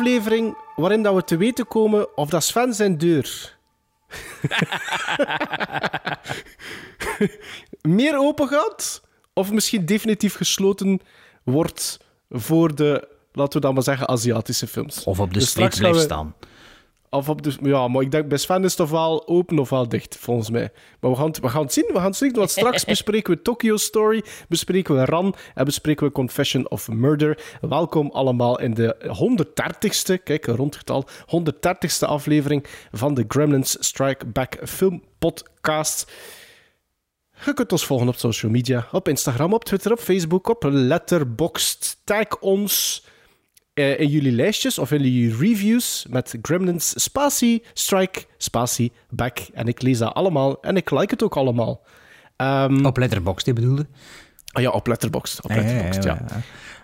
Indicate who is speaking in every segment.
Speaker 1: aflevering waarin dat we te weten komen of dat Sven zijn deur meer open gaat, of misschien definitief gesloten wordt voor de, laten we dan maar zeggen, Aziatische films.
Speaker 2: Of op de
Speaker 1: Dus straks
Speaker 2: blijft
Speaker 1: we-
Speaker 2: staan.
Speaker 1: Of op de, ja, maar ik denk bij Sven is het ofwel open ofwel dicht, volgens mij. Maar we gaan, het- we gaan het zien, we gaan het zien. Want straks bespreken we Tokyo Story, bespreken we Ran en bespreken we Confession of Murder. Welkom allemaal in de 130ste, kijk, een rondgetal, 130ste aflevering van de Gremlins Strike Back Film Podcast. Je kunt ons volgen op social media, op Instagram, op Twitter, op Facebook, op Letterboxd. Tag ons eh, in jullie lijstjes of in jullie reviews met Gremlins Spatie, Strike, Spatie, Back. En ik lees dat allemaal en ik like het ook allemaal. Ehm,
Speaker 2: Op Letterboxd, die bedoelde?
Speaker 1: ah ja, op Letterboxd. Op
Speaker 2: ja,
Speaker 1: Letterboxd, ja.
Speaker 2: ja, ja.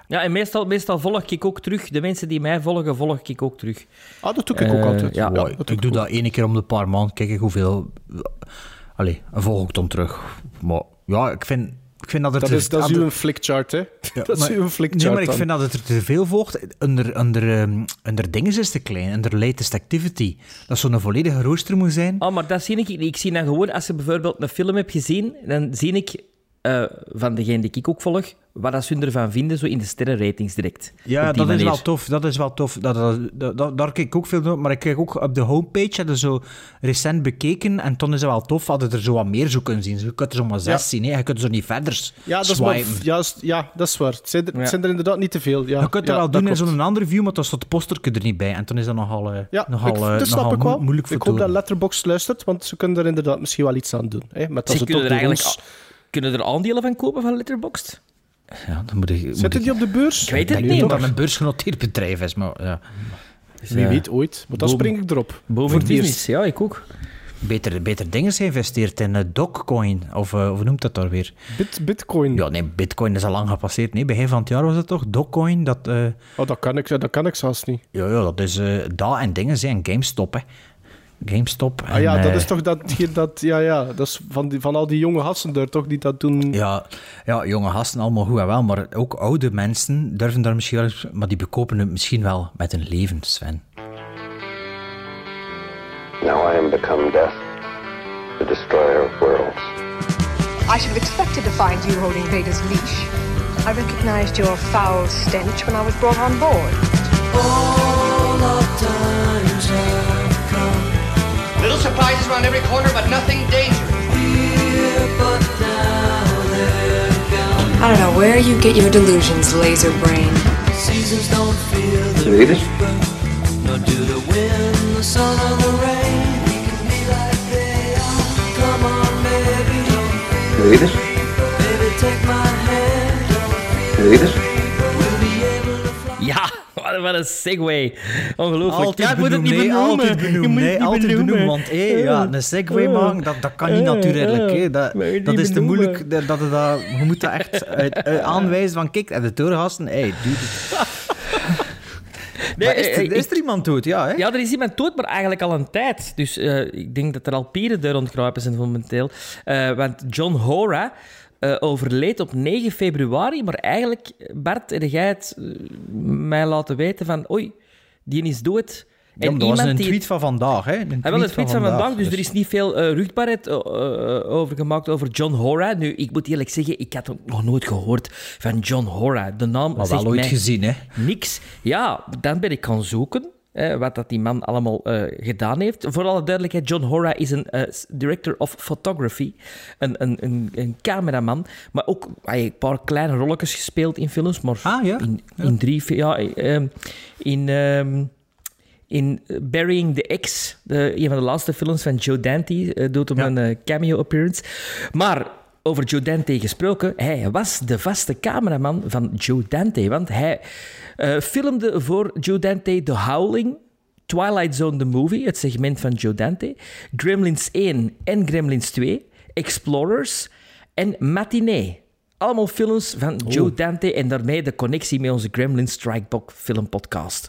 Speaker 3: Ja, en meestal, meestal volg ik ook terug. De mensen die mij volgen, volg ik ook terug.
Speaker 1: Ah, dat doe ik ook
Speaker 3: Eh,
Speaker 1: altijd.
Speaker 3: ja.
Speaker 2: ik
Speaker 1: doe
Speaker 2: doe
Speaker 1: ook.
Speaker 2: dat één keer om de paar maanden. Kijk ik hoeveel... Allee, volg ik dan terug. Maar ja, ik vind, ik vind dat er...
Speaker 1: Dat is, dat is uw flickchart, hè? dat is
Speaker 2: maar-
Speaker 1: uw flickchart.
Speaker 2: Nee, maar ik
Speaker 1: dan.
Speaker 2: vind dat het er te veel volgt. Onder, onder, ehm, onder dingen is te klein. Onder latest activity. Dat zo'n volledige rooster moet zijn.
Speaker 3: Oh, maar dat zie ik niet. Ik zie dan gewoon, als je bijvoorbeeld een film hebt gezien, dan zie ik eh, van degene die ik ook volg, wat dat ze ervan vinden, zo in de sterrenratings direct.
Speaker 2: Ja, dat is wel tof. Dat is wel tof. Dat, dat, dat- dat- daar kijk ik ook veel naar. Maar ik kijk ook op de homepage, hadden zo recent bekeken. En toen is het wel tof, hadden er zo wat meer zo kunnen zien. Je kunt er zo maar zes
Speaker 1: Ja.
Speaker 2: zien. Hè. Je kunt er zo niet verder
Speaker 1: Ja, dat is maar,
Speaker 2: swipen.
Speaker 1: juist, ja, dat is waar. Het zijn er, het
Speaker 3: Ja.
Speaker 1: zijn er inderdaad niet te veel. Ja,
Speaker 2: Je kunt
Speaker 1: ja,
Speaker 2: dat wel
Speaker 1: dat
Speaker 2: doen in zo'n andere view, maar dan staat het posterke er niet bij. En toen is dat nogal,
Speaker 1: Ja,
Speaker 2: nogal,
Speaker 1: ik,
Speaker 2: eh,
Speaker 1: dat snap
Speaker 2: nogal
Speaker 1: ik wel.
Speaker 2: mo- moeilijk voor
Speaker 1: ik hoop dat
Speaker 2: doen.
Speaker 1: Letterboxd luistert, want ze kunnen er inderdaad misschien wel iets aan doen. Hè? Met als
Speaker 3: Ze kunnen
Speaker 1: toch
Speaker 3: er eigenlijk kunnen er aandelen van kopen van Letterboxd?
Speaker 2: Ja, dan moet ik... moet
Speaker 1: Zitten
Speaker 2: ik-
Speaker 1: die op de beurs?
Speaker 3: Ik weet het
Speaker 2: Ik
Speaker 3: niet,
Speaker 2: weet dat
Speaker 3: maar-
Speaker 2: het een beursgenoteerd bedrijf is, maar ja.
Speaker 1: Wie weet ooit. Maar dan spring ik erop.
Speaker 3: Boven
Speaker 1: Voor het
Speaker 3: business, ja, ik ook.
Speaker 2: Beter, beter dingen geïnvesteerd in Dogecoin. Of eh, hoe noemt dat daar weer?
Speaker 1: Bit, Bitcoin.
Speaker 2: Ja, nee, Bitcoin is al lang gepasseerd. Nee, begin van het jaar was het toch? Dogecoin, dat... eh,
Speaker 1: Oh, dat kan ik, dat kan ik zelfs niet.
Speaker 2: Ja, ja, dat is eh dat en dingen zijn GameStop, hè. GameStop.
Speaker 1: Ah ja, dat
Speaker 2: eh,
Speaker 1: is toch dat, hier dat ja, ja, dat is van, die, van al die jonge gasten daar toch, die dat doen.
Speaker 2: Ja, ja, jonge gasten allemaal goed en wel, maar ook oude mensen durven daar misschien wel eens... Maar die bekopen het misschien wel met hun leven, Sven.
Speaker 4: Now I am become death, the destroyer of worlds.
Speaker 5: I should have expected to find you holding Vader's leash. I recognized your foul stench when I was brought on board.
Speaker 6: Little surprises around every corner, but nothing dangerous.
Speaker 5: I don't know where you get your delusions, laser brain.
Speaker 4: Seasons don't feel the it? Do the wind, the sun, or the rain. We can be like they are. Come on, baby, don't feel it? Baby, take my hand. Don't feel it?
Speaker 3: We'll be able to fly. Yeah. Wat een segway. Ongelooflijk.
Speaker 2: Altijd
Speaker 3: ja, ik moet het
Speaker 2: benoemen,
Speaker 3: niet
Speaker 2: nee,
Speaker 3: benoemen.
Speaker 2: altijd
Speaker 3: Je
Speaker 2: benoemen,
Speaker 3: moet
Speaker 2: nee,
Speaker 3: het niet
Speaker 2: altijd benoemen.
Speaker 3: benoemen.
Speaker 2: Want hé, ja, een segway maken, dat, dat kan niet natuurlijk. Dat, dat is te moeilijk. Dat, dat, dat- je moet dat echt uit, uit aanwijzen van, kijk, en de torengasten, hé, hey, doe het.
Speaker 3: Nee,
Speaker 2: Maar is,
Speaker 3: eh,
Speaker 2: er,
Speaker 3: ik-
Speaker 2: is er iemand dood? Ja, hè?
Speaker 3: Ja, er is iemand dood, maar eigenlijk al een tijd. Dus eh, ik denk dat er al pieren rondkruipen zijn momenteel. Eh, want John Hora eh, overleed op 9 februari. Maar eigenlijk, Bart, heb jij het eh, mij laten weten van... Oei, die is dood.
Speaker 2: Ja, maar dat was een
Speaker 3: die-
Speaker 2: tweet van vandaag, hè? Een tweet,
Speaker 3: Hij wel een tweet van vandaag, dus er is niet veel eh ruchtbaarheid over gemaakt over John Hora. Nu, ik moet eerlijk zeggen, ik had nog nooit gehoord van John Hora. De naam
Speaker 2: Maar wel ooit gezien, hè?
Speaker 3: niks. Ja, dan ben ik gaan zoeken. Eh, wat dat die man allemaal eh, gedaan heeft. Voor alle duidelijkheid, John Hora is een eh, director of photography. Een, een, een, een cameraman. Maar ook hij heeft een paar kleine rolletjes gespeeld in films. Maar
Speaker 2: Ah, ja?
Speaker 3: in, in drie... Ja, eh, in... ehm, in Burying the X, de, een van de laatste films van Joe Dante, eh, doet hem
Speaker 2: Ja.
Speaker 3: een cameo appearance. Maar over Joe Dante gesproken, hij was de vaste cameraman van Joe Dante. Want hij eh, filmde voor Joe Dante The Howling, Twilight Zone the Movie, het segment van Joe Dante, Gremlins 1 en Gremlins 2, Explorers en Matinee. Allemaal films van Joe Dante en daarmee de connectie met onze Gremlin Strikebox filmpodcast.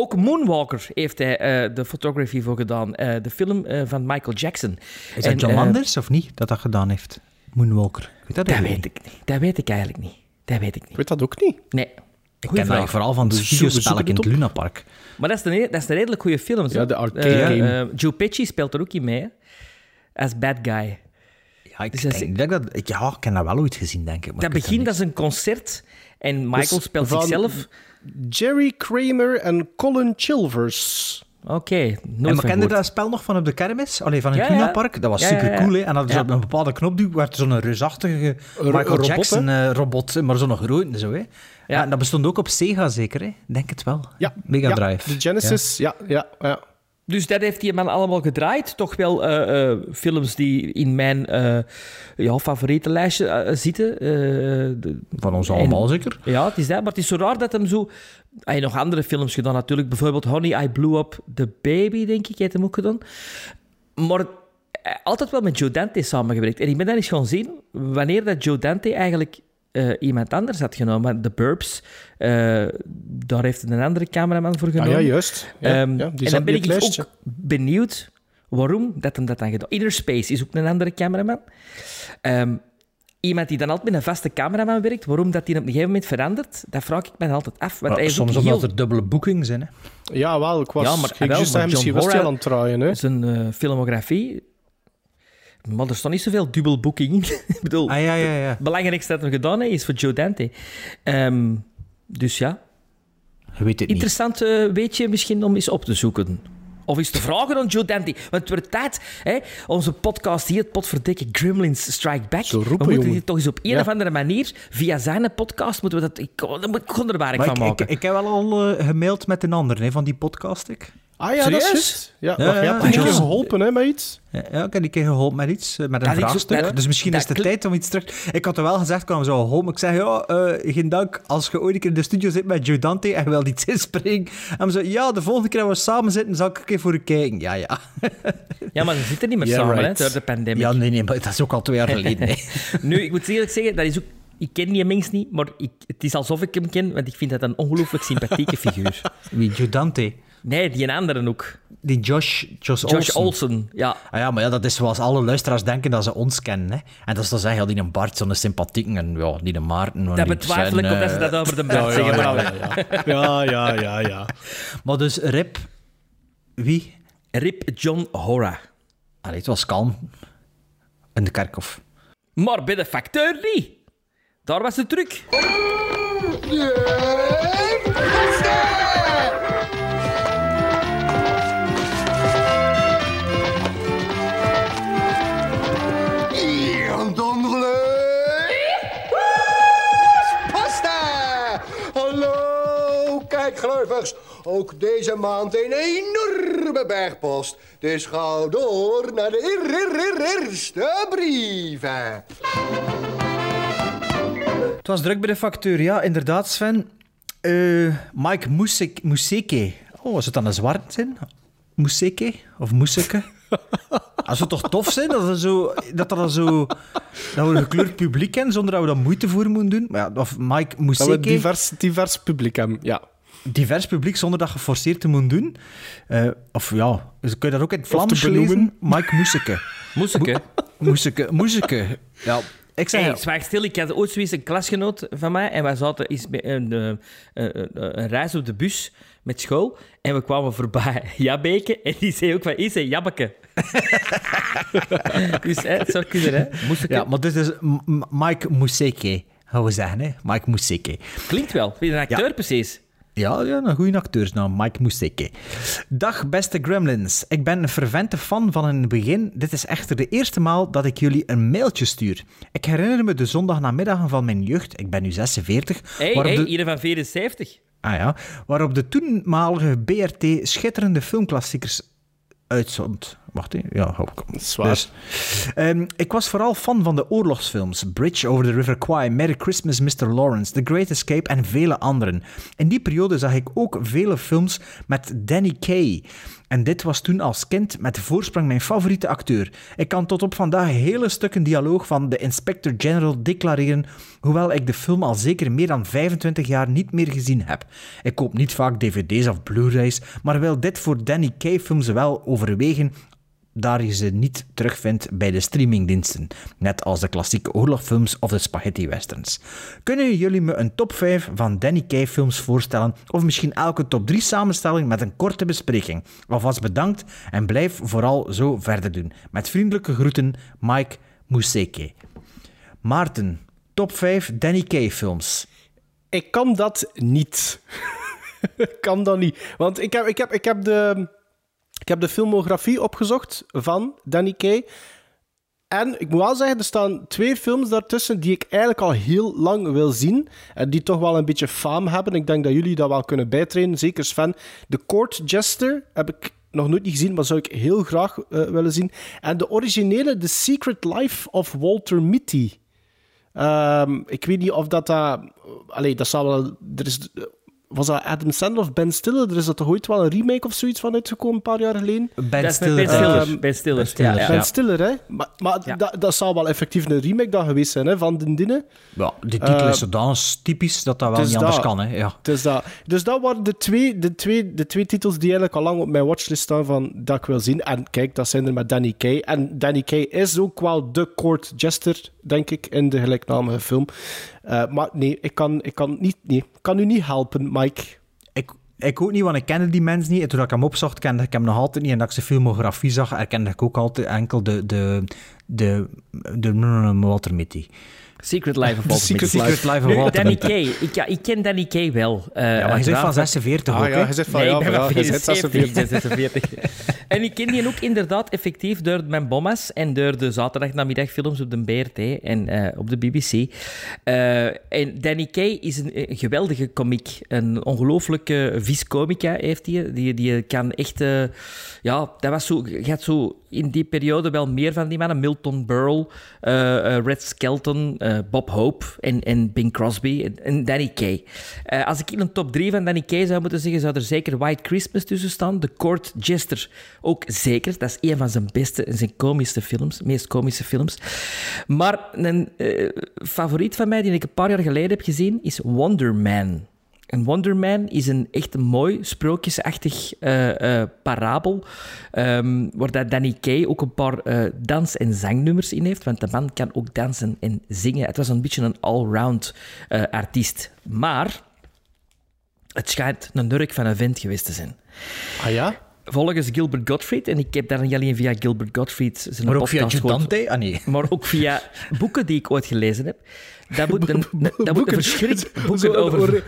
Speaker 3: Ook Moonwalker heeft hij eh, de fotografie voor gedaan. Eh, de film eh, van Michael Jackson.
Speaker 2: Is dat
Speaker 3: En,
Speaker 2: John
Speaker 3: eh,
Speaker 2: Landers of niet, dat dat gedaan heeft? Moonwalker. Weet dat,
Speaker 3: Dat weet ik niet. Dat weet ik eigenlijk niet. Dat weet ik
Speaker 1: Ik
Speaker 3: niet.
Speaker 1: weet dat ook niet.
Speaker 3: Nee.
Speaker 2: Ik
Speaker 3: Goeie
Speaker 2: ken dat vooral van videospel
Speaker 1: zoeken
Speaker 2: in het
Speaker 1: op.
Speaker 2: Lunapark.
Speaker 3: Maar dat is, een, dat is een redelijk goede film.
Speaker 1: Ja,
Speaker 3: zo.
Speaker 1: de arcade game.
Speaker 3: Joe Pesci speelt er ook in mee. Als bad guy.
Speaker 2: Ja, ik,
Speaker 3: Dus dat
Speaker 2: ik denk dat, ik, ja, ik heb dat wel ooit gezien, denk ik. maar
Speaker 3: Dat
Speaker 2: ik
Speaker 3: begint als een concert en Michael
Speaker 1: Dus
Speaker 3: speelt
Speaker 1: van-
Speaker 3: zichzelf.
Speaker 1: Jerry Kramer en Colin Chilvers.
Speaker 3: Oké,
Speaker 2: En
Speaker 3: nooit
Speaker 2: maar
Speaker 3: van
Speaker 2: kende
Speaker 3: gehoord.
Speaker 2: dat spel nog van op de kermis? Allee, van het
Speaker 3: Ja?
Speaker 2: Dat was
Speaker 3: Ja,
Speaker 2: super
Speaker 3: ja.
Speaker 2: cool, hè? En dat
Speaker 3: Ja.
Speaker 2: op een bepaalde knopduw werd zo'n reusachtige Michael
Speaker 1: robot,
Speaker 2: Jackson eh, robot, maar zo'n grote zo, hè? Ja. en dat bestond ook op Sega, zeker, hè? Denk het wel.
Speaker 1: Ja,
Speaker 2: Mega
Speaker 1: ja,
Speaker 2: Drive.
Speaker 1: De Genesis, ja, ja, ja.
Speaker 3: Dus dat heeft die man allemaal gedraaid. Toch wel eh, eh, films die in mijn eh ja, favoriete lijstje zitten. De-
Speaker 2: Van ons
Speaker 3: en-
Speaker 2: allemaal, zeker?
Speaker 3: Ja, het is dat. Maar het is zo raar dat hem zo... Hij heeft nog andere films gedaan natuurlijk. Bijvoorbeeld Honey, I Blew Up the Baby, denk ik. heeft hem ook gedaan. Maar altijd wel met Joe Dante samengewerkt. En ik ben dan eens gaan zien wanneer dat Joe Dante eigenlijk eh, iemand anders had genomen. The Burbs. eh, daar heeft een andere cameraman voor
Speaker 1: Ah,
Speaker 3: genomen.
Speaker 1: ja, juist. Ja,
Speaker 3: Ehm,
Speaker 1: ja, die
Speaker 3: en dan ben ik dus
Speaker 1: lijstje.
Speaker 3: ook benieuwd waarom dat hem dat dan gedaan Inner Space is ook een andere cameraman. Ehm, iemand die dan altijd met een vaste cameraman werkt, waarom dat die op een gegeven moment verandert, dat vraag ik me altijd af. Want is
Speaker 2: soms omdat
Speaker 3: heel...
Speaker 2: er dubbele boekings zijn, hè?
Speaker 1: Ja, wel, ik was
Speaker 3: Ja, maar-
Speaker 1: ik
Speaker 3: wel, maar
Speaker 1: zeggen, misschien was hij aan het draaien. Hè.
Speaker 3: Zijn eh, filmografie... Maar er staat niet zoveel dubbelboeking in. ik bedoel,
Speaker 2: Ah, ja, ja, ja.
Speaker 3: het belangrijkste dat hij gedaan heeft, is voor Joe Dante. Ehm, dus ja,
Speaker 2: Je weet het niet.
Speaker 3: Interessant eh, weetje misschien om eens op te zoeken. Of eens te vragen aan Joe Dante. Want het wordt tijd, hè, onze podcast hier, het potverdikke Gremlins Strike Back.
Speaker 1: Roepen,
Speaker 3: we moeten
Speaker 1: jongen.
Speaker 3: dit toch eens op een
Speaker 1: Ja.
Speaker 3: of andere manier, via zijn podcast, moeten we dat... Ik, daar moet ik wonderbaarlijk
Speaker 2: Maar
Speaker 3: van
Speaker 2: ik,
Speaker 3: maken.
Speaker 2: ik, ik heb wel al eh, gemaild met een ander hè, van die podcast. Ik.
Speaker 1: Ah ja, dat is. Ja, je
Speaker 2: ja,
Speaker 1: hebt keer geholpen hè, met iets.
Speaker 2: Ja, ja, ik heb die keer geholpen met iets, eh, met een vraagstuk. dus misschien
Speaker 3: dat
Speaker 2: is het
Speaker 3: kli-
Speaker 2: tijd om iets terug... Ik had er wel gezegd, kwam zo geholpen. Ik zeg, ja, eh, geen dank. Als je ooit een keer in de studio zit met Joe Dante en je wilt iets inspringen. En zo, ja, de volgende keer dat we samen zitten, zal ik een keer voor u kijken. Ja, ja.
Speaker 3: Ja, maar ze zitten niet meer
Speaker 1: Yeah,
Speaker 3: samen,
Speaker 1: right.
Speaker 3: hè, door de pandemie.
Speaker 2: Ja, nee, nee, maar dat is ook al twee jaar geleden. hè.
Speaker 3: Nu, ik moet eerlijk zeggen, dat is ook... Ik ken die mens niet, maar ik, het is alsof ik hem ken, want ik vind dat een ongelooflijk sympathieke figuur.
Speaker 2: Wie, Joe Dante?
Speaker 3: Nee, die andere ook.
Speaker 2: Die Josh, Josh,
Speaker 3: Josh
Speaker 2: Olsen.
Speaker 3: Olsen, ja.
Speaker 2: Ah ja, maar ja, dat is zoals alle luisteraars denken dat ze ons kennen. Hè. En dat is dan zeggen, ja, die een Bart, zo'n sympathiek. En ja, die een Maarten.
Speaker 3: Dat betwijfel ik
Speaker 2: zijn,
Speaker 3: omdat ze dat over de Bart zeggen.
Speaker 1: Ja, ja, ja, ja.
Speaker 2: Maar dus, Rip... Wie?
Speaker 3: Rip John Hora.
Speaker 2: Allee, het was kalm. In de kerkhof.
Speaker 3: Maar bij de facteur niet. Daar was de truc.
Speaker 7: Ook deze maand een enorme bergpost. Dus ga door naar de eer- eer- eer- eerste brieven.
Speaker 2: Het was druk bij de facteur, ja, inderdaad, Sven. Eh, Mike Moeseke. Oh, was het dan een zwart zin? Moeseke? Of Moeseke? Dat zou toch tof zijn dat, er zo, dat, er dan zo, dat we een gekleurd publiek hebben zonder dat we daar moeite voor moeten doen. Maar ja, of Mike
Speaker 1: Dat we
Speaker 2: Moeseke,
Speaker 1: divers, divers publiek hebben, ja.
Speaker 2: Divers publiek zonder dat geforceerd te moeten doen. Eh, of ja, dus kun je dat ook in het Vlaams
Speaker 1: benoemen.
Speaker 2: lezen? Mike Moeseke.
Speaker 3: Hè?
Speaker 2: Moeseke, Moeseke. Ja, ik zeg...
Speaker 3: Hey, zwaar stil, ik had ooit zoiets een klasgenoot van mij en wij zaten eens een, eh, eh, eh, een reis op de bus met school en we kwamen voorbij Jabbeke en die zei ook van, is hij Jabbeke? dus hè, het zou kunnen, hè?
Speaker 2: Ja, maar dit is Mike Moeseke, gaan we zeggen, hè? Mike Moeseke.
Speaker 3: Klinkt wel. Je een acteur precies?
Speaker 2: Ja, ja, een goede acteursnaam, Mike Moeseke. Dag, beste Gremlins. Ik ben een fervente fan van in het begin. Dit is echter de eerste maal dat ik jullie een mailtje stuur. Ik herinner me de zondagnamiddagen van mijn jeugd. Ik ben nu 46.
Speaker 3: Hé, hey, hey,
Speaker 2: de-
Speaker 3: ieder van 74.
Speaker 2: Ah ja, waarop de toenmalige BRT schitterende filmklassiekers uitzond. Wacht, hè. ja, hou ik.
Speaker 1: Zwaar.
Speaker 2: Dus, ehm, ik was vooral fan van de oorlogsfilms. Bridge over the River Kwai, Merry Christmas, Mr. Lawrence, The Great Escape en vele anderen. In die periode zag ik ook vele films met Danny Kaye. En dit was toen als kind met voorsprong mijn favoriete acteur. Ik kan tot op vandaag hele stukken dialoog van de Inspector General declareren, hoewel ik de film al zeker meer dan 25 jaar niet meer gezien heb. Ik koop niet vaak dvd's of blu-rays, maar wil dit voor Danny Kaye films wel overwegen daar je ze niet terugvindt bij de streamingdiensten, net als de klassieke oorlogfilms of de spaghetti westerns. Kunnen jullie me een top 5 van Danny Kaye films voorstellen, of misschien elke top 3 samenstelling met een korte bespreking? Alvast bedankt en blijf vooral zo verder doen. Met vriendelijke groeten, Mike Museke. Maarten, top 5 Danny Kaye films.
Speaker 1: Ik kan dat niet. ik kan dat niet. Want ik heb, ik heb, ik heb, de, ik heb de filmografie opgezocht van Danny Kaye. En ik moet wel zeggen, er staan twee films daartussen die ik eigenlijk al heel lang wil zien. En die toch wel een beetje faam hebben. Ik denk dat jullie dat wel kunnen bijtrainen. Zeker Sven. The Court Jester heb ik nog nooit niet gezien, maar zou ik heel graag eh, willen zien. En de originele The Secret Life of Walter Mitty. Ehm, ik weet niet of dat... dat allee, dat zal wel... Er is, was dat Adam Sandler of Ben Stiller? Er is er toch ooit wel een remake of zoiets van uitgekomen, een paar jaar geleden?
Speaker 2: Ben
Speaker 3: Dat
Speaker 2: Stiller.
Speaker 3: Ben Stiller.
Speaker 1: Ehm,
Speaker 3: Ben Stiller.
Speaker 2: Ben Stiller,
Speaker 3: Ja, ja.
Speaker 1: Ben. Stiller, hè? Maar, maar
Speaker 3: Ja.
Speaker 1: dat, dat zal wel effectief een remake dan geweest zijn, hè, van de Dinne.
Speaker 2: Ja, de titel
Speaker 1: Eh,
Speaker 2: is zodanig typisch dat dat wel niet anders
Speaker 1: dat.
Speaker 2: kan. Hè. Ja.
Speaker 1: Dus dat, dus dat waren de twee, de, twee, de twee titels die eigenlijk al lang op mijn watchlist staan van dat ik wil zien. En kijk, dat zijn er met Danny Kaye. En Danny Kaye is ook wel de court jester, denk ik, in de gelijknamige film. Eh, maar nee, ik kan, ik kan, niet, nee, kan u niet helpen, Mike.
Speaker 2: Ik, ik ook niet, want ik kende die mens niet. En toen ik hem opzocht, kende ik hem nog altijd niet. En dat ik zijn filmografie zag, herkende ik ook altijd enkel de, de, de, de, Walter Mitty.
Speaker 3: Secret Life of Walter
Speaker 1: Secret
Speaker 3: Mitty.
Speaker 2: Secret Life of Walter
Speaker 3: Danny. Kaye. Ik, ja, ik ken Danny Kaye wel. Eh,
Speaker 2: Ja, maar je zegt van
Speaker 3: uiteraard.
Speaker 2: 46
Speaker 1: Ah
Speaker 2: ook,
Speaker 1: ja,
Speaker 2: hè?
Speaker 1: je zegt van
Speaker 3: Nee,
Speaker 1: ja,
Speaker 3: ik ben
Speaker 1: ja,
Speaker 3: van
Speaker 1: je zegt
Speaker 3: 74.
Speaker 1: 46.
Speaker 3: 46. en ik ken die ook inderdaad effectief door mijn bommas en door de zaterdagnamiddagfilms op de BRT en eh, op de BBC. Eh, en Danny Kaye is een, een geweldige komiek. Een ongelooflijke viscomica heeft hij. Die, die kan echt... eh, ja, dat was zo... Je had zo in die periode wel meer van die mannen. Milton Berle, Red Skelton, eh, Bob Hope en, en Bing Crosby en, Danny Kaye. Eh, als ik in een top 3 van Danny Kaye zou moeten zeggen, zou er zeker White Christmas tussen staan. The Court Jester ook zeker. Dat is een van zijn beste en zijn komischste films, meest komische films. Maar een eh, favoriet van mij, die ik een paar jaar geleden heb gezien, is Wonder Man. En Wonder Man is een echt een mooi, sprookjesachtig eh, eh, parabel, ehm, waar dat Danny Kaye ook een paar eh, dans- en zangnummers in heeft, want de man kan ook dansen en zingen. Het was een beetje een allround artiest. Maar het schijnt een nurk van een vent geweest te zijn.
Speaker 1: Ah ja?
Speaker 3: Volgens Gilbert Gottfried, en ik heb daar niet alleen via Gilbert Gottfried zijn
Speaker 2: Maar ook via Gigante? Ah, nee.
Speaker 3: maar ook via boeken die ik ooit gelezen heb. Dat moet een, dat moet een
Speaker 1: Boeken.
Speaker 3: verschrik...
Speaker 1: Zo-
Speaker 3: Boeken over,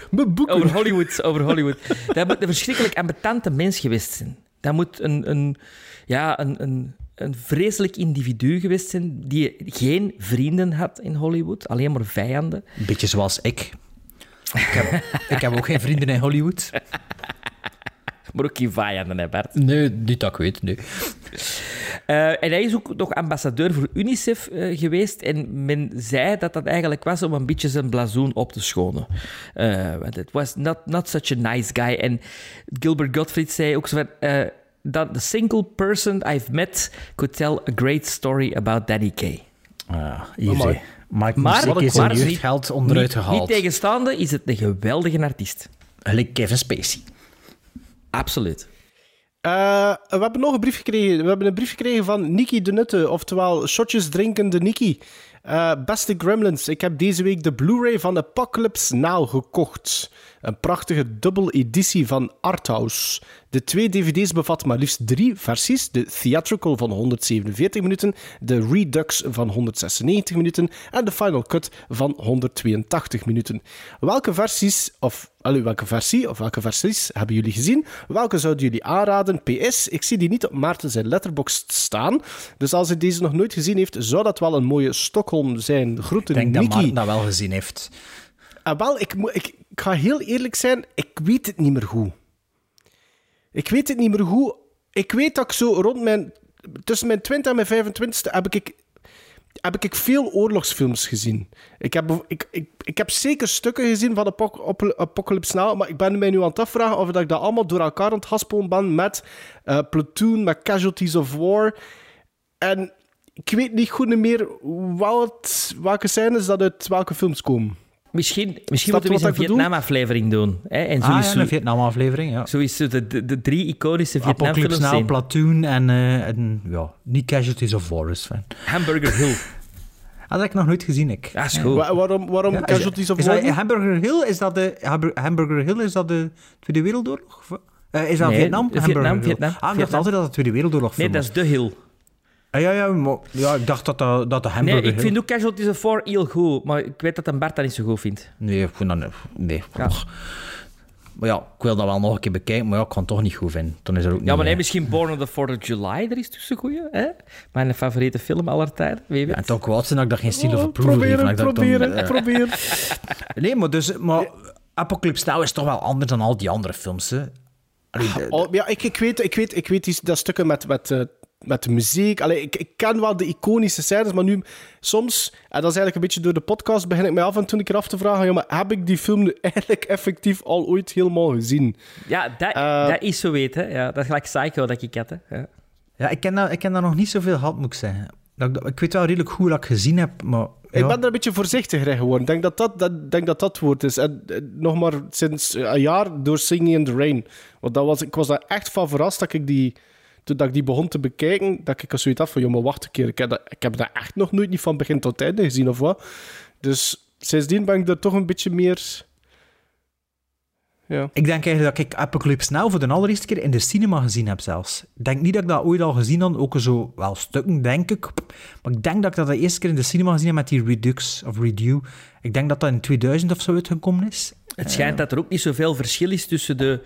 Speaker 3: over Hollywood. Over Hollywood. Dat moet een verschrikkelijk ambetante mens geweest zijn. Dat moet een, een, ja, een, een, een vreselijk individu geweest zijn die geen vrienden had in Hollywood, alleen maar vijanden.
Speaker 2: Een beetje zoals ik. Ik heb, ik heb ook geen vrienden in Hollywood.
Speaker 3: Maar ook geen vijanden, hè Bart.
Speaker 2: Nee, niet dat ik weet, nee.
Speaker 3: Eh, en hij is ook nog ambassadeur voor UNICEF eh, geweest. En men zei dat dat eigenlijk was om een beetje zijn blazoen op te schonen. Eh, want het was not, not such a nice guy. En Gilbert Gottfried zei ook zo van... the single person I've met could tell a great story about Danny Kaye.
Speaker 2: Ah, zei. Mike
Speaker 3: Maar-
Speaker 2: Music is
Speaker 3: niet-
Speaker 2: jeugdgeld onderuit
Speaker 3: Niet,
Speaker 2: gehaald.
Speaker 3: niet tegenstaande is het een geweldige artiest.
Speaker 2: Gelijk Kevin Spacey.
Speaker 3: Absoluut.
Speaker 1: Eh, we hebben nog een brief gekregen. We hebben een brief gekregen van Niki de Nutte, oftewel shotjes drinkende Niki. Eh, beste Gremlins, ik heb deze week de Blu-ray van Apocalypse Now gekocht. Een prachtige dubbel editie van Arthouse. De twee dvd's bevatten maar liefst drie versies. De Theatrical van 147 minuten, de Redux van 196 minuten en de Final Cut van 182 minuten. Welke versies, of allee, welke versie of welke versies hebben jullie gezien? Welke zouden jullie aanraden? PS, ik zie die niet op Maarten zijn letterbox staan. Dus als hij deze nog nooit gezien heeft, zou dat wel een mooie Stockholm zijn. Groeten,
Speaker 2: Ik denk dat
Speaker 1: Niki.
Speaker 2: Maarten dat wel gezien heeft.
Speaker 1: Ah, wel, ik, ik, ik ga heel eerlijk zijn, ik weet het niet meer goed. Ik weet het niet meer goed. Ik weet dat ik zo rond mijn tussen mijn 20 en mijn 25 heb ik, heb ik veel oorlogsfilms gezien. Ik heb, ik, ik, ik heb zeker stukken gezien van Apoc- Apocalypse Now, maar ik ben mij nu aan het afvragen of ik dat allemaal door elkaar aan het haspelen ben met eh, Platoon, met Casualties of War. En ik weet niet goed meer wat, welke scènes dat uit welke films komen.
Speaker 3: Misschien, misschien moeten we eens
Speaker 1: wat
Speaker 3: een? Vietnam-aflevering doen. Hè? En
Speaker 2: Ah, ja,
Speaker 3: sowieso,
Speaker 2: een Vietnam-aflevering, ja.
Speaker 3: sowieso de, de, de drie iconische
Speaker 2: Apocalypse
Speaker 3: Vietnam-films
Speaker 2: Now. Platoon en, eh, en ja, niet Casualties of War is fijn.
Speaker 3: Hamburger Hill.
Speaker 2: Ah, dat heb ik nog nooit gezien, ik.
Speaker 3: Ja, is goed.
Speaker 1: Wa- waarom waarom
Speaker 2: Ja, is-
Speaker 1: Casualties of
Speaker 2: is
Speaker 1: War?
Speaker 2: dat, Hamburger Hill, is dat de, Hamburger- Hill, is dat de Tweede Wereldoorlog? Eh, is dat
Speaker 3: Nee,
Speaker 2: Vietnam?
Speaker 3: Vietnam,
Speaker 2: Hamburger Hill.
Speaker 3: Vietnam,
Speaker 2: Ah, ik dacht
Speaker 3: Vietnam.
Speaker 2: altijd dat het Tweede Wereldoorlog
Speaker 3: Nee,
Speaker 2: film
Speaker 3: dat is De Hill.
Speaker 2: Ah, ja, ja, maar, ja, ik dacht dat dat, dat de Hamburger
Speaker 3: Nee, ik vind ook Casualties of War heel goed, maar ik weet dat een Bart dat niet zo goed vindt.
Speaker 2: Nee, ik vind dat... niet- Nee.
Speaker 3: Ja.
Speaker 2: Maar ja, ik wil dat wel nog een keer bekijken, maar ja, ik kan het toch niet goed vinden. Dan is er ook
Speaker 3: Ja, maar nee,
Speaker 2: eh,
Speaker 3: misschien Born on the 4th of July, er is tussen goeie. Hè? Mijn favoriete film aller tijden, wie
Speaker 2: Ja,
Speaker 3: weet.
Speaker 2: en toch kwaad zijn dat ik daar geen style of
Speaker 1: Oh,
Speaker 2: ik dacht dan,
Speaker 1: proberen,
Speaker 2: eh,
Speaker 1: proberen.
Speaker 2: Nee, maar dus... Maar Apocalypse Now is toch wel anders dan al die andere films, hè? Allee, de-
Speaker 1: Oh, ja, ik, ik weet, ik weet, ik weet die, dat stukken met, met, eh, met de muziek. Allee, ik, ik ken wel de iconische scènes, maar nu soms, en dat is eigenlijk een beetje door de podcast, begin ik mij af en toe een keer af te vragen: ja, maar heb ik die film nu eigenlijk effectief al ooit helemaal gezien?
Speaker 3: Ja, dat,
Speaker 1: Eh,
Speaker 3: dat is zo weet, hè. Ja, dat is gelijk Psycho dat ik had, hè. Ja.
Speaker 2: Ja, ik ken, dat, ik ken daar nog niet zoveel gehad, moet ik zeggen. Dat, ik- ik weet wel redelijk goed dat ik gezien heb, maar...
Speaker 1: Ik ben er een beetje voorzichtiger in geworden. Ik denk dat dat, dat, denk dat, dat woord is. En eh, nog maar sinds een jaar door Singing in the Rain. Want dat was, ik was daar echt van verrast dat ik die... Toen dat ik die begon te bekijken, dat ik er zoiets had van... Joh, maar wacht een keer. Ik heb, dat, ik heb dat echt nog nooit niet van begin tot einde gezien, of wat? Dus sindsdien ben ik er toch een beetje meer... Ja.
Speaker 2: Ik denk eigenlijk dat ik Apocalypse Now voor de allereerste keer in de cinema gezien heb zelfs. Ik denk niet dat ik dat ooit al gezien had, ook zo wel stukken, denk ik. Maar ik denk dat ik dat de eerste keer in de cinema gezien heb met die Redux of Redo. Ik denk dat dat in 2000 of zo uitgekomen is.
Speaker 3: Het schijnt dat er ook niet zoveel verschil is tussen de,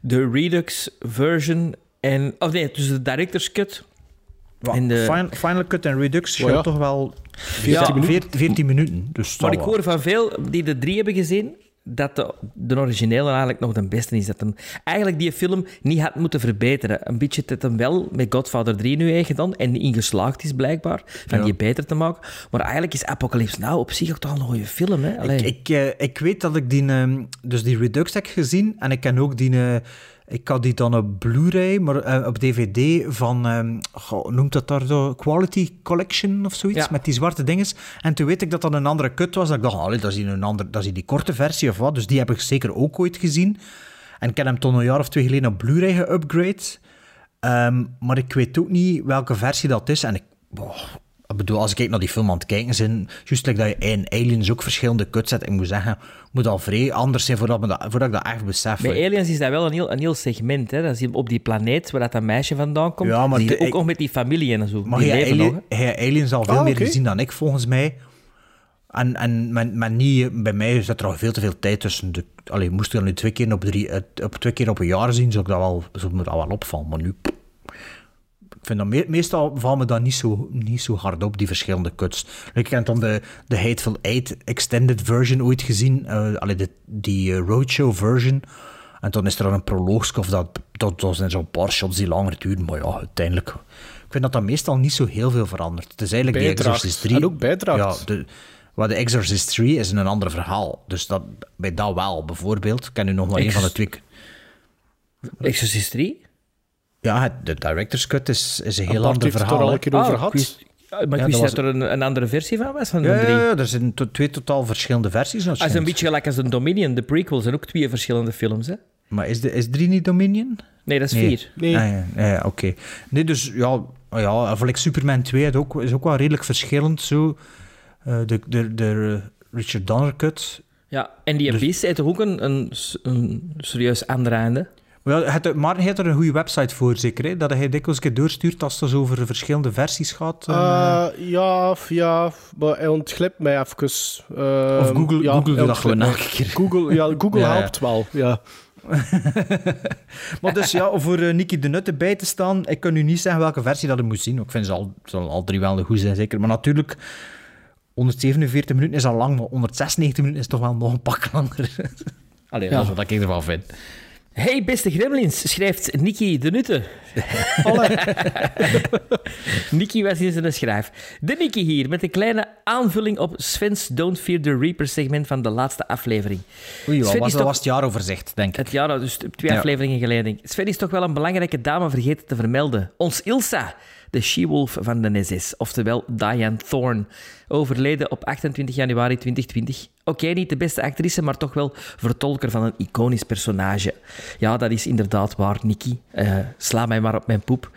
Speaker 3: de Redux-version en... Of nee, tussen de Director's Cut en de...
Speaker 2: Final, Final Cut en Redux scheelt
Speaker 1: Oh ja.
Speaker 2: toch wel
Speaker 1: 14 minuten.
Speaker 2: 14, 14 minuten. Dus
Speaker 3: Maar ik hoor van veel die de drie hebben gezien, dat de, de originele eigenlijk nog de beste is. Dat hem eigenlijk die film niet had moeten verbeteren. Een beetje dat hem wel met Godfather 3 nu heeft gedaan en in geslaagd is blijkbaar, van
Speaker 2: Ja.
Speaker 3: die beter te maken. Maar eigenlijk is Apocalypse Now op zich ook toch al een goede film. Hè? Allee.
Speaker 2: Ik, ik, eh, ik weet dat ik die, ehm, dus die Redux heb gezien en ik ken ook die, eh, ik had die dan op Blu-ray, maar eh, op DVD van, goh, hoe noemt dat daar zo, Quality Collection of zoiets,
Speaker 3: Ja.
Speaker 2: met die zwarte dinges. En toen weet ik dat dat een andere cut was, dat ik dacht, allee, dat is die een ander, dat is die korte versie of wat, dus die heb ik zeker ook ooit gezien. En ik heb hem toen een jaar of twee geleden op Blu-ray geupgrade. Ehm, maar ik weet ook niet welke versie dat is. En ik, ik bedoel, als ik kijk naar die film aan het kijken zijn, juist like dat je in Aliens ook verschillende cuts hebt, ik moet zeggen, moet al vrij anders zijn voordat, me dat, voordat ik dat echt besef.
Speaker 3: Bij Aliens is dat wel een heel, een heel segment. Hè? Dat is op die planeet waar dat, dat meisje vandaan komt.
Speaker 2: Ja, maar de-
Speaker 3: ook
Speaker 2: ik-
Speaker 3: nog met die familie en zo.
Speaker 2: Maar
Speaker 3: die
Speaker 2: hij
Speaker 3: leven
Speaker 2: Ali-
Speaker 3: nog. hè.
Speaker 2: hij Aliens al veel
Speaker 1: Ah,
Speaker 2: meer gezien dan ik, volgens mij. En, en men, men niet, bij mij zit er al veel te veel tijd tussen. De, allee, moest ik dat nu twee keer op, drie, eh, op, twee keer op een jaar zien, zou ik dat wel, zou me dat wel opvallen. Maar nu... vind dat me- meestal valt me dat niet zo, niet zo hard op, die verschillende cuts. Ik heb dan de, de Hateful Eight extended version ooit gezien. eh allee, de, die eh, roadshow version. En dan is er dan een proloog of dat, dat, dat zijn zo'n paar shots die langer duren. Maar ja, uiteindelijk... Ik vind dat dat meestal niet zo heel veel verandert. Het is eigenlijk The
Speaker 1: Bijdraagt.
Speaker 2: Exorcist 3.
Speaker 1: En ook bijdraagt.
Speaker 2: Ja, de, wat de Exorcist 3 is een ander verhaal. Dus dat, bij dat wel, bijvoorbeeld. Ik ken nu nog maar één van de twee...
Speaker 3: Exorcist 3?
Speaker 2: Ja, het- de director's cut is, is een heel
Speaker 1: Bart
Speaker 2: ander
Speaker 1: heeft het er
Speaker 2: verhaal.
Speaker 1: al een keer over
Speaker 3: Ah,
Speaker 1: gehad.
Speaker 3: ja, maar ik
Speaker 2: Ja,
Speaker 3: wist
Speaker 2: dat
Speaker 3: dat, er een, een andere versie van was van de
Speaker 2: Ja,
Speaker 3: drie.
Speaker 2: ja, ja, er zijn to- twee totaal verschillende versies.
Speaker 3: Dat is een beetje gelijk als een Dominion. De prequels zijn ook twee verschillende films. Hè?
Speaker 2: Maar is, de, is drie niet Dominion?
Speaker 3: Nee, dat is
Speaker 2: Nee.
Speaker 3: vier.
Speaker 1: Nee.
Speaker 2: Ah, ja, oké. Nee, dus ja, ja like Superman 2 is ook, is ook wel redelijk verschillend. Zo. Eh, de, de, de Richard Donner cut.
Speaker 3: Ja, en die
Speaker 2: Dus-
Speaker 3: Beast heeft toch ook een, een, een serieus ander einde?
Speaker 2: Wel, het, Maarten heeft er een goede website voor, zeker. Hè? Dat hij dikwijls een keer doorstuurt als het over verschillende versies gaat. en, eh,
Speaker 1: Eh, ja, ja, maar hij ontglipt mij even. Eh,
Speaker 2: Of Google-
Speaker 1: ja,
Speaker 2: Google dat gewoon elke keer.
Speaker 1: Google, ja, Google
Speaker 2: Ja, ja.
Speaker 1: helpt wel, ja.
Speaker 2: Maar dus ja, om voor Nicky de Nutte bij te staan, ik kan u niet zeggen welke versie dat ik moet zien. Ik vind ze al, ze al drie wel goed zijn, zeker. Maar natuurlijk, 147 minuten is al lang, maar 196 minuten is toch wel nog een pak langer. Allee,
Speaker 3: Ja.
Speaker 2: dat is wat ik ervan vind.
Speaker 3: Hey beste gremlins, schrijft Nicky de Nutte. Nicky was in zijn schrijf. De Nicky hier, met een kleine aanvulling op Sven's Don't Fear the Reaper segment van de laatste aflevering.
Speaker 2: Oei, wat
Speaker 3: Sven
Speaker 2: was,
Speaker 3: toch-
Speaker 2: was het jaaroverzicht, denk ik.
Speaker 3: Het jaar, dus twee
Speaker 2: Ja.
Speaker 3: afleveringen geleden. Sven is toch wel een belangrijke dame vergeten te vermelden. Ons Ilsa, de she-wolf van de SS, oftewel Diane Thorne, overleden op 28 januari 2020. Oké, niet de beste actrice, maar toch wel vertolker van een iconisch personage. Ja, dat is inderdaad waar, Nicky. Eh, sla mij maar op mijn poep.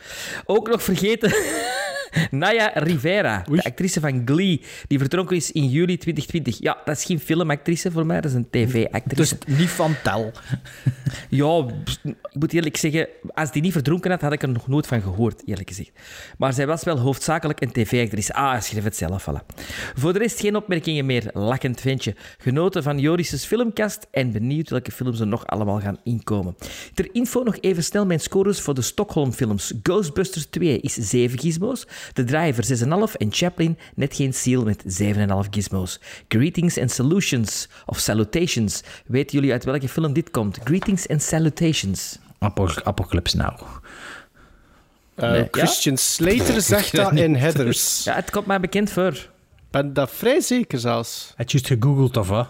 Speaker 3: Ook nog vergeten... Naya Rivera, de actrice van Glee, die vertrokken is in juli 2020. Ja, dat is geen filmactrice voor mij, dat is een tv-actrice.
Speaker 2: Dus niet van tel.
Speaker 3: Ja, ik moet eerlijk zeggen, als die niet verdronken had, had ik er nog nooit van gehoord, eerlijk gezegd. Maar zij was wel hoofdzakelijk een tv-actrice. Ah, schreef het zelf, voilà. Voor de rest geen opmerkingen meer. Lakkend ventje. Genoten van Joris' filmkast en benieuwd welke films er nog allemaal gaan inkomen. Ter info nog even snel mijn scores voor de Stockholm-films. Ghostbusters 2 is 7 gizmos, The Driver 6,5 en Chaplin net geen seal met 7,5 gizmos. Greetings and Solutions, of Salutations. Weten jullie uit welke film dit komt? Greetings and Salutations.
Speaker 2: Apo- Apocalypse Now.
Speaker 1: Eh,
Speaker 3: Nee, ja?
Speaker 1: Christian Slater zegt dat in headers.
Speaker 3: Ja, het komt mij bekend voor.
Speaker 1: Ik ben dat vrij zeker zelfs.
Speaker 2: Heb je het gegoogeld of wat?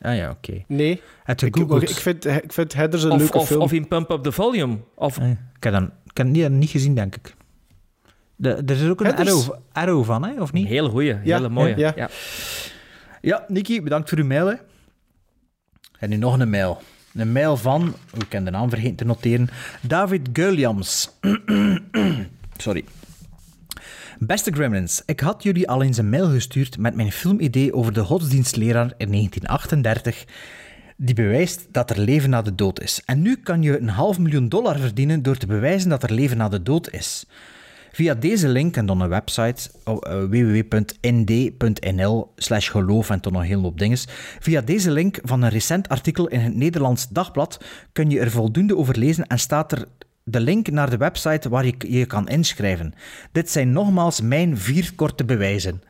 Speaker 2: Ah ja, oké.
Speaker 1: Nee. Ik,
Speaker 2: gegoogeld?
Speaker 1: ik, vind, ik vind headers een
Speaker 3: Of,
Speaker 1: leuke
Speaker 3: of,
Speaker 1: film.
Speaker 3: of in Pump Up the Volume. Of,
Speaker 2: Eh, Ik heb dat, ik heb het niet, niet gezien, denk ik. De, er is ook een arrow, arrow van, hè, of
Speaker 3: een
Speaker 2: niet?
Speaker 3: hele goeie,
Speaker 1: Ja,
Speaker 3: hele mooie.
Speaker 1: ja.
Speaker 3: Ja.
Speaker 2: Ja, Niki, bedankt voor uw mail. Hè. En nu nog een mail. Een mail van, ik kan de naam vergeten te noteren, David Geuliams. Sorry. Beste Gremlins, ik had jullie al eens een mail gestuurd met mijn filmidee over de godsdienstleraar in 1938 die bewijst dat er leven na de dood is. En nu kan je een half miljoen dollar verdienen door te bewijzen dat er leven na de dood is. Via deze link en dan een website oh, eh, www.nd.nl slash geloof en toch nog een hele hoop dinges. Via deze link van een recent artikel in het Nederlands Dagblad kun je er voldoende over lezen en staat er de link naar de website waar je je kan inschrijven. Dit zijn nogmaals mijn vier korte bewijzen.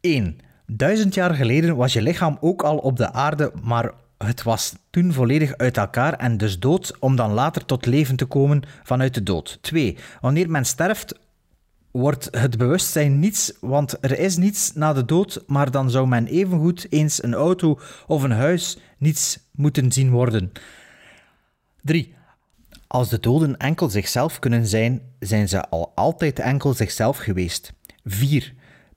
Speaker 2: 1. Duizend jaar geleden was je lichaam ook al op de aarde, maar het was toen volledig uit elkaar en dus dood om dan later tot leven te komen vanuit de dood. 2. Wanneer men sterft, wordt het bewustzijn niets, want er is niets na de dood, maar dan zou men evengoed eens een auto of een huis niets moeten zien worden. 3. Als de doden enkel zichzelf kunnen zijn, zijn ze al altijd enkel zichzelf geweest. 4.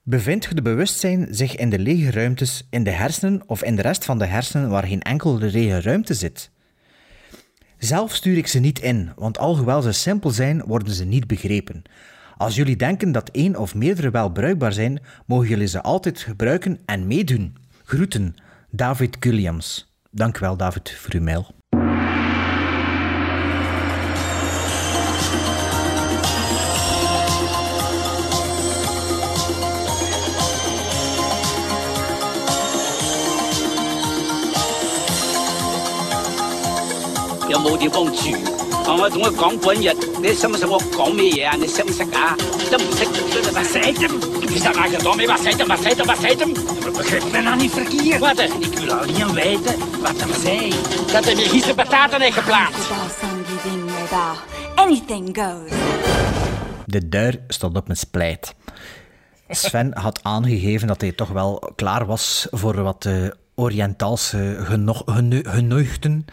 Speaker 2: Bevindt het bewustzijn zich in de lege ruimtes in de hersenen of in de rest van de hersenen waar geen enkele lege ruimte zit? Zelf stuur ik ze niet in, want alhoewel ze simpel zijn, worden ze niet begrepen. Als jullie denken dat één of meerdere wel bruikbaar zijn, mogen jullie ze altijd gebruiken en meedoen. Groeten, David Gilliams. Dank wel, David, voor.
Speaker 8: 有冇地方住？啊我同佢講半日，你識唔識我講咩嘢啊？你識唔識啊？都唔識，所以就話死啫！其實那個講咩話死啫，話死啫，話死啫！Ik ben nou niet verkeerd. Wat? Ik wil alleen weten wat hem zei. Dat hij weer gisteren bataten heeft geplaatst.
Speaker 9: Anything goes.
Speaker 2: De duir stond op mijn splijt. Sven had aangegeven dat hij toch wel klaar was voor wat eh, Oriëntaalse geno- geno- geneugten.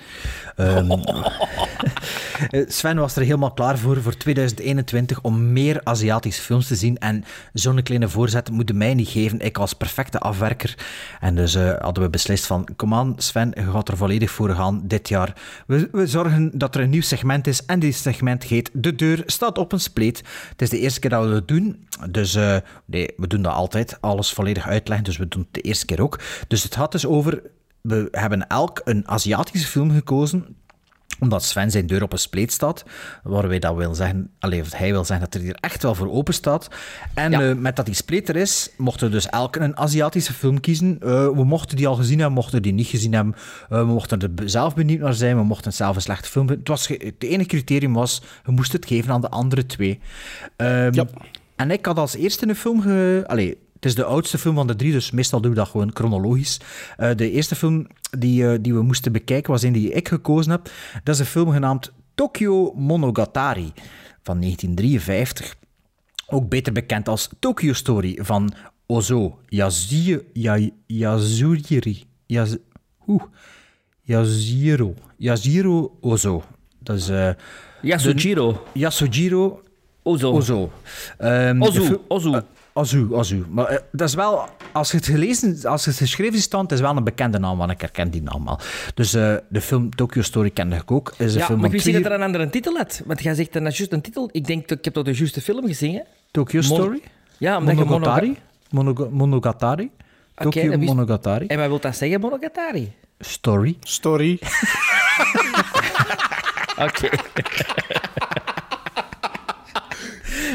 Speaker 2: Ehm, eh, Sven was er helemaal klaar voor voor 2021 om meer Aziatische films te zien. En zo'n kleine voorzet moet mij niet geven. Ik was perfecte afwerker. En dus eh, hadden we beslist van, kom aan Sven, je gaat er volledig voor gaan dit jaar. We, we zorgen dat er een nieuw segment is. En dit segment heet De Deur staat op een spleet. Het is de eerste keer dat we het doen. Dus eh, nee, we doen dat altijd. Alles volledig uitleggen. Dus we doen het de eerste keer ook. Dus het gaat dus over... We hebben elk een Aziatische film gekozen omdat Sven zijn deur op een spleet staat, waar wij dat wil zeggen, allee, of hij wil zeggen dat er hier echt wel voor open staat. En
Speaker 3: Ja.
Speaker 2: eh, met dat die spleet er is, mochten we dus elk een Aziatische film kiezen. Eh, we mochten die al gezien hebben, mochten die niet gezien hebben. We mochten er zelf benieuwd naar zijn, we mochten zelf een slechte film. Het, was het enige criterium was, we moesten het geven aan de andere twee. Ehm,
Speaker 1: Ja.
Speaker 2: En ik had als eerste een film ge... Allee, het is de oudste film van de drie, dus meestal doen we dat gewoon chronologisch. Eh, de eerste film die, eh, die we moesten bekijken was een die ik gekozen heb. Dat is een film genaamd Tokyo Monogatari van 1953. Ook beter bekend als Tokyo Story van Ozo Yazu, ya, Yazuri. Yaz, Yaziro. Yaziro Ozo. Dat is... eh,
Speaker 3: Yasujiro.
Speaker 2: de- Yasujiro
Speaker 3: Ozo.
Speaker 2: Ozo. Ehm,
Speaker 3: Ozu.
Speaker 2: Azu, Azu. Maar eh, dat is wel, als je het gelezen, als je het geschreven het is wel een bekende naam, want ik herken die naam al. Dus eh, de film Tokyo Story kende ik ook. Is een
Speaker 3: Ja,
Speaker 2: film
Speaker 3: maar ik wist niet dat er een andere titel had. Want jij zegt dan dat is juist een titel. Ik denk, dat ik heb toch de juiste film gezien, hè?
Speaker 2: Tokyo
Speaker 3: Mon-
Speaker 2: Story?
Speaker 3: Ja, omdat
Speaker 2: Monogatari? Monoga- Monogatari?
Speaker 3: Oké,
Speaker 2: Tokyo
Speaker 3: dat wist-
Speaker 2: Monogatari?
Speaker 3: En wat wil dat zeggen, Monogatari?
Speaker 2: Story.
Speaker 1: Story.
Speaker 3: Oké.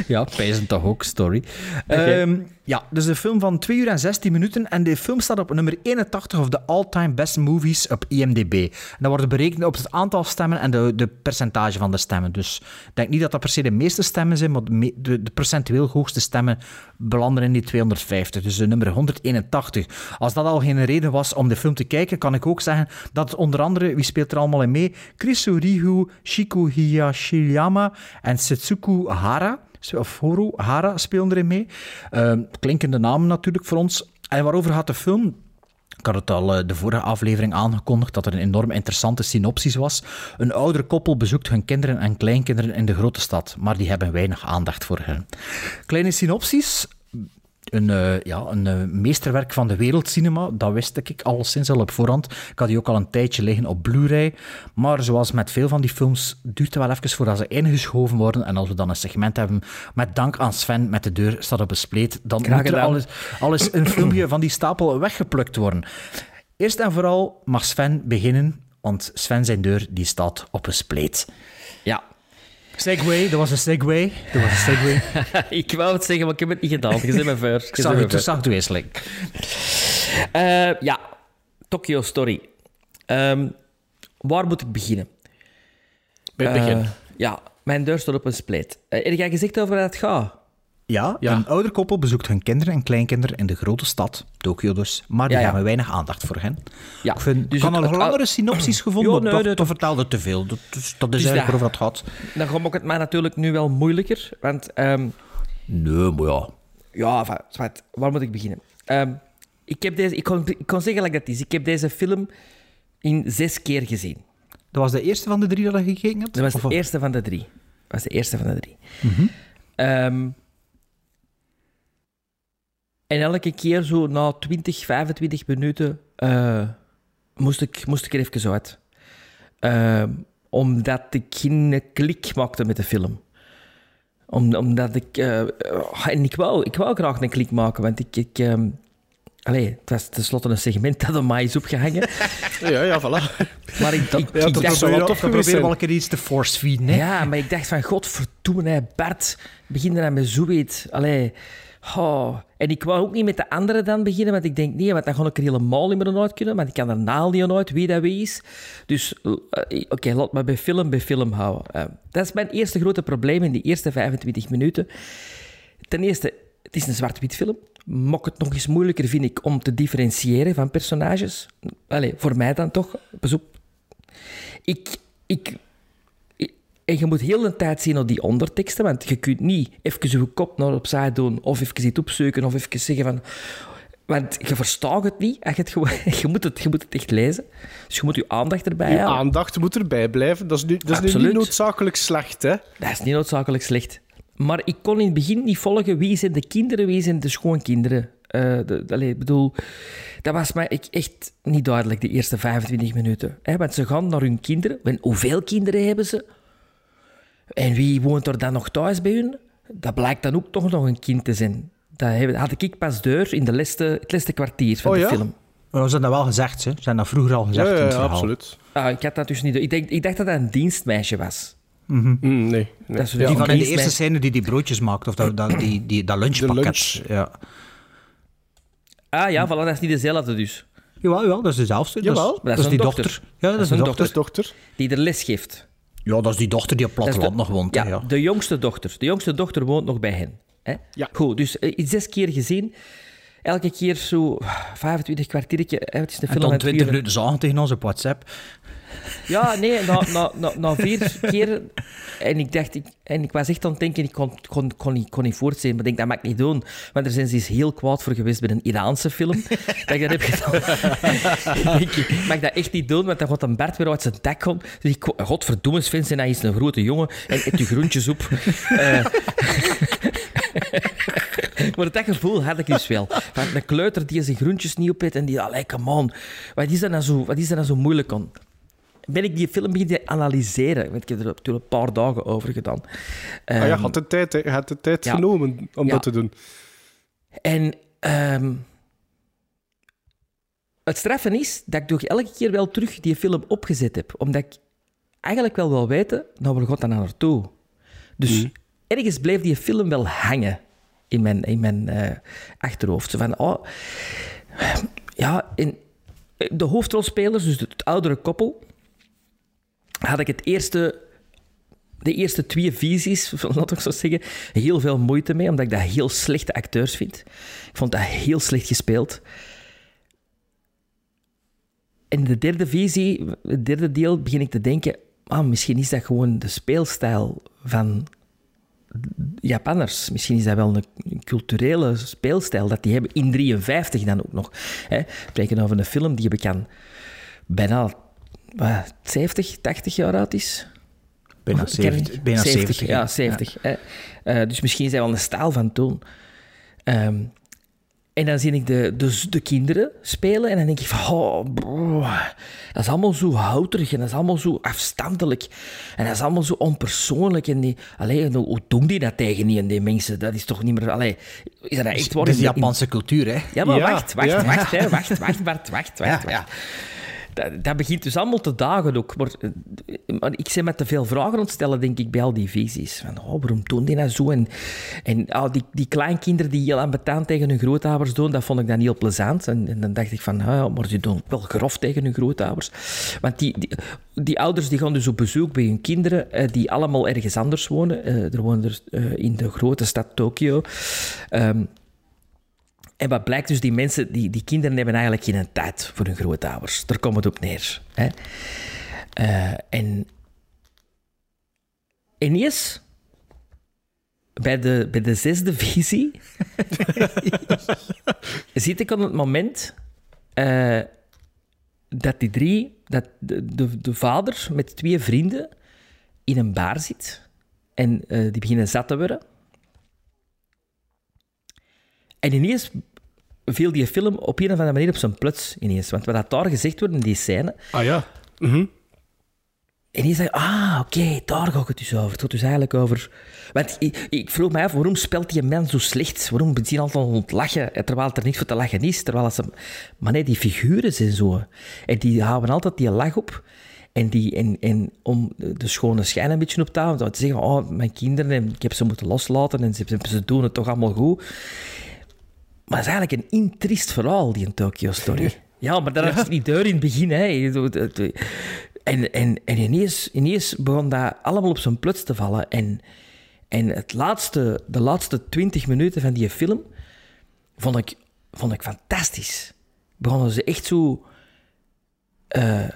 Speaker 2: Ja, pijzen toch ook, story. Ehm, ja, dus een film van 2 uur en 16 minuten. En de film staat op nummer 81 of de all-time best movies op IMDb. En dat wordt berekend op het aantal stemmen en de, de percentage van de stemmen. Dus ik denk niet dat dat per se de meeste stemmen zijn, maar de, de, de percentueel hoogste stemmen belanden in die 250. Dus de nummer 181. Als dat al geen reden was om de film te kijken, kan ik ook zeggen dat onder andere, wie speelt er allemaal in mee? Chrisurihu Shiku Hiyashiyama en Setsuku Hara of Hara spelen erin mee. Ehm, klinkende namen natuurlijk voor ons. En waarover gaat de film? Ik had het al eh, de vorige aflevering aangekondigd dat er een enorm interessante synopsis was. Een ouder koppel bezoekt hun kinderen en kleinkinderen in de grote stad, maar die hebben weinig aandacht voor hen. Kleine synopsis. Een, eh, ja, een eh, meesterwerk van de wereldcinema, dat wist ik al sinds al op voorhand. Ik had die ook al een tijdje liggen op Blu-ray. Maar zoals met veel van die films duurt het wel even voordat ze ingeschoven worden. En als we dan een segment hebben met dank aan Sven met de deur staat op een spleet, dan
Speaker 3: Graag
Speaker 2: moet er alles, alles een filmpje van die stapel weggeplukt worden. Eerst en vooral mag Sven beginnen, want Sven zijn deur die staat op een spleet.
Speaker 3: Ja.
Speaker 2: Segway, dat was een segway. Dat was een segway.
Speaker 3: ik wou het zeggen, maar ik heb het niet gedaan. Je zit me voor.
Speaker 2: Ik zag het, zag het.
Speaker 3: Eh, ja, Tokyo Story. Ehm, waar moet ik beginnen?
Speaker 1: Bij het begin.
Speaker 3: Eh, ja, mijn deur staat op een spleet. Eh, heb jij gezegd over waar het gaat?
Speaker 2: Ja,
Speaker 1: Ja.
Speaker 2: een ouder koppel bezoekt hun kinderen en kleinkinderen in de grote stad, Tokio dus, maar die
Speaker 3: Ja, ja.
Speaker 2: hebben weinig aandacht voor hen.
Speaker 3: Ja,
Speaker 2: Ik vind,
Speaker 3: dus
Speaker 2: ik
Speaker 3: het-
Speaker 2: al langere synopsis gevonden, maar
Speaker 3: nee,
Speaker 2: dat, vertelde te veel. Dat, is- dat is
Speaker 3: Dus
Speaker 2: eigenlijk waarover het gaat.
Speaker 3: Dan maakt het mij natuurlijk nu wel moeilijker. Want ehm,
Speaker 2: Nee, maar ja.
Speaker 3: Ja, waar moet ik beginnen? Ehm, ik, heb deze, ik, kon, ik kon zeggen dat is. Ik heb deze film in zes keer gezien.
Speaker 2: Dat was de eerste van de drie dat je gekeken hebt?
Speaker 3: Dat was
Speaker 2: Of-
Speaker 3: de eerste van de drie. Dat was de eerste van de drie.
Speaker 2: Mhm.
Speaker 3: Ehm, en elke keer zo na 20, 25 minuten eh, moest, ik, moest ik er even uit. Ehm, omdat ik geen klik maakte met de film. Om, omdat ik... eh, en ik wou, ik wou graag een klik maken, want ik... ik ehm, allee, het was tenslotte een segment dat op mij is opgehangen.
Speaker 1: Ja, ja, voilà.
Speaker 3: Maar ik, ik,
Speaker 1: Ja,
Speaker 3: ik
Speaker 1: dat
Speaker 3: dacht...
Speaker 1: zou wel
Speaker 2: We
Speaker 1: tof geweest
Speaker 2: proberen wel een keer iets te force-feeden, hè?
Speaker 3: Ja, maar ik dacht van, godverdomme, hè, Bart, begin er dan met zoiets. Allee, oh. En ik wou ook niet met de anderen dan beginnen, want ik denk, nee, want dan ga ik er helemaal niet meer uit kunnen, want ik kan er naal niet uit wie dat wie is. Dus, eh, oké, laat me bij film bij film houden. Eh, dat is mijn eerste grote probleem in die eerste 25 minuten. Ten eerste, het is een zwart-wit film. Maakt het nog eens moeilijker, vind ik, om te differentiëren van personages. Allee, voor mij dan toch. Ik, ik- en je moet heel de tijd zien naar die onderteksten, want je kunt niet even je kop naar opzij doen of even iets opzoeken of even zeggen van... Want je verstaat het niet. Je, het gewoon- je, moet het, je moet het echt lezen. Dus je moet je aandacht erbij
Speaker 1: Je
Speaker 3: houden.
Speaker 1: aandacht moet erbij blijven. Dat is nu, dat is nu niet noodzakelijk slecht, hè?
Speaker 3: Dat is niet noodzakelijk slecht. Maar ik kon in het begin niet volgen wie zijn de kinderen, wie zijn de schoonkinderen. De, de- allee, ik bedoel, dat was mij echt niet duidelijk, de eerste 25 minuten. Hè, want ze gaan naar hun kinderen. En hoeveel kinderen hebben ze? En wie woont er dan nog thuis bij hun? Dat blijkt dan ook toch nog een kind te zijn. Dat had ik pas deur in de laatste, het laatste kwartier van
Speaker 1: Oh,
Speaker 3: de
Speaker 1: ja?
Speaker 3: film.
Speaker 2: We zijn dat wel gezegd, hè? We zijn dat vroeger al gezegd
Speaker 1: Ja,
Speaker 2: in
Speaker 1: ja,
Speaker 2: het
Speaker 1: ja,
Speaker 2: verhaal.
Speaker 1: absoluut.
Speaker 3: Ah, ik had dat dus niet... Ik, denk, ik dacht dat dat een dienstmeisje was.
Speaker 1: Mm, nee. nee.
Speaker 3: Dat is
Speaker 1: Ja,
Speaker 2: Die van in de eerste scène die die broodjes maakt, of dat, dat, die, die, dat lunchpakket.
Speaker 1: De lunch.
Speaker 2: Ja.
Speaker 3: Ah ja, voilà, dat is niet dezelfde dus.
Speaker 2: Jawel, jawel, dat is dezelfde. Dat is,
Speaker 1: Jawel.
Speaker 2: dat
Speaker 3: Dat
Speaker 2: is
Speaker 3: is een
Speaker 2: die
Speaker 3: dochter.
Speaker 2: dochter. Ja, dat is
Speaker 3: een dochter.
Speaker 2: dochter.
Speaker 3: Die er les geeft.
Speaker 2: Ja, dat is die dochter die op platteland
Speaker 3: de-
Speaker 2: nog woont.
Speaker 3: Ja,
Speaker 2: hè, Ja,
Speaker 3: de jongste dochter. De jongste dochter woont nog bij hen. Hè?
Speaker 1: Ja.
Speaker 3: Goed, dus eh, zes keer gezien. elke keer zo 25 kwartiertje. hè, Het is een
Speaker 2: En
Speaker 3: film
Speaker 2: dan
Speaker 3: met
Speaker 2: 20
Speaker 3: vier-
Speaker 2: minuten zagen tegen ons op WhatsApp.
Speaker 3: Ja, nee, na, na, na, na vier keer. En ik dacht, ik, en ik was echt aan het denken, ik kon, kon, kon, niet, kon niet voortzien. Maar ik denk, dat mag ik niet doen. Want er zijn ze eens heel kwaad voor geweest bij een Iraanse film. dat ik dat heb gedaan. ik mag dat echt niet doen, want dan gaat een Bert weer uit zijn dak komen. Dus ik, godverdomme, Vincent, hij is een grote jongen. En eet je groentjes op. Eh, maar dat gevoel had ik dus wel. Van een kleuter die zijn groentjes niet opeet en die, allee, on. Wat is dat nou zo, wat is dat nou zo moeilijk aan? Ben ik die film beginnen analyseren. Want ik heb er natuurlijk een paar dagen over gedaan.
Speaker 1: Ah, ja,
Speaker 3: Ehm,
Speaker 1: had de tijd, hè. Had de tijd
Speaker 3: ja.
Speaker 1: genomen om
Speaker 3: Ja.
Speaker 1: dat te doen.
Speaker 3: En ehm, het straffen is dat ik toch elke keer wel terug die film opgezet heb. Omdat ik eigenlijk wel wil weten, nou, waar gaat dat nou naartoe? Dus ergens bleef die film wel hangen in mijn, in mijn eh, achterhoofd. Zo van, oh, ja, in de hoofdrolspelers, dus het oudere koppel, had ik het eerste de eerste twee visies, laat ik zo zeggen, heel veel moeite mee, omdat ik dat heel slechte acteurs vind. Ik vond dat heel slecht gespeeld. En de derde visie, het derde deel, begin ik te denken, ah, misschien is dat gewoon de speelstijl van Japanners. Misschien is dat wel een, culturele speelstijl dat die hebben in 53 dan ook nog. Hè. We spreken over een film die bekend bijna wat, 70, 80 jaar oud is.
Speaker 2: Bijna
Speaker 3: Of, ken ik-
Speaker 2: 70. Bijna 70,
Speaker 3: ja,
Speaker 2: ja.
Speaker 3: 70. hè. Eh, dus misschien is hij wel een staal van toen. Ehm, en dan zie ik de, de, de kinderen spelen en dan denk ik van, oh, bro, dat is allemaal zo houterig en dat is allemaal zo afstandelijk. En dat is allemaal zo onpersoonlijk. En die, allee, hoe doen die dat tegen die en die mensen? Dat is toch niet meer... Allee, is dat echt waar?
Speaker 2: Dat is
Speaker 3: in
Speaker 2: de Japanse cultuur, hè?
Speaker 3: ja, maar
Speaker 1: Ja,
Speaker 3: wacht, wacht,
Speaker 1: ja.
Speaker 3: wacht, hè, wacht, wacht, wacht, wacht, wacht,
Speaker 2: Ja,
Speaker 3: wacht. Dat, begint dus allemaal te dagen ook. Maar, eh, maar ik ben met te veel vragen ontstellen, denk ik, bij al die visies. Van, oh, waarom doen die dat zo? En, en ah, die, die kleinkinderen die heel ambetant tegen hun grootouders doen, dat vond ik dan heel plezant. En, en dan dacht ik van, ah, maar die doen wel grof tegen hun grootouders. Want die, die, ouders die gaan dus op bezoek bij hun kinderen, eh, die allemaal ergens anders wonen. Eh, er wonen er eh, in de grote stad Tokio. Ehm, en wat blijkt dus, die mensen, die, die kinderen hebben eigenlijk geen tijd voor hun grootouders. Daar komt het op neer. Hè? Eh, en bij de, bij de zesde visie, zit ik aan het moment eh, dat die drie, dat de, de, de vader met twee vrienden in een bar zit. En eh, die beginnen zat te worden. En ineens viel die film op een of andere manier op zijn plots ineens. Want wat daar gezegd wordt in die scène...
Speaker 1: Ah ja.
Speaker 3: En die zei, ah, oké, daar gaat het dus over. Het gaat dus eigenlijk over... Want ik, ik vroeg me af, waarom speelt die man zo slecht? Waarom begint hij altijd aan het lachen, eh, terwijl er niks voor te lachen is? Terwijl ze... Maar nee, die figuren zijn zo. En die houden altijd die lach op. En, die, en, en om de schone schijn een beetje op te houden, te zeggen, oh, mijn kinderen, en ik heb ze moeten loslaten en ze, ze doen het toch allemaal goed. Maar het is eigenlijk een intriest verhaal, die in Tokyo Story. Ja, maar dat is niet deur in het begin. Hè. En, en, en ineens, ineens begon dat allemaal op zijn plots te vallen. En, en het laatste, de laatste twintig minuten van die film vond ik, vond ik fantastisch. Begonnen ze echt zo... eh,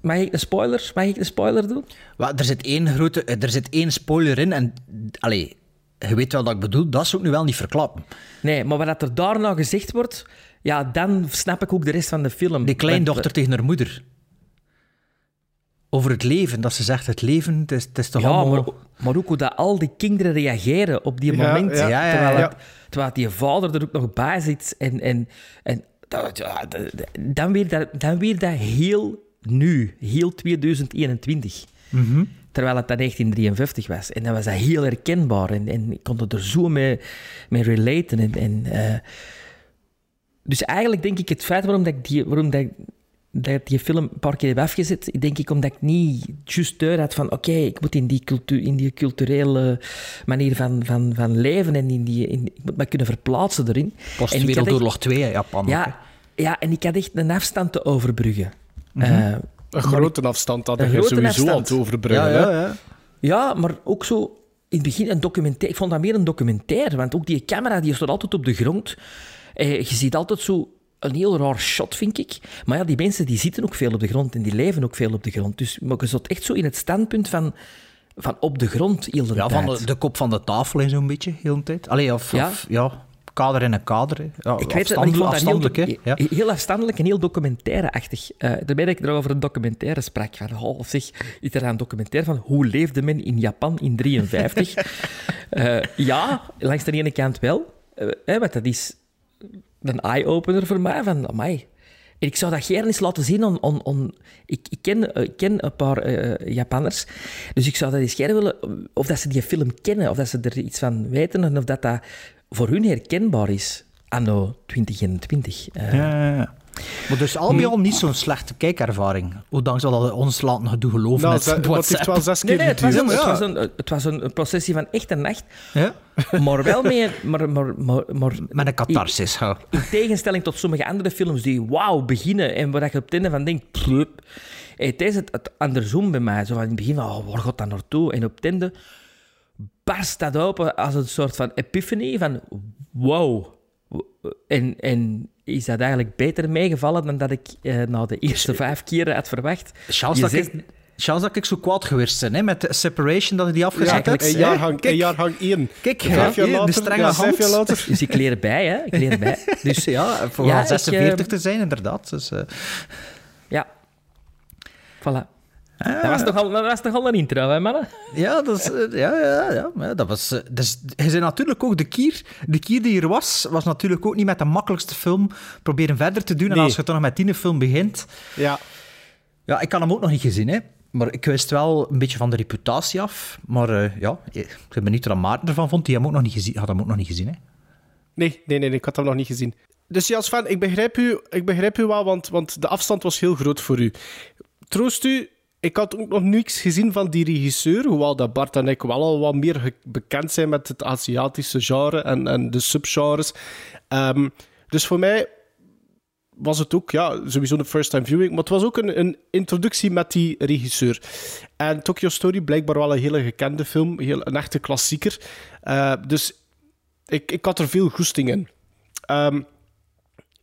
Speaker 3: mag ik een spoiler? Mag ik een spoiler doen?
Speaker 2: Wel, er, zit één grote, er zit één spoiler in en... Allee, je weet wel wat ik bedoel, dat zou ik nu wel niet verklappen.
Speaker 3: Nee, maar wat er daarna gezegd wordt, ja, dan snap ik ook de rest van de film.
Speaker 2: Die kleindochter tegen haar moeder. Over het leven, dat ze zegt, het leven, het is, het is toch
Speaker 3: Ja,
Speaker 2: allemaal...
Speaker 3: maar, maar ook hoe dat al die kinderen reageren op die
Speaker 1: Ja,
Speaker 3: moment.
Speaker 1: ja,
Speaker 2: ja,
Speaker 3: terwijl,
Speaker 1: ja.
Speaker 3: het- terwijl die vader er ook nog bij zit. En, en, en dat- ja, dat- dan, weer dat, dan weer dat heel nu, heel 2021. Terwijl het dan 1953 was. En dan was dat heel herkenbaar. En, en ik kon er zo mee, mee relaten. En, en, eh, dus eigenlijk denk ik het feit waarom, dat ik die, waarom dat, ik- dat die film een paar keer heb afgezet, denk ik omdat ik niet juist deur had van oké, ik moet in die, cultuur, in die culturele manier van, van, van leven en in die, in, ik moet me kunnen verplaatsen erin.
Speaker 2: Post Wereldoorlog 2, hè, Japan. ook.
Speaker 3: Ja, ja, en ik had echt een afstand te overbruggen. Eh,
Speaker 1: Een grote afstand dat je sowieso
Speaker 3: afstand.
Speaker 1: aan het overbruggen.
Speaker 2: ja,
Speaker 1: hè.
Speaker 2: ja, ja.
Speaker 3: Ja, maar ook zo in het begin een documentaire. Ik vond dat meer een documentaire, want ook die camera die stond altijd op de grond. Eh, je ziet altijd zo een heel raar shot, vind ik. Maar ja, die mensen die zitten ook veel op de grond en die leven ook veel op de grond. Dus maar je zat echt zo in het standpunt van, van op de grond heel de
Speaker 2: Ja,
Speaker 3: tijd.
Speaker 2: van de, de kop van de tafel en zo'n beetje, heel de tijd. Allee, of,
Speaker 3: Ja.
Speaker 2: of, ja, kader in een kader. hè. Ja,
Speaker 3: Ik weet het,
Speaker 2: afstand-
Speaker 3: ik vond dat heel.
Speaker 2: Ja.
Speaker 3: he- heel afstandelijk en heel documentaire-achtig. Eh daarmee dat ik erover een documentaire sprak. Van, oh, zeg, is er een documentaire van hoe leefde men in Japan in 53? Eh, ja, langs de ene kant wel. Eh, hè, want dat is een eye-opener voor mij. Van, amai. En ik zou dat gerne eens laten zien ik, ik, ken, ik ken een paar Japanners, dus ik zou dat eens gerne willen... Of dat ze die film kennen, of dat ze er iets van weten, en of dat dat voor hun herkenbaar is. Anno 2021. Eh,
Speaker 2: Ja, ja, ja. Maar dus al bij al niet zo'n slechte kijkervaring. Zal dat ons laten doen geloven
Speaker 1: Nou,
Speaker 2: met
Speaker 1: het heeft
Speaker 2: WhatsApp.
Speaker 1: wel zes
Speaker 3: Nee,
Speaker 1: keer
Speaker 3: nee, het was, een, het, was een, het was een, processie van echt een nacht,
Speaker 2: Ja?
Speaker 3: maar wel mee, maar, maar, maar, maar
Speaker 2: Met een catharsis. ja.
Speaker 3: in tegenstelling tot sommige andere films die wauw beginnen en waar je op het einde van denkt, plup. Het is het, het andersom bij mij. Zo van in het begin van, oh, waar gaat dat naartoe? En op het einde barst dat open als een soort van epiphany van, wow. En, en is dat eigenlijk beter meegevallen dan dat ik eh, na de eerste vijf keren had verwacht?
Speaker 2: Dat,
Speaker 3: zegt-
Speaker 2: ik, chance dat ik zo kwaad geweest ben, hè, met de separation dat ik die afgezet
Speaker 1: Ja, een
Speaker 2: hè.
Speaker 1: jaarhang,
Speaker 2: Kijk,
Speaker 1: een jaarhang één.
Speaker 2: Kijk,
Speaker 1: vijf
Speaker 2: ja,
Speaker 1: jaar
Speaker 2: de
Speaker 1: later,
Speaker 2: strenge
Speaker 1: ja, vijf
Speaker 2: hand.
Speaker 1: jaar later.
Speaker 3: Dus ik leer bij, hè. Ik leer bij. Dus
Speaker 2: Ja, voor
Speaker 3: Ja,
Speaker 2: al
Speaker 3: ik,
Speaker 2: 46
Speaker 3: eh,
Speaker 2: te zijn, inderdaad. Dus, eh,
Speaker 3: Ja. Voilà. Dat, was toch al, dat was toch al een intro, hè, mannen?
Speaker 2: ja, dat is, eh, ja, ja, ja, dat was... Dus, hij zei natuurlijk ook, de kier, de kier die er was, was natuurlijk ook niet met de makkelijkste film proberen verder te doen. En als je dan nog met die film begint...
Speaker 1: Ja.
Speaker 2: Ja, ik had hem ook nog niet gezien, hè. Maar ik wist wel een beetje van de reputatie af. Maar eh, ja, ik ben benieuwd wat Maarten ervan vond. Die hem ook nog niet gezien, had hem ook nog niet gezien, hè.
Speaker 1: Nee, nee, nee, nee, ik had hem nog niet gezien. Dus ja, Sven, ik begrijp u, ik begrijp u wel, want, want de afstand was heel groot voor u. Troost u, ik had ook nog niks gezien van die regisseur, hoewel dat Bart en ik wel al wat meer bekend zijn met het Aziatische genre en, en de subgenres. Ehm, dus voor mij was het ook ja, sowieso een first-time viewing, maar het was ook een, een introductie met die regisseur. En Tokyo Story, blijkbaar wel een hele gekende film, heel, een echte klassieker. Eh, dus ik, ik had er veel goesting in. Ehm,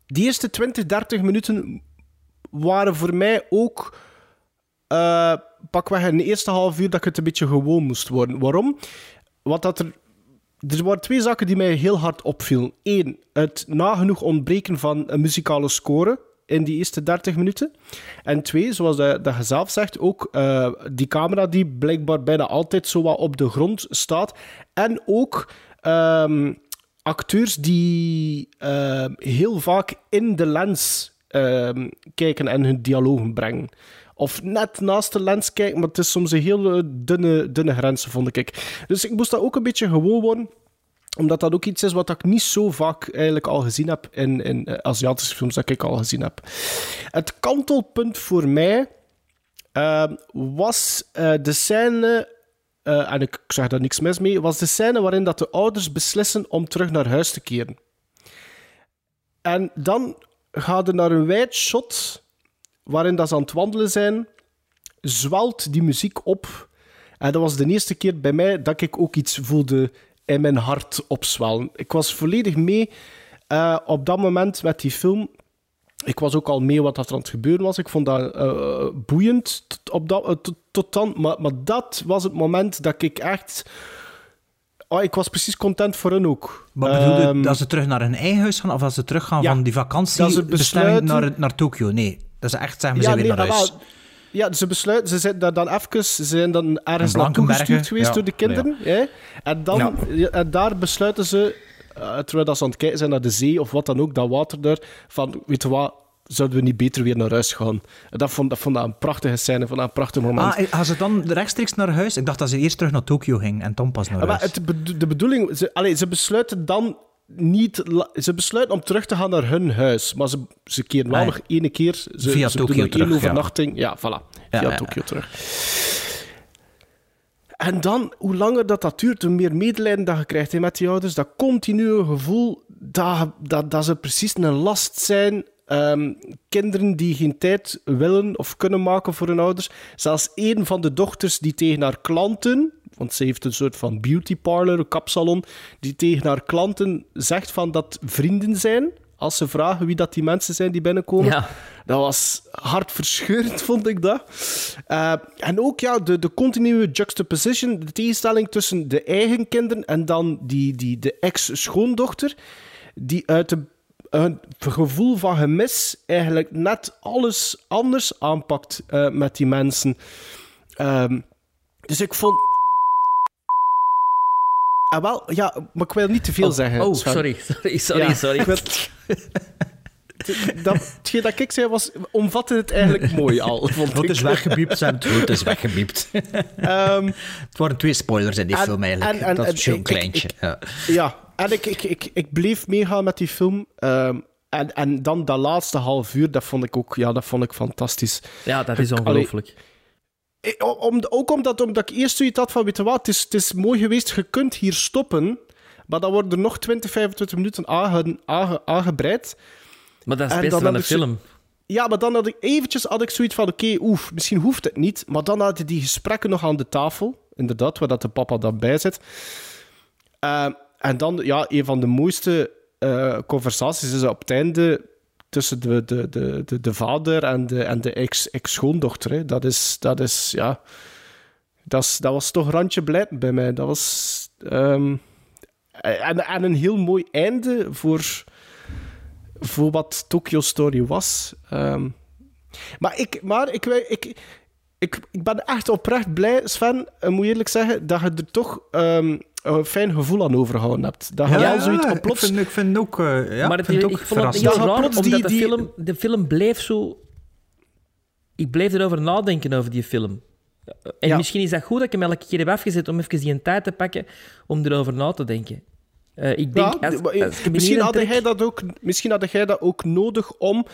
Speaker 1: die eerste 20, 30 minuten waren voor mij ook eh pakweg in de eerste half uur dat ik het een beetje gewoon moest worden. Waarom? Want dat er, er waren twee zaken die mij heel hard opvielen. Eén, het nagenoeg ontbreken van een muzikale score in die eerste 30 minuten. En twee, zoals dat, je zelf zegt, ook eh, die camera die blijkbaar bijna altijd zo wat op de grond staat. En ook ehm, acteurs die ehm, heel vaak in de lens ehm, kijken en hun dialogen brengen. Of net naast de lens kijken, maar het is soms een heel dunne, dunne grens, vond ik. Dus ik moest dat ook een beetje gewoon worden omdat dat ook iets is wat ik niet zo vaak eigenlijk al gezien heb in, in eh, Aziatische films dat ik al gezien heb. Het kantelpunt voor mij eh, was eh, de scène, eh, en ik, ik zeg daar niks mis mee, was de scène waarin dat de ouders beslissen om terug naar huis te keren. En dan gaat er naar een wide shot waarin dat ze aan het wandelen zijn, zwelt die muziek op. En dat was de eerste keer bij mij dat ik ook iets voelde in mijn hart opzwellen. Ik was volledig mee eh, op dat moment met die film. Ik was ook al mee wat er aan het gebeuren was. Ik vond dat eh, boeiend tot, op dat, eh, tot, tot dan. Maar, maar dat was het moment dat ik echt... Oh, ik was precies content voor hun ook.
Speaker 2: Wat bedoelde
Speaker 1: Ehm,
Speaker 2: dat ze terug naar hun eigen huis gaan of dat ze terug gaan
Speaker 1: Ja,
Speaker 2: van die
Speaker 1: dat ze besluiten-
Speaker 2: naar, naar Tokio? Nee, dat ze echt zeggen, we zijn weer
Speaker 1: nee,
Speaker 2: naar huis.
Speaker 1: wel, Ja, ze besluiten, ze zijn daar dan even, ze zijn dan ergens naartoe gestuurd geweest
Speaker 2: ja.
Speaker 1: door de kinderen. hè? En, dan,
Speaker 2: Ja.
Speaker 1: ja, en daar besluiten ze, eh, terwijl dat ze aan het kijken zijn naar de zee of wat dan ook, dat water daar, van, weet je wat, zouden we niet beter weer naar huis gaan? En dat vond, dat vond ik een prachtige scène, vond een prachtig moment.
Speaker 2: Ah, gaan ze dan rechtstreeks naar huis? Ik dacht dat ze eerst terug naar Tokio ging en dan pas naar
Speaker 1: Ja, maar
Speaker 2: huis.
Speaker 1: het, de bedoeling, ze, allee, ze besluiten dan niet, ze besluiten om terug te gaan naar hun huis, maar ze, ze keren wel
Speaker 2: Ah,
Speaker 1: nog één keer, ze,
Speaker 2: Via
Speaker 1: ze
Speaker 2: Tokio terug,
Speaker 1: één
Speaker 2: ja.
Speaker 1: overnachting, ja, voilà,
Speaker 2: Ja,
Speaker 1: via
Speaker 2: ja.
Speaker 1: Tokio terug. En dan, hoe langer dat, dat duurt, hoe meer medelijden dat je krijgt hè, met die ouders. Dat continue gevoel dat, dat, dat ze precies een last zijn. Ehm, kinderen die geen tijd willen of kunnen maken voor hun ouders. Zelfs een van de dochters die tegen haar klanten, Want ze heeft een soort van beauty parlor, een kapsalon, die tegen haar klanten zegt van dat vrienden zijn. Als ze vragen wie dat die mensen zijn die binnenkomen.
Speaker 3: Ja.
Speaker 1: Dat was hartverscheurend, vond ik dat. Eh, en ook ja, de, de continue juxtaposition, de tegenstelling tussen de eigen kinderen en dan die, die, de ex-schoondochter, die uit een, een gevoel van gemis eigenlijk net alles anders aanpakt eh, met die mensen. Ehm, dus ik vond... Ah, wel, ja, maar ik wil niet te veel
Speaker 3: Oh,
Speaker 1: zeggen.
Speaker 3: oh,
Speaker 1: Sven.
Speaker 3: sorry, sorry, sorry,
Speaker 1: Ja,
Speaker 3: sorry.
Speaker 1: wil- dat, hetgeen dat ik zei was, omvatte het eigenlijk mooi al, vond
Speaker 2: Het is weggebiept, Sam. Het is weggebiept.
Speaker 1: Ehm,
Speaker 2: Het waren twee spoilers in die
Speaker 1: En-
Speaker 2: film eigenlijk.
Speaker 1: en- en-
Speaker 2: dat is zo'n kleintje.
Speaker 1: ik-
Speaker 2: ja.
Speaker 1: ja, en ik, ik, ik, ik bleef meegaan met die film. Ehm, en, en dan dat laatste half uur, dat vond ik ook ja, dat vond ik fantastisch.
Speaker 3: Ja, dat is
Speaker 1: Allee,
Speaker 3: ongelooflijk.
Speaker 1: Eh, Om, ook omdat, omdat ik eerst zoiets had van, weet je wat, het is, het is mooi geweest, je kunt hier stoppen, maar dan worden er nog 20, 25 minuten aange, aange- aangebreid.
Speaker 3: Maar dat is het
Speaker 1: En
Speaker 3: beste van de film.
Speaker 1: Ja, maar dan had ik eventjes had ik zoiets van, oké, oef, misschien hoeft het niet. Maar dan hadden die gesprekken nog aan de tafel, inderdaad, waar dat de papa dan bij zit. Eh, en dan, ja, een van de mooiste eh, conversaties is op het einde tussen de, de, de, de, de vader en de, en de ex- ex-schoondochter. dat, is, dat is, ja... Dat, is, dat was toch randje blijven bij mij. Dat was... ehm, en, en een heel mooi einde voor voor wat Tokyo Story was. Ehm, maar ik, maar ik, ik, ik, ik, ik ben echt oprecht blij, Sven, eh, moet je eerlijk zeggen, dat je er toch ehm, een fijn gevoel aan overgehouden hebt. Dat je wel zoiets op
Speaker 2: ik vind, ik vind ook, eh, ja,
Speaker 3: maar
Speaker 2: ik
Speaker 3: het,
Speaker 2: vind
Speaker 3: ik,
Speaker 2: ook
Speaker 3: vond het heel
Speaker 1: Ja,
Speaker 3: raar, omdat
Speaker 1: die-
Speaker 3: de,
Speaker 1: die-
Speaker 3: film, de film bleef zo... Ik bleef erover nadenken, over die film. En
Speaker 1: Ja.
Speaker 3: misschien is dat goed dat ik hem elke keer heb afgezet om even die tijd te pakken om erover na te denken. Eh, ik denk,
Speaker 1: Ja,
Speaker 3: als,
Speaker 1: eh,
Speaker 3: als ik
Speaker 1: misschien, had jij dat ook, misschien had jij dat ook nodig om...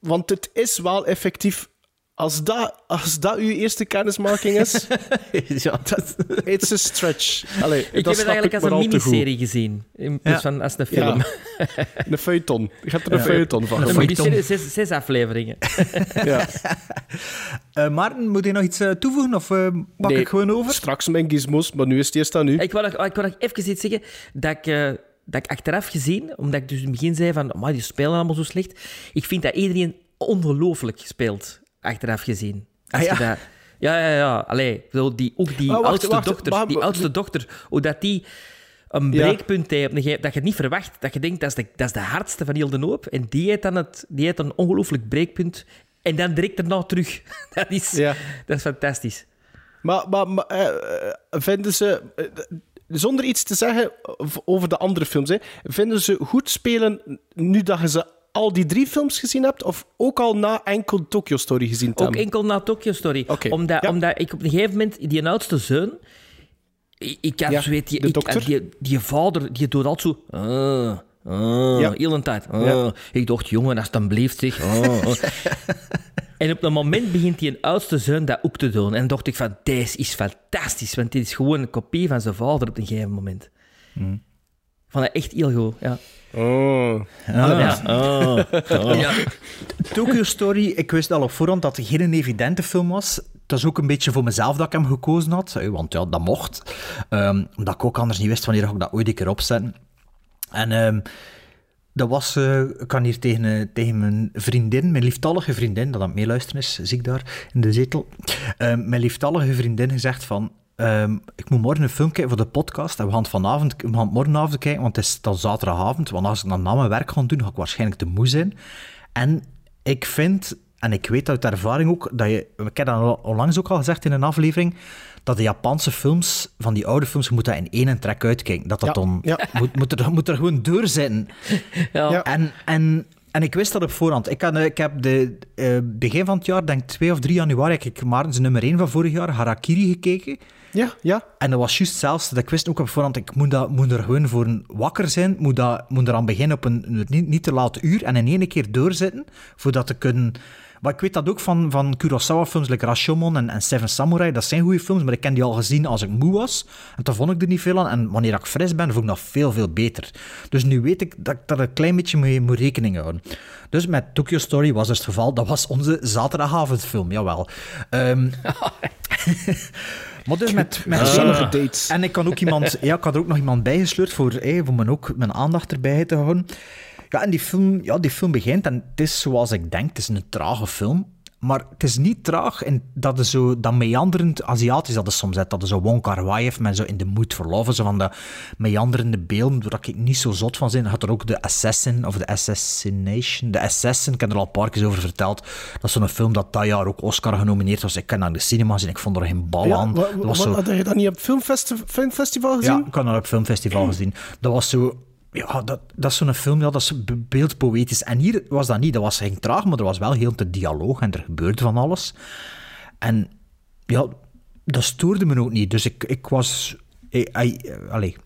Speaker 1: Want het is wel effectief... Als dat, als dat uw eerste kennismaking is,
Speaker 2: ja, dat,
Speaker 1: it's a stretch. Allee,
Speaker 3: Ik
Speaker 1: dat
Speaker 3: heb het eigenlijk als een miniserie gezien, in plaats
Speaker 2: Ja.
Speaker 3: van als een film.
Speaker 1: Ja. Een feuilleton. Je hebt er een feuilleton van.
Speaker 3: Een
Speaker 2: feuilleton.
Speaker 3: miniserie, zes, zes afleveringen.
Speaker 1: Ja.
Speaker 2: Eh, Maarten, moet je nog iets eh, toevoegen of eh pak
Speaker 1: Nee,
Speaker 2: ik gewoon over?
Speaker 1: Straks mijn gizmos, maar nu is het eerst aan u.
Speaker 3: Ik wou nog, ik nog even iets zeggen dat ik, dat ik achteraf gezien, omdat ik dus in het begin zei van, maar die spelen allemaal zo slecht. Ik vind dat iedereen ongelooflijk speelt, achteraf gezien. Als
Speaker 2: Ah, ja?
Speaker 3: je dat- ja, ja, ja. Allee, bedoel, die, ook die
Speaker 1: wacht,
Speaker 3: oudste
Speaker 1: wacht,
Speaker 3: dochter, die oudste dochter, hoe dat die een
Speaker 1: Ja.
Speaker 3: breekpunt heeft, dat je het niet verwacht, dat je denkt, dat is de, dat is de hardste van heel de hoop. En die heeft dan, het, die heeft een ongelooflijk breekpunt. En dan direct erna terug. Dat is,
Speaker 1: Ja.
Speaker 3: dat is fantastisch.
Speaker 1: Maar, maar, maar eh, eh, vinden ze, eh, zonder iets te zeggen over de andere films, hè, vinden ze goed spelen nu dat je ze al die drie films gezien hebt, of ook al na enkel Tokyo Story gezien te
Speaker 3: Ook enkel na Tokyo Story. Omdat,
Speaker 1: ja.
Speaker 3: omdat ik op een gegeven moment, die oudste zoon, ik, ik had
Speaker 1: Ja,
Speaker 3: zo weet, die,
Speaker 1: de
Speaker 3: ik, die, die vader, die doet altijd zo... ah, ah,
Speaker 1: Ja.
Speaker 3: Heel een tijd. ah.
Speaker 1: Ja.
Speaker 3: Ik dacht, jongen, alsjeblieft zeg. en op een moment begint die oudste zoon dat ook te doen. En dacht ik van, deze is fantastisch, want dit is gewoon een kopie van zijn vader op een gegeven moment.
Speaker 1: Hmm.
Speaker 3: Vond dat echt heel goed, ja.
Speaker 1: Oh.
Speaker 3: ja. ja.
Speaker 2: Tokyo Story, ik wist al op voorhand dat het geen evidente film was. Het was ook een beetje voor mezelf dat ik hem gekozen had, want ja, dat mocht. Ehm, omdat ik ook anders niet wist wanneer ik dat ooit een keer opzetten. En ehm, dat was, eh, ik kan hier tegen, eh, tegen mijn vriendin, mijn lieftallige vriendin, dat aan het meeluisteren is, zie ik daar in de zetel. Ehm, mijn lieftallige vriendin gezegd van, ehm, ik moet morgen een film kijken voor de podcast en we gaan het vanavond, we gaan het morgenavond kijken, want het is dan zaterdagavond, want als ik dan na mijn werk ga doen, ga ik waarschijnlijk te moe zijn. En ik vind, en ik weet uit ervaring ook, dat je, ik heb dat al- onlangs ook al gezegd in een aflevering, dat de Japanse films, van die oude films, je moet dat in één trek uitkijken. Dat dat
Speaker 1: Ja,
Speaker 2: dan,
Speaker 1: ja.
Speaker 2: Moet, moet, er, moet er gewoon doorzitten.
Speaker 3: Ja.
Speaker 1: Ja.
Speaker 2: En, en, en ik wist dat op voorhand. Ik, had, ik heb de, eh, begin van het jaar, denk 2 of 3 januari, heb ik Maartens nummer 1 van vorig jaar, Harakiri, gekeken.
Speaker 1: Ja, ja.
Speaker 2: En dat was juist zelfs dat ik wist ook op voorhand, ik moet, dat, moet er gewoon voor een wakker zijn, moet, dat, moet eraan beginnen op een, niet, niet te laat uur en in één keer doorzetten, voordat te kunnen... Maar ik weet dat ook van, van Kurosawa-films, like Rashomon en, en Seven Samurai, dat zijn goede films, maar ik ken die al gezien als ik moe was. En toen vond ik er niet veel aan. En wanneer ik fris ben, vond ik dat veel, veel beter. Dus nu weet ik dat ik daar een klein beetje mee moet rekening houden. Dus met Tokyo Story was dus het geval, dat was onze zaterdagavondfilm, jawel. Ehm Maar dus met, met
Speaker 1: Gezellige dates.
Speaker 2: En ik kan ook iemand, ja, ik had er ook nog iemand bijgesleurd voor, eh, voor mijn, ook, mijn aandacht erbij te houden. Ja, en die film, ja, die film begint en het is zoals ik denk, het is een trage film. Maar het is niet traag en dat is zo dat meanderend Aziatisch dat is soms zet. Dat is zo Wong Kar Wai heeft men zo in de moed verloven. Zo van de meanderende beelden, waar ik niet zo zot van zijn. Had er ook de Assassin of de Assassination. De Assassin, ik heb er al een paar keer over verteld. Dat is zo'n film dat dat jaar ook Oscar genomineerd was. Ik ken naar de cinema en ik vond er geen bal
Speaker 1: Ja,
Speaker 2: aan. zo...
Speaker 1: Had je dat niet op filmfestival gezien?
Speaker 2: Ja, ik had dat op filmfestival gezien. Dat was zo... Ja, dat, dat is zo'n film, ja, dat is be- beeldpoëtisch. En hier was dat niet. Dat was ging traag, maar er was wel heel te dialoog en er gebeurde van alles. En ja, dat stoorde me ook niet. Dus ik, ik was... Ik,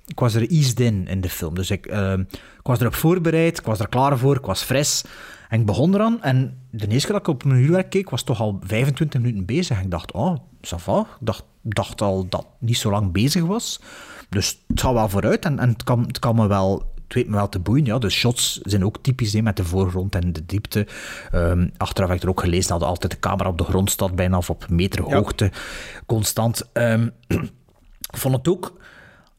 Speaker 2: ik was er eased in, in de film. Dus ik, ehm, ik was erop voorbereid, ik was er klaar voor, ik was fris. En ik begon eraan. En de eerste keer dat ik op mijn uurwerk keek, was toch al 25 minuten bezig. En ik dacht, oh, ça va. Ik dacht, dacht al dat het niet zo lang bezig was. Dus het gaat wel vooruit en, en het, kan, het kan me wel... Het weet me wel te boeien, ja. De shots zijn ook typisch, hè, met de voorgrond en de diepte. Ehm, achteraf heb ik er ook gelezen dat altijd de camera op de grond staat, bijna of op meter hoogte, constant. Ik vond het ook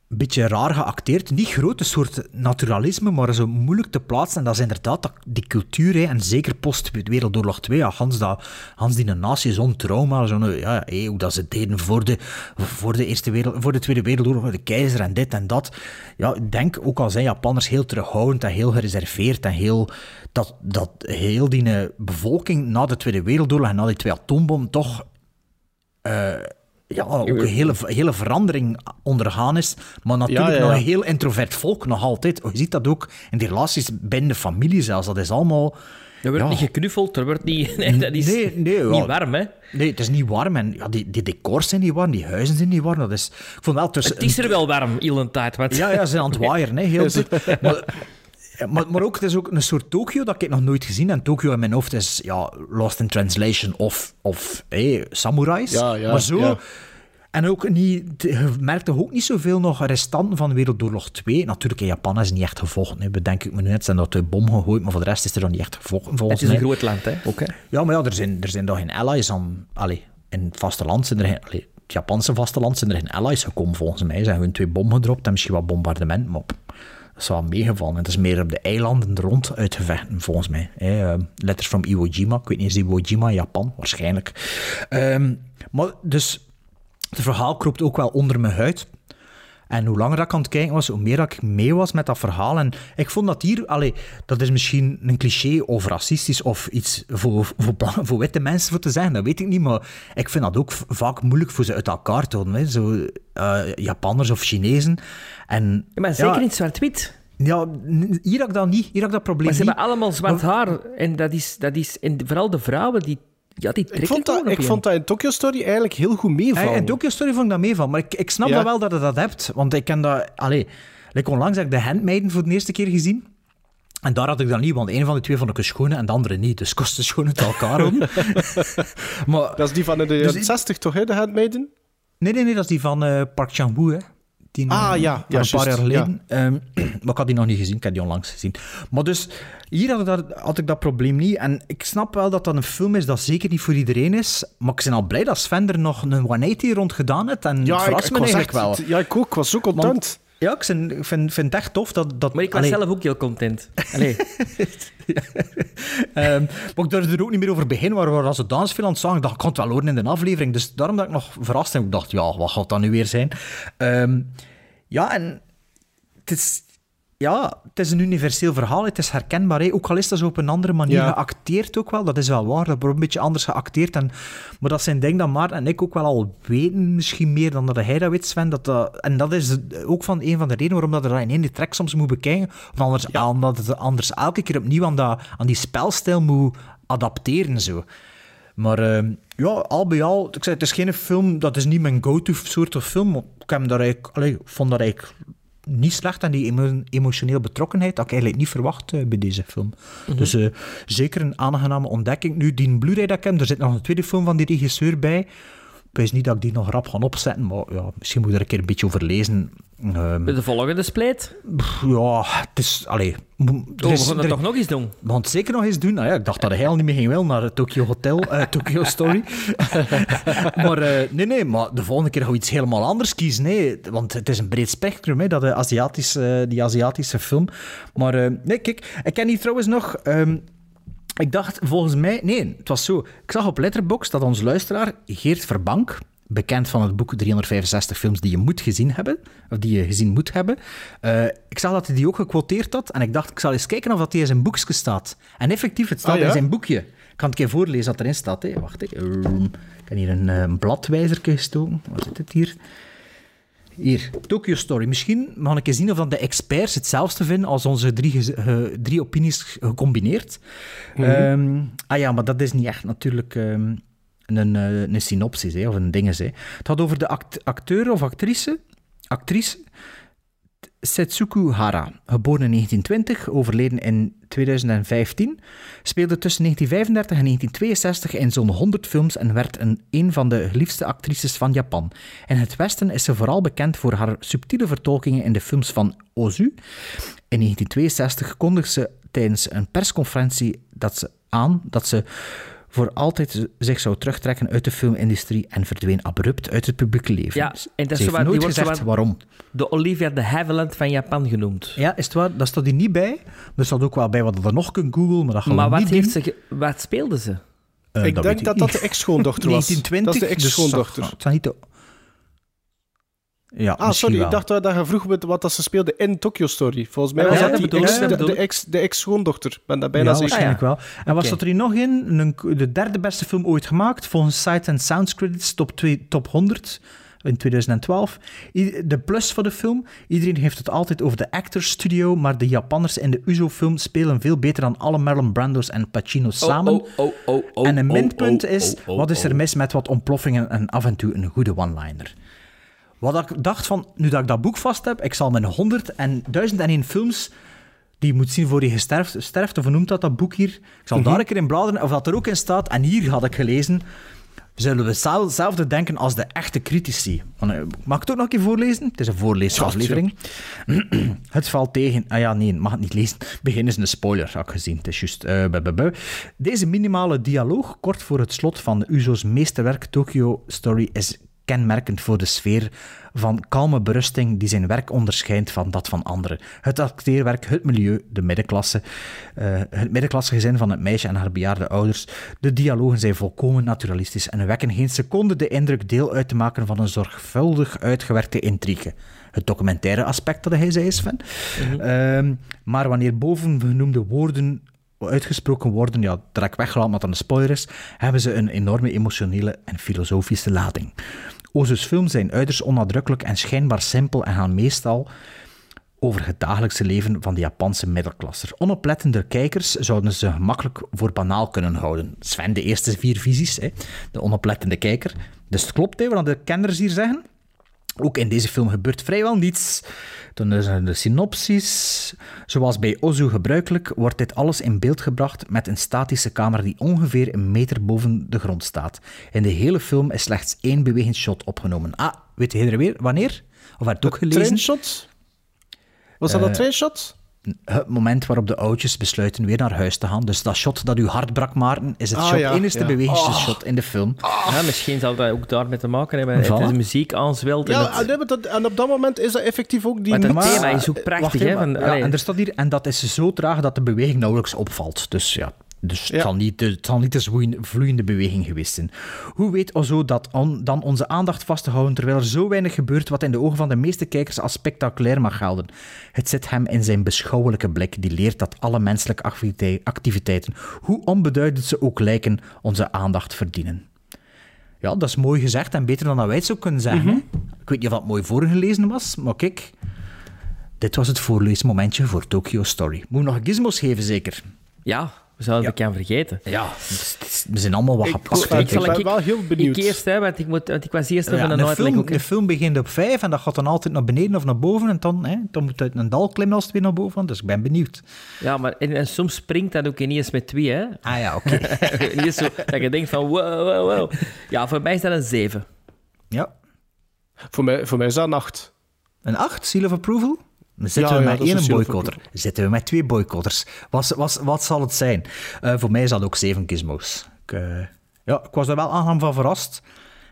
Speaker 2: een beetje raar geacteerd. Niet groot, een soort naturalisme, maar zo moeilijk te plaatsen. En dat is inderdaad die cultuur, hè, en zeker post Wereldoorlog 2, ja, Hans, dat, Hans die een natie, zo'n trauma, zo'n, ja, hé, hoe dat ze deden voor de, voor, de eerste wereld, voor de Tweede Wereldoorlog, de keizer en dit en dat. Ja, ik denk, ook al zijn Japanners heel terughoudend en heel gereserveerd en heel, dat, dat heel die eh, bevolking na de Tweede Wereldoorlog en na die twee atoombommen toch ja, ook een hele, hele verandering ondergaan is. Maar natuurlijk
Speaker 1: Ja, ja,
Speaker 2: nog een heel introvert volk, nog altijd. Je ziet dat ook in die relaties binnen de familie zelfs. Dat is allemaal...
Speaker 3: Er wordt niet geknuffeld, er wordt niet... Nee, dat is
Speaker 2: Nee, nee,
Speaker 3: niet warm, hè.
Speaker 2: Nee, het is niet warm. En ja, die, die decors zijn niet warm, die huizen zijn niet warm. Dat is, ik vond wel tussen...
Speaker 3: Het is er wel warm, heel een tijd.
Speaker 2: Ja, ja, ze zijn aan het waaieren, hè, heel. Maar, maar, maar ook, het is ook een soort Tokio dat ik nog nooit gezien heb. En Tokio in mijn hoofd is ja, Lost in Translation of, of hey, Samurais.
Speaker 1: Ja, ja,
Speaker 2: maar zo...
Speaker 1: ja.
Speaker 2: En ook niet, je merkte ook niet zoveel nog restanten van Wereldoorlog 2. Natuurlijk, in Japan is het niet echt gevochten. Hè. Bedenk ik me nu net, zijn dat de bom gegooid, maar voor de rest is er dan niet echt gevochten, volgens
Speaker 3: Het is een
Speaker 2: mij.
Speaker 3: groot land, hè. Ook, hè.
Speaker 2: Ja, maar ja, er zijn, er zijn toch geen allies aan... Allee, in het vasteland zijn er geen... Allee, het Japanse vasteland zijn er geen allies gekomen, volgens mij. Ze hebben hun twee bommen gedropt en misschien wat bombardement, maar is wel meegevallen. En het is meer op de eilanden rond uitgevechten, volgens mij. Hè. Eh, letters from Iwo Jima. Ik weet niet, is Iwo Jima Japan? Waarschijnlijk. Ehm, maar dus... Het verhaal kropt ook wel onder mijn huid. En hoe langer ik aan het kijken was, hoe meer dat ik mee was met dat verhaal. En ik vond dat hier, allee, dat is misschien een cliché of racistisch of iets voor, voor, voor witte mensen voor te zeggen, dat weet ik niet. Maar ik vind dat ook vaak moeilijk voor ze uit elkaar te houden. Hè. Zo, eh, Japanners of Chinezen. En,
Speaker 3: Ja, maar zeker
Speaker 2: ja,
Speaker 3: niet zwart-wit.
Speaker 2: Ja, hier had ik dat niet. Hier had ik dat probleem
Speaker 3: Maar ze
Speaker 2: niet.
Speaker 3: hebben allemaal zwart haar. En dat is... Dat is en vooral de vrouwen, die, ja, die
Speaker 1: Ik
Speaker 3: trekken
Speaker 1: vond, dat,
Speaker 3: gewoon op
Speaker 1: ik vond dat in Tokyo Story eigenlijk heel goed meevallen.
Speaker 2: En Tokyo Story vond ik dat mee van, maar ik, ik snap
Speaker 1: Ja.
Speaker 2: dat wel dat je dat hebt. Want ik ken dat... Allee, like onlangs heb ik de Handmaiden voor de eerste keer gezien. En daar had ik dan niet, want een van de twee vond ik een schone en de andere niet. Dus kost het schoon uit elkaar om. maar,
Speaker 1: Dat is die van de
Speaker 2: Dus
Speaker 1: jaren
Speaker 2: ik-
Speaker 1: 60 toch, hè, de Handmaiden?
Speaker 2: nee, nee, nee, dat is die van eh, Park Chan-wook, hè.
Speaker 1: Ah, ja, ja,
Speaker 2: een paar jaar geleden. Ehm, maar ik had die nog niet gezien, ik heb die onlangs gezien. Maar dus, hier had ik, dat, had ik dat probleem niet. En ik snap wel dat dat een film is dat zeker niet voor iedereen is. Maar ik ben al blij dat Sven er nog een 180 rond gedaan heeft. En het
Speaker 1: Ja, ik,
Speaker 2: verrast
Speaker 1: ik
Speaker 2: me
Speaker 1: was
Speaker 2: eigenlijk
Speaker 1: echt,
Speaker 2: wel.
Speaker 1: ja, ik ook. Ik was zo content.
Speaker 2: Want- ja, ik vind, vind, vind het echt tof dat... dat
Speaker 3: Maar ik was
Speaker 2: allee,
Speaker 3: zelf ook heel content. Allee.
Speaker 2: ehm, maar ik durfde er ook niet meer over beginnen, waar we als het het zagen, dacht ik, ik kan het wel horen in de aflevering. Dus daarom dat ik nog verrast en ik dacht, ja, wat gaat dat nu weer zijn? Ehm, ja, en het is... Ja, het is een universeel verhaal, het is herkenbaar. hè. Ook al is dat zo op een andere manier
Speaker 1: Ja.
Speaker 2: geacteerd ook wel, dat is wel waar, dat wordt een beetje anders geacteerd. En, maar dat zijn dingen dat Maarten en ik ook wel al weten, misschien meer dan dat hij dat weet, Sven. Dat dat, en dat is ook van een van de redenen waarom dat er dat in één die track soms moet bekijken. Of anders, omdat het anders elke keer opnieuw aan, dat, aan die spelstijl moet adapteren. Zo. Maar ehm, ja, al bij al, ik zei, het is geen film, dat is niet mijn go-to soort of film. Ik heb daar eigenlijk, allee, ik vond dat eigenlijk niet slecht aan die emo emotionele betrokkenheid. Dat ik eigenlijk niet verwacht eh, bij deze film. Dus eh, zeker een aangename ontdekking. Nu, die Blu-ray dat ik heb, er zit nog een tweede film van die regisseur bij. weet niet dat ik die nog rap ga opzetten, maar ja, misschien moet ik er een keer een beetje over lezen. Ehm,
Speaker 3: De volgende
Speaker 2: pff, ja, het is... Allee,
Speaker 3: Oh, we gaan
Speaker 2: er-
Speaker 3: toch nog eens doen?
Speaker 2: we gaan het zeker nog eens doen. Nou ja, ik dacht dat hij al niet meer ging wel naar het Tokyo Hotel, eh, Tokyo Story. maar eh, nee, nee, maar de volgende keer gaan we iets helemaal anders kiezen. Nee, want het is een breed spectrum, hè, dat de Aziatische, die Aziatische film. Maar eh, nee, kijk, ik ken hier trouwens nog... ehm, ik dacht volgens mij... Nee, het was zo. Ik zag op Letterboxd dat onze luisteraar, Geert Verbank, bekend van het boek 365 films die je moet gezien hebben, of die je gezien moet hebben, eh, ik zag dat hij die ook gequoteerd had en ik dacht, ik zal eens kijken of dat die in zijn boekje staat. En effectief, het staat
Speaker 1: Ah, ja?
Speaker 2: in zijn boekje. Ik kan het een keer voorlezen wat erin staat. Hè. Wacht, hè. Ehm, ik heb hier een, eh, een bladwijzerke gestoken. Waar zit het hier? Hier, Tokyo Story. Misschien mag ik eens zien of dan de experts hetzelfde vinden als onze drie, eh, drie opinies gecombineerd. Ehm, ah ja, maar dat is niet echt natuurlijk ehm, een, eh, een synopsis hè, of een dinges. Hè. Het gaat over de act- acteur of actrice, actrice Setsuku Hara, geboren in 1920, overleden in 2015, speelde tussen 1935 en 1962 in zo'n 100 films en werd een, een van de geliefdste actrices van Japan. In het Westen is ze vooral bekend voor haar subtiele vertolkingen in de films van Ozu. In 1962 kondigde ze tijdens een persconferentie dat ze aan dat ze voor altijd zich zou terugtrekken uit de filmindustrie en verdween abrupt uit het publieke leven.
Speaker 3: Ja, en dat is
Speaker 2: ze heeft
Speaker 3: zowat- die
Speaker 2: nooit
Speaker 3: wordt
Speaker 2: gezegd waarom.
Speaker 3: De Olivia de Havilland van Japan genoemd.
Speaker 2: Ja, is het waar? Dat staat hier niet bij. Er staat ook wel bij wat er nog kunt googlen, maar dat gaan
Speaker 3: Maar
Speaker 2: we
Speaker 3: wat,
Speaker 2: niet
Speaker 3: heeft
Speaker 2: doen.
Speaker 3: ze ge- wat speelde ze?
Speaker 2: Eh,
Speaker 1: ik denk dat dat de ex-schoondochter was.
Speaker 2: 1920,
Speaker 1: Dat is de ex-schoondochter.
Speaker 2: Dus, het zou niet de... Ja,
Speaker 1: Ah, sorry,
Speaker 2: wel.
Speaker 1: ik dacht dat je vroeg met wat dat ze speelde in Tokyo Story. Volgens mij
Speaker 3: Ja,
Speaker 1: was
Speaker 3: ja,
Speaker 1: dat
Speaker 3: dat
Speaker 1: die ex,
Speaker 3: dat
Speaker 1: de, de ex, de ex-schoondochter. Ik ben daar bijna
Speaker 2: ja,
Speaker 1: zeker.
Speaker 2: waarschijnlijk wel. En wat
Speaker 3: Oké.
Speaker 2: staat er hier nog in? Een, de derde beste film ooit gemaakt, volgens Sight and Sounds Credits, top, 2, top 100 in 2012. I- De plus van de film, iedereen heeft het altijd over de Actors Studio, maar de Japanners in de Uzo-film spelen veel beter dan alle Marlon Brando's en Pacino's samen.
Speaker 3: Oh, oh, oh, oh,
Speaker 2: en een
Speaker 3: oh,
Speaker 2: minpunt
Speaker 3: oh,
Speaker 2: is,
Speaker 3: oh, oh,
Speaker 2: wat is er mis met wat ontploffingen en af en toe een goede one-liner? Wat ik dacht van, nu dat ik dat boek vast heb, ik zal mijn 100 en 1001 films die je moet zien voor je gesterft, sterft, of hoe noemt dat, dat boek hier? Ik zal daar een keer in bladeren, of dat er ook in staat. En hier had ik gelezen, zullen we zel- hetzelfde denken als de echte critici. Eh, Mag ik het ook nog een keer voorlezen? Het is een voorleesaflevering. Het valt tegen... Ah ja, nee, mag het niet lezen. Begin is een spoiler, had ik gezien. Het is juist... eh. Deze minimale dialoog, kort voor het slot van Uzo's meesterwerk Tokyo Story, is kenmerkend voor de sfeer van kalme berusting die zijn werk onderscheidt van dat van anderen. Het acteerwerk, het milieu, de middenklasse, eh, het middenklassegezin van het meisje en haar bejaarde ouders. De dialogen zijn volkomen naturalistisch en wekken geen seconde de indruk deel uit te maken van een zorgvuldig uitgewerkte intrigue. Het documentaire aspect dat hij zei, Sven. Ehm, maar wanneer bovengenoemde woorden uitgesproken worden, ja, ik weggelaten omdat dat een spoiler is, hebben ze een enorme emotionele en filosofische lading. Ozu's films zijn uiterst onnadrukkelijk en schijnbaar simpel en gaan meestal over het dagelijkse leven van de Japanse middelklasser. Onoplettende kijkers zouden ze gemakkelijk voor banaal kunnen houden. Sven, de eerste vier visies, hè, de onoplettende kijker. Dus het klopt, hè, wat de kenners hier zeggen. Ook in deze film gebeurt vrijwel niets. Dan is er de synopsis. Zoals bij Ozu gebruikelijk wordt dit alles in beeld gebracht met een statische camera die ongeveer een meter boven de grond staat. In de hele film is slechts één bewegend shot opgenomen. Ah, weet je er weer wanneer? Of werd het ook gelezen?
Speaker 1: Trainshot? Was dat
Speaker 2: Eh,
Speaker 1: dat trainshot?
Speaker 2: Het moment waarop de oudjes besluiten weer naar huis te gaan. Dus dat shot dat uw hart brak, Maarten, is het
Speaker 1: Ah,
Speaker 2: shot,
Speaker 1: ja,
Speaker 2: enigste
Speaker 1: ja.
Speaker 2: bewegingsshot in de film.
Speaker 3: Ja, misschien zal dat ook daarmee te maken hebben.
Speaker 2: Voilà.
Speaker 3: Het is muziek aanzwelt. en
Speaker 1: Ja,
Speaker 3: het-
Speaker 1: en, dat- en op dat moment is dat effectief ook die...
Speaker 3: Maar het thema is ook prachtig,
Speaker 2: Wacht
Speaker 3: hè,
Speaker 2: ja, en er staat hier, en dat is zo traag dat de beweging nauwelijks opvalt. Dus ja, dus het,
Speaker 1: Ja.
Speaker 2: zal niet, het zal niet een vloeiende, beweging geweest zijn. Hoe weet Ozo dat on- dan onze aandacht vast te houden terwijl er zo weinig gebeurt wat in de ogen van de meeste kijkers als spectaculair mag gelden? Het zit hem in zijn beschouwelijke blik die leert dat alle menselijke activitei- activiteiten, hoe onbeduidend ze ook lijken, onze aandacht verdienen. Ja, dat is mooi gezegd en beter dan dat wij het zo kunnen zeggen.
Speaker 3: Mhm.
Speaker 2: Ik weet niet of dat mooi voorgelezen was, maar kijk, dit was het voorleesmomentje voor Tokyo Story. Moet nog gizmos geven, zeker?
Speaker 3: Ja, we zouden het gaan vergeten.
Speaker 2: Ja, het we zijn allemaal wat
Speaker 1: Ik-
Speaker 2: gepakt.
Speaker 1: ik- ben wel heel benieuwd.
Speaker 3: Ik eerst, hè, want ik, moet, want ik was eerst even
Speaker 2: Ja,
Speaker 3: een uitleg
Speaker 2: film,
Speaker 3: ook.
Speaker 2: een film begint op vijf en dat gaat dan altijd naar beneden of naar boven. En dan, hè, dan moet uit een dal klimmen als het weer naar boven. Dus ik ben benieuwd.
Speaker 3: Ja, maar en, en soms springt dat ook ineens met twee, hè.
Speaker 2: Ah ja, oké.
Speaker 3: Niet zo dat je denkt van wow, wow, wow. Ja, voor mij is dat een 7.
Speaker 2: Ja.
Speaker 1: Voor mij, voor mij is dat een 8.
Speaker 2: Een 8, seal of approval? Zitten
Speaker 1: Ja,
Speaker 2: we met één boycotter. Zitten we met twee boycotters. Wat, wat, wat zal het zijn? Eh, voor mij is dat ook 7 gizmos. Ik, eh, ja, ik was er wel aangenaam van verrast.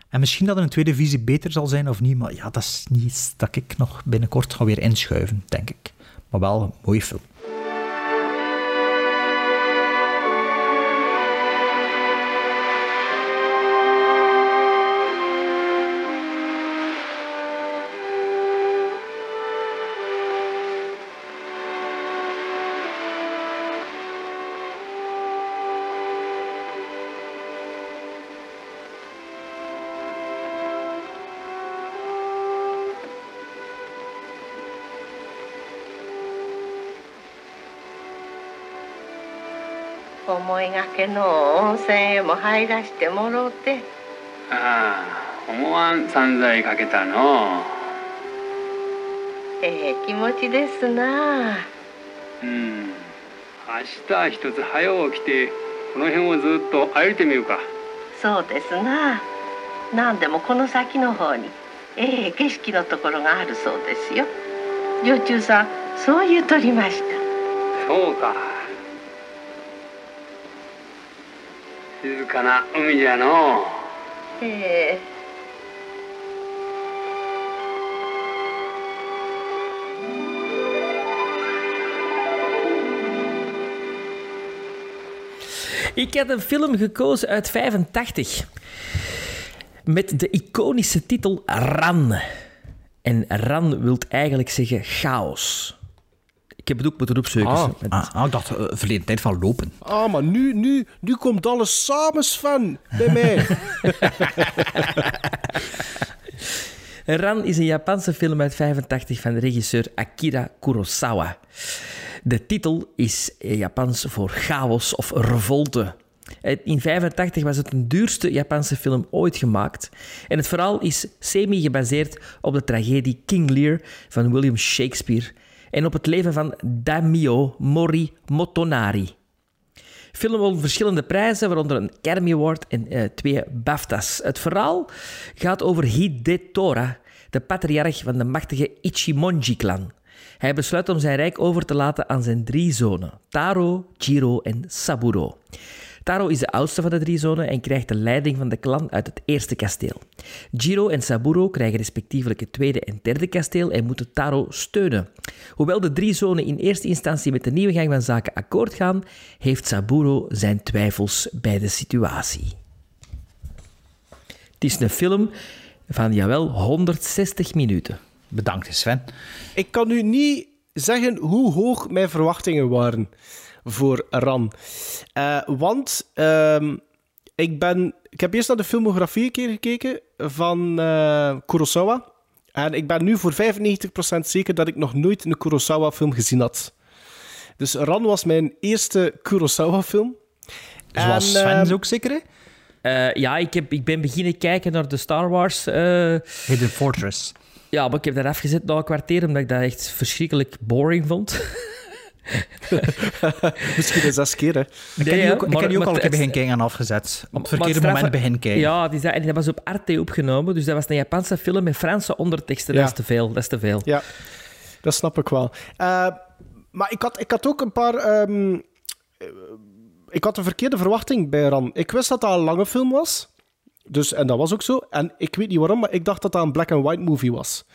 Speaker 2: En misschien dat er een tweede visie beter zal zijn of niet, maar ja, dat is niet iets dat ik nog binnenkort ga weer inschuiven, denk ik. Maar wel een mooie film.
Speaker 9: いがけの温泉へも入らしてもろうて。
Speaker 10: ああ思わん散財かけたの。
Speaker 9: ええ気持ちですな。
Speaker 10: うん。明日一つ早起きてこの辺をずっと歩いてみるか。
Speaker 9: そうですな。何でもこの先の方にええ景色のところがあるそうですよ。女中さんそう言うとりました。
Speaker 10: そうか 静かな海じゃの
Speaker 9: ええ
Speaker 3: Ik had een film gekozen uit 85. Met de iconische titel Ran. En Ran wil eigenlijk zeggen chaos. Ik heb het ook moeten opzoeken.
Speaker 1: Ah.
Speaker 3: Met-
Speaker 2: Ah, ah, ik dacht uh, verleden tijd van lopen.
Speaker 1: Ah, maar nu, nu, nu komt alles samen, Sven, bij mij.
Speaker 3: Ran is een Japanse film uit 85 van regisseur Akira Kurosawa. De titel is Japans voor chaos of revolte. In 85 was het de duurste Japanse film ooit gemaakt. En het verhaal is semi-gebaseerd op de tragedie King Lear van William Shakespeare en op het leven van Daimyo Mori Motonari. Film won verschillende prijzen, waaronder een Academy Award en eh, twee BAFTA's. Het verhaal gaat over Hidetora, de patriarch van de machtige Ichimonji-clan. Hij besluit om zijn rijk over te laten aan zijn drie zonen, Taro, Jiro en Saburo. Taro is de oudste van de drie zonen en krijgt de leiding van de clan uit het eerste kasteel. Jiro en Saburo krijgen respectievelijk het tweede en derde kasteel en moeten Taro steunen. Hoewel de drie zonen in eerste instantie met de nieuwe gang van zaken akkoord gaan, heeft Saburo zijn twijfels bij de situatie. Het is een film van, jawel, 160 minuten.
Speaker 2: Bedankt, Sven.
Speaker 1: Ik kan u niet zeggen hoe hoog mijn verwachtingen waren voor Ran. Eh, want ehm, ik, ben, ik heb eerst naar de filmografie een keer gekeken van eh, Kurosawa. En ik ben nu voor 95% zeker dat ik nog nooit een Kurosawa-film gezien had. Dus Ran was mijn eerste Kurosawa-film.
Speaker 2: Zoals
Speaker 1: En,
Speaker 2: Sven
Speaker 1: ehm,
Speaker 2: ook zeker, hè?
Speaker 3: Eh, ja, ik, heb, ik ben beginnen kijken naar de Star Wars. eh,
Speaker 2: Hidden Fortress.
Speaker 3: ja, maar ik heb dat afgezet na een kwartier, omdat ik dat echt verschrikkelijk boring vond.
Speaker 1: Misschien een zes keer, hè.
Speaker 2: Ik heb die ook, ik
Speaker 3: maar-
Speaker 2: heb die ook
Speaker 3: maar
Speaker 2: al een keer
Speaker 3: het-
Speaker 2: begin kijken en afgezet. Op het verkeerde moment begin kijken.
Speaker 3: Ja, die, en dat was op Arte opgenomen, dus dat was een Japanse film met Franse onderteksten.
Speaker 1: Ja.
Speaker 3: Dat is te veel, dat is te veel.
Speaker 1: Ja, dat snap ik wel. Eh, maar ik had, ik had ook een paar... ehm, eh, ik had een verkeerde verwachting bij Ran. Ik wist dat dat een lange film was. Dus, en dat was ook zo. En ik weet niet waarom, maar ik dacht dat dat een black-and-white movie was.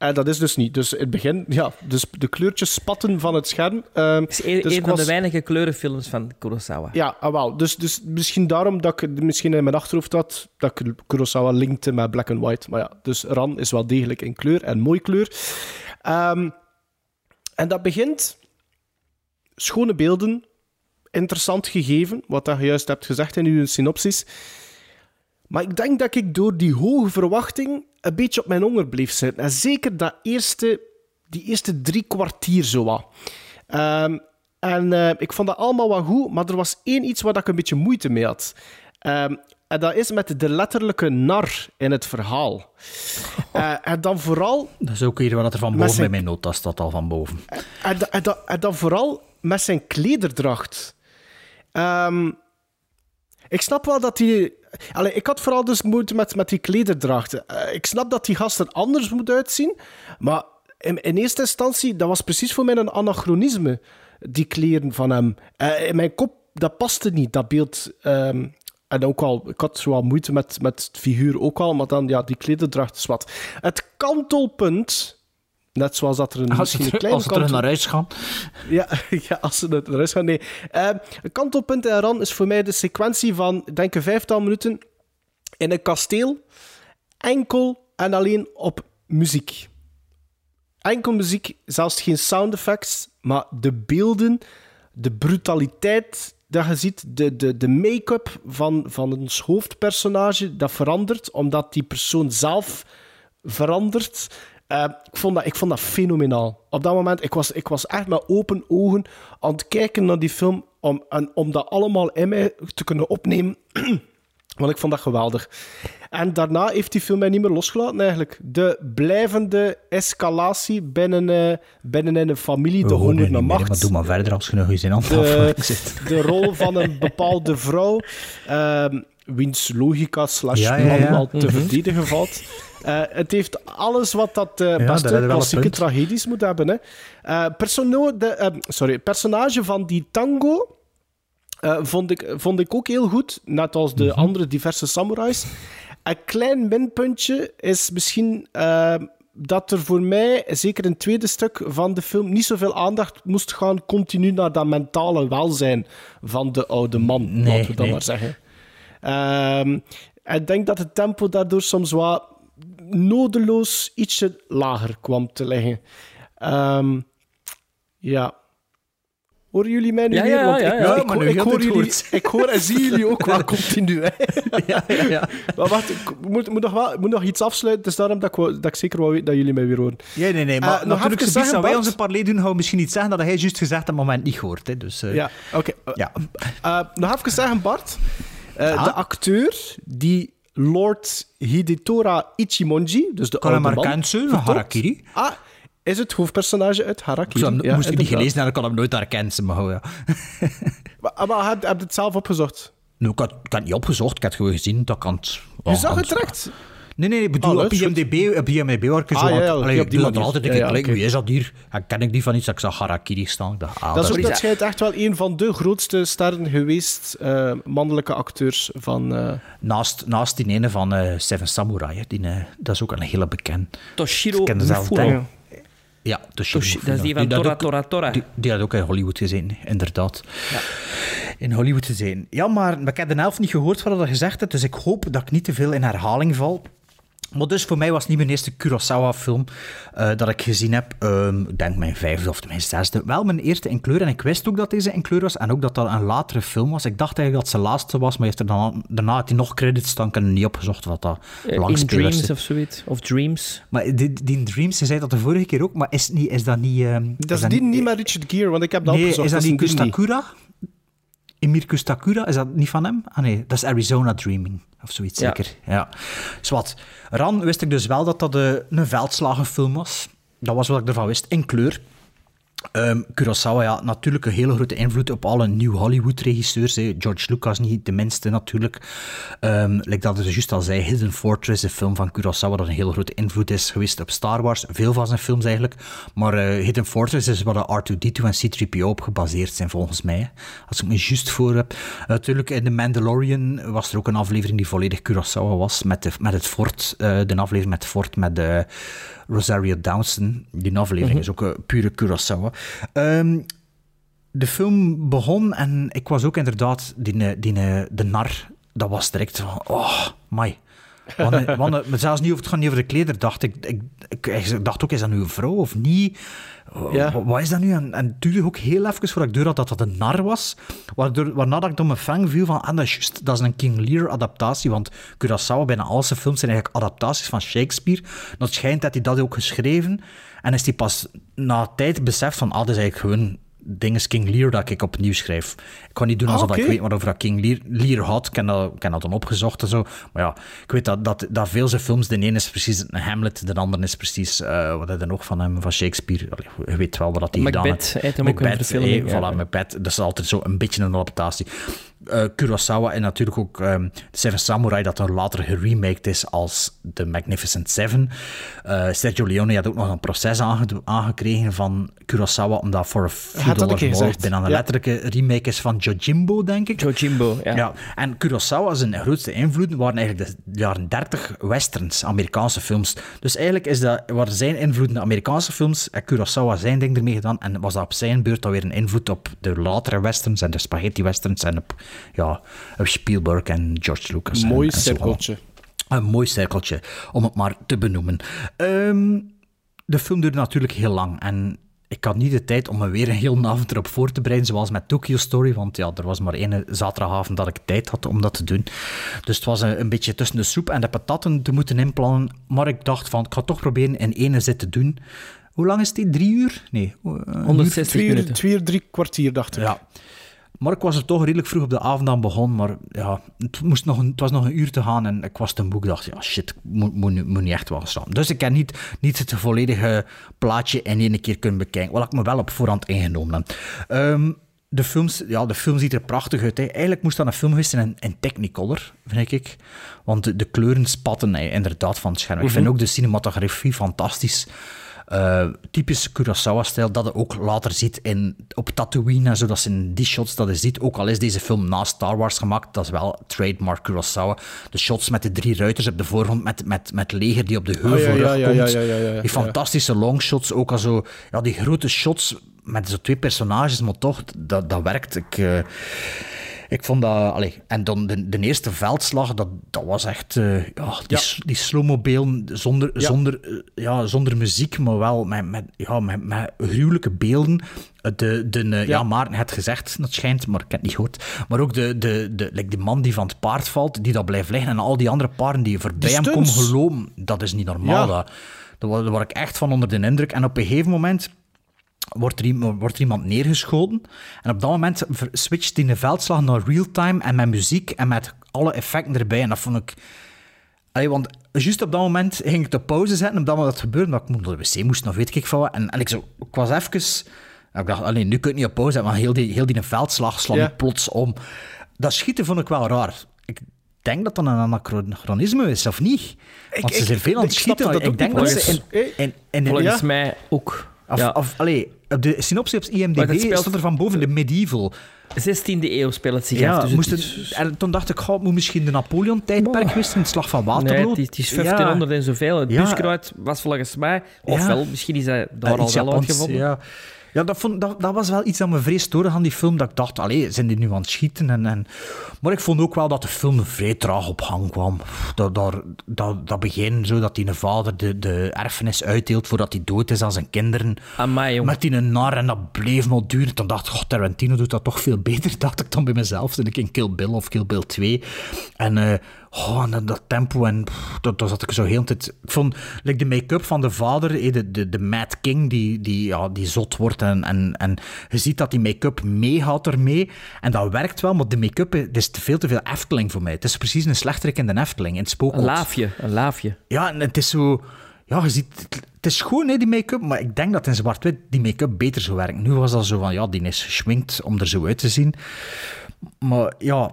Speaker 1: En dat is dus niet. Dus in het begin, ja, dus de kleurtjes spatten van het scherm. Ehm,
Speaker 3: Het is een,
Speaker 1: dus
Speaker 3: een van de weinige kleurenfilms van Kurosawa.
Speaker 1: Ja, ah, wel. Dus, dus misschien daarom dat ik misschien in mijn achterhoofd had dat ik Kurosawa linkte met black and white. Maar ja, dus Ran is wel degelijk in kleur en mooi kleur. Ehm, en dat begint... Schone beelden, interessant gegeven, wat je juist hebt gezegd in uw synopsis. Maar ik denk dat ik door die hoge verwachting een beetje op mijn honger bleef zitten. En zeker dat eerste, die eerste drie kwartier zo wat. Ehm, en eh, ik vond dat allemaal wel goed, maar er was één iets waar ik een beetje moeite mee had. Ehm, en dat is met de letterlijke nar in het verhaal. Eh, en dan vooral
Speaker 2: Dat is ook hier wat er van boven
Speaker 1: zijn-
Speaker 2: bij mijn nota staat al van boven.
Speaker 1: en, da- en, da- en dan vooral met zijn klederdracht. Ehm, ik snap wel dat die... Allee, ik had vooral dus moeite met, met die klederdrachten. Eh, ik snap dat die gast er anders moet uitzien, maar in, in eerste instantie, dat was precies voor mij een anachronisme, die kleren van hem. Eh, in mijn kop, dat paste niet, dat beeld... ehm, en ook al, ik had zo moeite met, met het figuur ook al, maar dan, ja, die klederdracht is wat. Het kantelpunt, net zoals dat er een,
Speaker 2: Als
Speaker 1: misschien een klein
Speaker 2: als ze terug naar huis gaan.
Speaker 1: ja, ja, als ze naar huis gaan. Nee. Een kantelpunt in Ran is voor mij de sequentie van, denk een vijftal minuten in een kasteel. Enkel en alleen op muziek. Enkel muziek, zelfs geen sound effects, maar de beelden, de brutaliteit dat je ziet, de, de, de make-up van, van ons hoofdpersonage, dat verandert, omdat die persoon zelf verandert. Eh, ik, vond dat, ik vond dat fenomenaal. Op dat moment, ik was, ik was echt met open ogen aan het kijken naar die film, om, en, om dat allemaal in mij te kunnen opnemen. Want ik vond dat geweldig. En daarna heeft die film mij niet meer losgelaten, eigenlijk. De blijvende escalatie binnen, eh, binnen in een familie, de honger naar
Speaker 2: niet meer,
Speaker 1: macht.
Speaker 2: maar doe maar verder als je nog eens in
Speaker 1: de,
Speaker 2: zit.
Speaker 1: de rol van een bepaalde vrouw, ehm, wiens logica slash
Speaker 2: Ja,
Speaker 1: te
Speaker 2: Mhm.
Speaker 1: verdedigen valt. Eh, het heeft alles wat dat
Speaker 2: daar
Speaker 1: beste klassieke tragedies moet hebben. Hè. Eh, persono- de, sorry, personage van die tango vond, ik, vond ik ook heel goed, net als
Speaker 2: Mhm.
Speaker 1: de andere diverse samurais. Een klein minpuntje is misschien dat er voor mij, zeker in het tweede stuk van de film, niet zoveel aandacht moest gaan continu naar dat mentale welzijn van de oude man,
Speaker 2: Nee,
Speaker 1: laten we dat
Speaker 2: nee.
Speaker 1: maar zeggen. Ehm, ik denk dat het tempo daardoor soms wat nodeloos ietsje lager kwam te liggen. Ehm, ja. Horen jullie mij nu
Speaker 3: Ja,
Speaker 1: weer?
Speaker 3: ja,
Speaker 1: Want
Speaker 3: ja,
Speaker 1: ik,
Speaker 3: ja.
Speaker 1: ik,
Speaker 2: nu
Speaker 1: ik hoor jullie, ik hoor en zie jullie ook wel continu. Hè.
Speaker 2: ja, ja, ja.
Speaker 1: Maar wacht, ik moet, moet, nog wel, moet nog iets afsluiten. Het is daarom dat ik, wou- dat ik zeker wel weet dat jullie mij weer horen.
Speaker 2: Ja, nee, nee, maar
Speaker 1: nog
Speaker 2: natuurlijk,
Speaker 1: zeggen,
Speaker 2: wij onze parley doen, gaan we misschien iets zeggen dat hij juist gezegd dat moment niet hoort. Hè. Dus, eh,
Speaker 1: Ja, oké. Eh,
Speaker 2: ja.
Speaker 1: eh, nog even zeggen, Bart. Eh,
Speaker 2: Ja?
Speaker 1: De acteur die Lord Hidetora Ichimonji, dus de
Speaker 2: Kan hem
Speaker 1: oude
Speaker 2: maar
Speaker 1: man,
Speaker 2: kent, zo,
Speaker 1: vertolkt,
Speaker 2: Harakiri.
Speaker 1: Ah, is het hoofdpersonage uit Harakiri. Ja,
Speaker 2: moest ik niet gelezen hebben, ik kan hem nooit herkennen. Maar, ja.
Speaker 1: Maar, maar heb, heb je het zelf opgezocht?
Speaker 2: Nou, ik, had, ik had het niet opgezocht, ik had het gewoon gezien. Dat kan
Speaker 1: Je zag het direct?
Speaker 2: Nee, nee, ik bedoel,
Speaker 1: Oh,
Speaker 2: op. IMDb, op IMDb waar ik zo
Speaker 1: Ah, ja, ja,
Speaker 2: allee,
Speaker 1: op
Speaker 2: ik
Speaker 1: die
Speaker 2: dat altijd.
Speaker 1: Ja,
Speaker 2: Ik
Speaker 1: ja,
Speaker 2: wie is dat hier? Ja, ken ik die van iets? Dat ik zag Harakiri staan. Ah,
Speaker 1: dat is
Speaker 2: is
Speaker 1: ook, dat schijnt echt wel een van de grootste sterren geweest, eh, mannelijke acteurs van... eh,
Speaker 2: Naast, naast die ene van eh, Seven Samurai, hè, die, eh, dat is ook een hele bekend.
Speaker 3: Toshiro Mifune.
Speaker 2: Ja, Toshiro
Speaker 3: dat is die van
Speaker 2: had
Speaker 3: Tora
Speaker 2: ook-
Speaker 3: Tora Tora.
Speaker 2: Die, die had ook in Hollywood gezeten, inderdaad. In Hollywood gezeten. Ja, maar, ik heb de helft niet gehoord wat je gezegd hebt, dus ik hoop dat ik niet te veel in herhaling val. Maar dus voor mij was het niet mijn eerste Kurosawa-film eh, dat ik gezien heb. Ehm, ik denk mijn vijfde of mijn zesde. Wel mijn eerste in kleur. En ik wist ook dat deze in kleur was. En ook dat dat een latere film was. Ik dacht eigenlijk dat zijn laatste was. Maar heeft er dan, daarna had hij nog credits staan. Ik heb niet opgezocht wat dat
Speaker 3: Eh, In
Speaker 2: langspelers
Speaker 3: Dreams of zoiets. Of Dreams.
Speaker 2: Maar die, die Dreams, je zei dat de vorige keer ook. Maar is, niet, is dat niet... ehm,
Speaker 1: dat is die niet met Richard Gere, want ik heb dat
Speaker 2: Nee,
Speaker 1: opgezocht.
Speaker 2: is dat
Speaker 1: is
Speaker 2: niet. Kustakura? Emir Kustakura, is dat niet van hem? Ah nee, dat is Arizona Dreaming, of zoiets
Speaker 3: Ja.
Speaker 2: zeker. Ja. Zwat. Ran wist ik dus wel dat dat eh, een veldslagenfilm was. Dat was wat ik ervan wist, in kleur. Ehm Kurosawa, ja, natuurlijk een hele grote invloed op alle New Hollywood-regisseurs. George Lucas niet de minste, natuurlijk. Ehm like dat ik juist al zei, Hidden Fortress, de film van Kurosawa, dat een hele grote invloed is geweest op Star Wars. Veel van zijn films eigenlijk. Maar eh, Hidden Fortress is waar de R2-D2 en C-3PO op gebaseerd zijn, volgens mij. Als ik me juist voor heb. natuurlijk, in The Mandalorian was er ook een aflevering die volledig Kurosawa was, met, de, met het fort. eh, de aflevering met het fort, met de... Rosario Dawson. Die aflevering
Speaker 3: Mhm.
Speaker 2: is ook een pure Kurosawa. Ehm, de film begon en ik was ook inderdaad die, die, de nar. Dat was direct van, oh, my. Want, want, maar zelfs niet over, het gaat niet over de kleder. Dacht ik, ik, ik, ik dacht ook, is dat nu een vrouw of niet?
Speaker 1: Ja.
Speaker 2: Wat, is dat nu? En, en het duurde ook heel even voordat ik door had dat dat een nar was. Waardoor, waarna dat ik door mijn fang viel van, ah, dat is juist, dat is een King Lear adaptatie. Want Curaçao, bijna al zijn films zijn eigenlijk adaptaties van Shakespeare. Dat schijnt dat hij dat ook geschreven. En is hij pas na tijd beseft van, ah, dat is eigenlijk gewoon dinges King Lear dat ik opnieuw schrijf. Ik kan niet doen
Speaker 1: Ah,
Speaker 2: alsof ik weet waarover King Lear, Lear had. Ik heb dat, ik heb dat dan opgezocht en zo. Maar ja, ik weet dat, dat, dat veel zijn films, de ene is precies een Hamlet, de andere is precies, eh, wat heb je nog van hem, van Shakespeare. Allee, je weet wel wat dat hij gedaan
Speaker 3: Macbeth,
Speaker 2: heeft.
Speaker 3: hij heeft hem ook in
Speaker 2: Macbeth,
Speaker 3: verfilming,
Speaker 2: eh,
Speaker 3: ja.
Speaker 2: voilà, Macbeth. Dat is altijd zo een beetje een adaptatie. Eh, Kurosawa en natuurlijk ook ehm Seven Samurai, dat dan later geremaked is als The Magnificent Seven. Eh, Sergio Leone had ook nog een proces aange- aangekregen van Kurosawa, omdat voor een few
Speaker 1: Had dat
Speaker 2: dollar
Speaker 1: een keer
Speaker 2: more bijna een
Speaker 1: Ja.
Speaker 2: letterlijke remake is van Jojimbo, denk ik.
Speaker 3: Jojimbo, ja.
Speaker 2: Ja, en Kurosawa zijn grootste invloeden waren eigenlijk de jaren 30 westerns, Amerikaanse films. Dus eigenlijk is dat, waren zijn invloeden de Amerikaanse films en Kurosawa zijn ding ermee gedaan. En was dat op zijn beurt alweer een invloed op de latere westerns en de spaghetti westerns en op, ja, op Spielberg en George Lucas.
Speaker 1: Mooi
Speaker 2: en
Speaker 1: cirkeltje.
Speaker 2: een mooi cirkeltje, om het maar te benoemen. Ehm, de film duurde natuurlijk heel lang en ik had niet de tijd om me weer een hele avond erop voor te bereiden, zoals met Tokyo Story, want ja, er was maar één zaterdagavond dat ik tijd had om dat te doen. Dus het was een, een beetje tussen de soep en de patatten te moeten inplannen, maar ik dacht van, ik ga toch proberen in één zit te doen. Hoe lang is die? Drie uur? Nee. eh, een uur?
Speaker 3: 160
Speaker 1: Twee uur,
Speaker 3: minuten.
Speaker 1: twee uur, drie kwartier, dacht ik.
Speaker 2: Ja. Maar ik was er toch redelijk vroeg op de avond aan begonnen. Maar ja, het, moest nog een, het was nog een uur te gaan en ik was te moe. Ik dacht, ja, shit, ik moet, moet, moet niet echt wel staan. Dus ik heb niet, niet het volledige plaatje in één keer kunnen bekijken. Wat ik me wel op voorhand ingenomen heb. Ehm, de, films, ja, de film ziet er prachtig uit. Hè. Eigenlijk moest dat een film geweest zijn in, in Technicolor, vind ik. Want de, de kleuren spatten hè, inderdaad van het scherm. Ik vind ook de cinematografie fantastisch. Eh, typisch Kurosawa-stijl, dat je ook later ziet in, op Tatooine en zo, dat ze in die shots dat je ziet, ook al is deze film na Star Wars gemaakt, dat is wel trademark Kurosawa. De shots met de drie ruiters op de voorgrond, met, met, met leger die op de heuvel
Speaker 1: Oh, ja, ja, ja,
Speaker 2: komt.
Speaker 1: ja.
Speaker 2: Die fantastische longshots, ook al zo, ja, die grote shots met zo twee personages, maar toch, dat, dat werkt. Ik, eh, ik vond dat... Allee, en dan de, de eerste veldslag, dat, dat was echt... eh, ja, die, s- die slow-mo-beelden zonder, zonder, eh, ja, zonder muziek, maar wel met, met, ja, met, met gruwelijke beelden. Eh, De, de, ja. Maarten had gezegd, dat schijnt, maar ik heb het niet gehoord. Maar ook de, de, de, like die man die van het paard valt, die dat blijft liggen, en al die andere paarden die voorbij hem komen gelopen, dat is niet normaal.
Speaker 1: Ja.
Speaker 2: Dat. Daar wa- daar word ik echt van onder de indruk. En op een gegeven moment wordt er, iemand- wordt er iemand neergeschoten. En op dat moment switcht die de veldslag naar real-time en met muziek en met alle effecten erbij. En dat vond ik... Allee, want juist op dat moment ging ik de pauze zetten, op dat moment dat gebeurde, dat ik naar de wc moest, of weet ik veel wat. En, en ik, zo, ik was even... Ik dacht, allee, nu kun je niet op pauze zetten, want heel die, heel die veldslag ik plots om. Dat schieten vond ik wel raar. Ik denk dat dat een anachronisme is, of niet? Want ze
Speaker 1: ik-
Speaker 2: zijn veel aan het schieten.
Speaker 1: dat
Speaker 2: Ik denk dat ze
Speaker 1: volgens-
Speaker 2: in... in, in, in
Speaker 3: Volgens
Speaker 2: ja?
Speaker 3: mij ook.
Speaker 2: Of,
Speaker 3: ja.
Speaker 2: of allee, op de synopsis op IMDb
Speaker 3: speelt-
Speaker 2: stond er van boven de medieval.
Speaker 3: 16e eeuw speelt het zich
Speaker 2: Ja,
Speaker 3: af. Dus
Speaker 2: moest
Speaker 3: het
Speaker 2: het-
Speaker 3: is-
Speaker 2: en toen dacht ik, goh, het moet misschien de Napoleon-tijdperk geweest zijn, de slag van Waterloo.
Speaker 3: Nee, het is, het is 1500 en zoveel. Het buskruid was volgens mij... Ofwel, misschien is hij daar
Speaker 2: Ja,
Speaker 3: al wel uitgevonden.
Speaker 2: Ja, dat, vond, dat, dat was wel iets dat me vrees stoorde aan die film. Dat ik dacht, allee, zijn die nu aan het schieten? En, en... Maar ik vond ook wel dat de film vrij traag op gang kwam. Dat, dat, dat, dat begin, zo, dat die een vader de, de erfenis uitdeelt voordat hij dood is aan zijn kinderen.
Speaker 3: Amai, jongen.
Speaker 2: Met die een nar en dat bleef maar duren. Toen dacht ik, god, Tarantino doet dat toch veel beter, dacht ik dan bij mezelf. Zit ik in Kill Bill of Kill Bill 2. En, eh, oh, en dat, tempo en pff, dat, dat zat ik zo heel tijd... Ik vond like, de make-up van de vader, eh, de, de, de Mad King, die, die, ja, die zot wordt. En, en, en je ziet dat die make-up meegaat ermee. En dat werkt wel, maar de make-up eh, is te veel te veel Efteling voor mij. Het is precies een slechterik in de Efteling, in het
Speaker 3: Een laafje, een laafje.
Speaker 2: Ja, en het is zo... Ja, je ziet... Het, is schoon, hè, die make-up, maar ik denk dat in zwart-wit die make-up beter zou werken. Nu was dat zo van, ja, die is geschminkt om er zo uit te zien. Maar ja...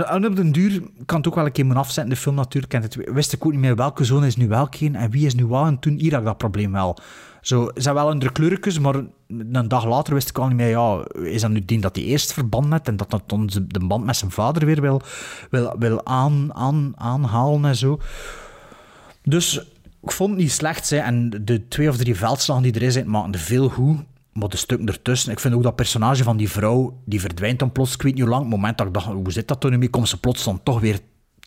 Speaker 2: En op den duur kan het ook wel een keer moeten afzetten, de film natuurlijk. En het wist ik ook niet meer welke zone is nu welke en wie is nu wat. En toen hier had ik dat probleem wel. Zo, zijn wel andere kleurtjes, maar een dag later wist ik al niet meer, ja, is dat nu die dat hij eerst verband net en dat dat dan de band met zijn vader weer wil, wil, wil aan, aan, aanhalen en zo. Dus ik vond het niet slecht. Hè. En de twee of drie veldslagen die er zijn, maken er veel goed. Maar de stukken ertussen. Ik vind ook dat personage van die vrouw, die verdwijnt dan plots. Ik weet niet hoe lang. Op het moment dat ik dacht, hoe zit dat toen nu mee? Komt ze plots dan toch weer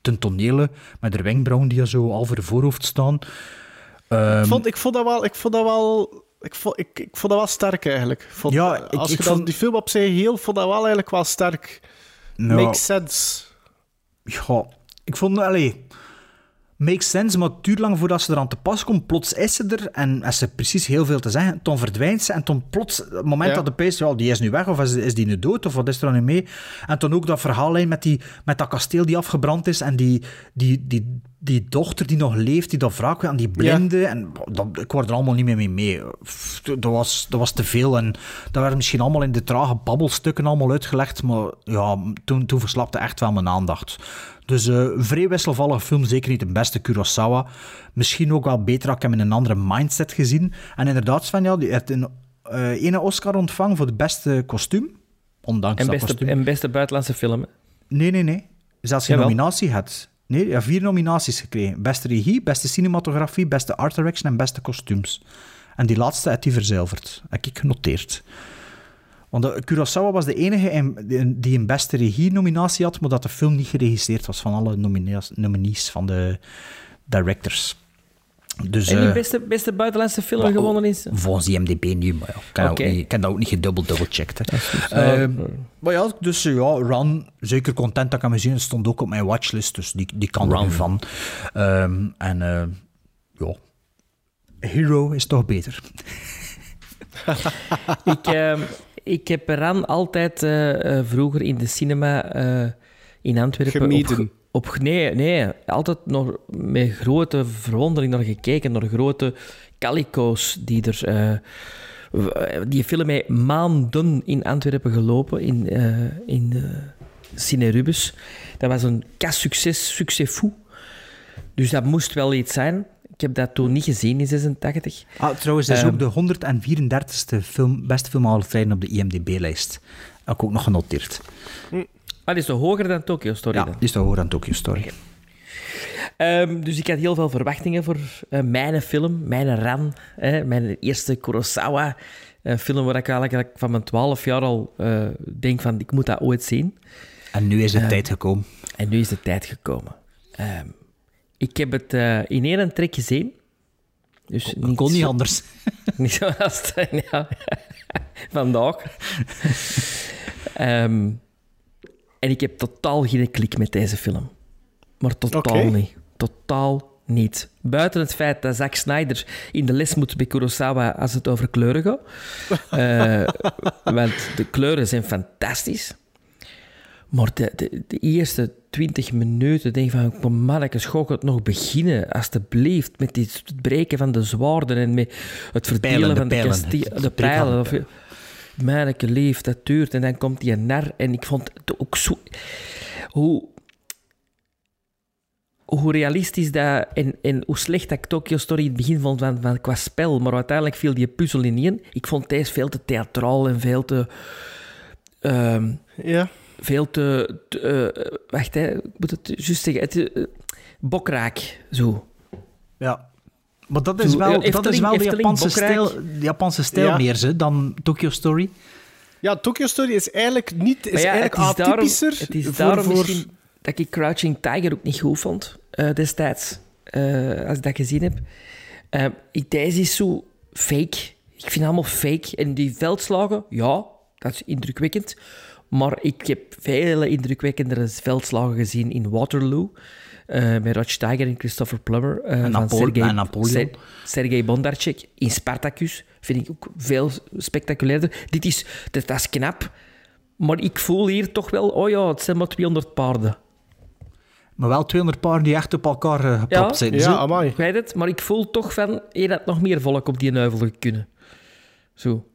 Speaker 2: ten tonele. Met haar wenkbrauwen die zo al voor de voorhoofd staan. Ehm,
Speaker 1: Ik, vond, ik vond dat wel... Ik vond dat wel... Ik vond, ik, ik vond dat wel sterk eigenlijk. Vond,
Speaker 2: Ja, ik-
Speaker 1: als
Speaker 2: ik
Speaker 1: je dan
Speaker 2: vond-
Speaker 1: die film op zich heel, vond dat wel eigenlijk wel sterk.
Speaker 2: nou,
Speaker 1: Makes sense.
Speaker 2: Ja, ik vond, allee, makes sense, maar het duurt lang voordat ze eraan te pas komt. Plots is ze er en als ze precies heel veel te zeggen, dan verdwijnt ze. En dan plots, het moment
Speaker 1: Ja.
Speaker 2: dat de pees, die is nu weg, of is, is die nu dood, of wat is er dan nu mee? En dan ook dat verhaallijn met, die, met dat kasteel die afgebrand is en die, die, die die dochter die nog leeft, die dat wraak en die blinde. En dat, ik word er allemaal niet meer mee mee. Dat was, dat was te veel. En dat werd misschien allemaal in de trage babbelstukken allemaal uitgelegd. Maar ja, toen, toen verslapte echt wel mijn aandacht. Dus eh vrij wisselvallige film, zeker niet de beste Kurosawa. Misschien ook wel beter ik hem in een andere mindset gezien. En inderdaad, Sven, ja, die heeft een eh, ene Oscar ontvangen voor de beste kostuum. Ondanks
Speaker 3: En
Speaker 2: dat
Speaker 3: beste,
Speaker 2: kostuum.
Speaker 3: en beste buitenlandse film. hè.
Speaker 2: Nee, nee, nee. Zelfs geen
Speaker 3: Jawel.
Speaker 2: nominatie had. Nee, ja, vier nominaties gekregen. Beste regie, beste cinematografie, beste art direction en beste kostuums. En die laatste had hij verzilverd. Heb ik genoteerd. Want de, Kurosawa was de enige in- die- een beste regie-nominatie had, maar dat de film niet geregisseerd was van alle nominees, nominees van de directors. Dus,
Speaker 3: en die
Speaker 2: eh,
Speaker 3: beste, beste buitenlandse film
Speaker 2: maar,
Speaker 3: gewonnen is...
Speaker 2: Volgens die MDB nu, maar ja, ik heb dat ook niet- ik heb dat ook niet gedubbel-double-checked. hè.
Speaker 3: goed.
Speaker 2: Eh, maar ja, dus eh, ja, Run, zeker content dat ik hem gezien heb, stond ook op mijn watchlist, dus die, die kan er
Speaker 3: Run.
Speaker 2: van. Ehm, en eh, ja, Hero is toch beter.
Speaker 3: ik, ehm, ik heb Ran altijd eh, eh, vroeger in de cinema eh, in Antwerpen...
Speaker 1: Gemieden.
Speaker 3: Op, op, nee, nee, altijd nog met grote verwondering naar gekeken, naar grote calico's die er... die film heeft maanden in Antwerpen gelopen, in, in Cine Rubus. Dat was een kas-succes, succes fou. Dus dat moest wel iets zijn. Ik heb dat toen niet gezien in 86.
Speaker 2: Ah, trouwens, dat is
Speaker 3: Ehm,
Speaker 2: ook de 134ste film, beste film tijden op de IMDb-lijst. Heb ik ook nog genoteerd.
Speaker 3: Ah, die is toch hoger dan Tokyo Story
Speaker 2: Ja,
Speaker 3: dan?
Speaker 2: is toch hoger dan Tokyo Story.
Speaker 3: Ehm, dus ik had heel veel verwachtingen voor eh, mijn film, mijn Ran, hè, mijn eerste Kurosawa. Een film waar ik eigenlijk van mijn 12 jaar al eh, denk van, ik moet dat ooit zien.
Speaker 2: En nu is de
Speaker 3: Ehm,
Speaker 2: tijd gekomen.
Speaker 3: En nu is de tijd gekomen. Ehm, ik heb het eh, in één trek gezien. Dus
Speaker 2: Dat kon niet
Speaker 3: zo-
Speaker 2: anders.
Speaker 3: Niet zoals het, ja. vandaag. Ehm, en ik heb totaal geen klik met deze film. Maar totaal niet. Totaal niet. Buiten het feit dat Zack Snyder in de les moet bij Kurosawa als het over kleuren gaat. Eh, want de kleuren zijn fantastisch. Maar de, de, de eerste 20 minuten denk ik van, kom mannetjes, ga ik het nog beginnen, alstublieft, met dit, het breken van de zwaarden en met het verdelen
Speaker 2: Pijlen, de
Speaker 3: van de
Speaker 2: pijlen.
Speaker 3: de Of, manneke leef, dat duurt. En dan komt die een nar en ik vond het ook zo... Hoe, hoe realistisch dat en, en hoe slecht dat ik Tokyo Story in het begin vond van, van, qua spel, maar uiteindelijk viel die puzzel in één. Ik vond deze veel te theatraal en veel te... ehm,
Speaker 1: Ja.
Speaker 3: Veel te... te, eh, wacht, hè, ik moet het juist zeggen. Het, eh, bokraak, zo.
Speaker 2: Ja. Maar dat is
Speaker 3: Zo,
Speaker 2: wel, dat is
Speaker 3: Efteling-
Speaker 2: wel de Japanse
Speaker 3: Bokraak.
Speaker 2: stijl, de Japanse stijl
Speaker 1: Ja.
Speaker 2: meer ze, dan Tokyo Story.
Speaker 1: Ja, Tokyo Story is eigenlijk niet is
Speaker 3: ja,
Speaker 1: eigenlijk
Speaker 3: het is daarom,
Speaker 1: atypischer.
Speaker 3: het is
Speaker 1: voor-
Speaker 3: daarom
Speaker 1: voor-
Speaker 3: misschien dat ik Crouching Tiger ook niet goed vond eh, destijds, eh, als ik dat gezien heb. Ik- deze is zo fake. Ik vind het allemaal fake. En die veldslagen, ja, dat is indrukwekkend. Maar ik heb vele indrukwekkendere veldslagen gezien in Waterloo. eh, met Roger Tiger en Christopher Plummer. eh, van
Speaker 2: Napo-
Speaker 3: Sergei,
Speaker 2: en Napoleon.
Speaker 3: Ser- Sergei Bondarchuk. In Spartacus vind ik ook veel spectaculairder. Dit is, dat, dat is knap. Maar ik voel hier toch wel, oh ja, het zijn maar 200 paarden.
Speaker 2: Maar wel 200 paarden die echt op elkaar eh, gepropt
Speaker 3: Ja,
Speaker 2: zijn.
Speaker 1: Ja,
Speaker 2: Zo-
Speaker 1: amai.
Speaker 3: Ik weet het, maar ik voel toch van, je had nog meer volk op die neuvel kunnen. Zo.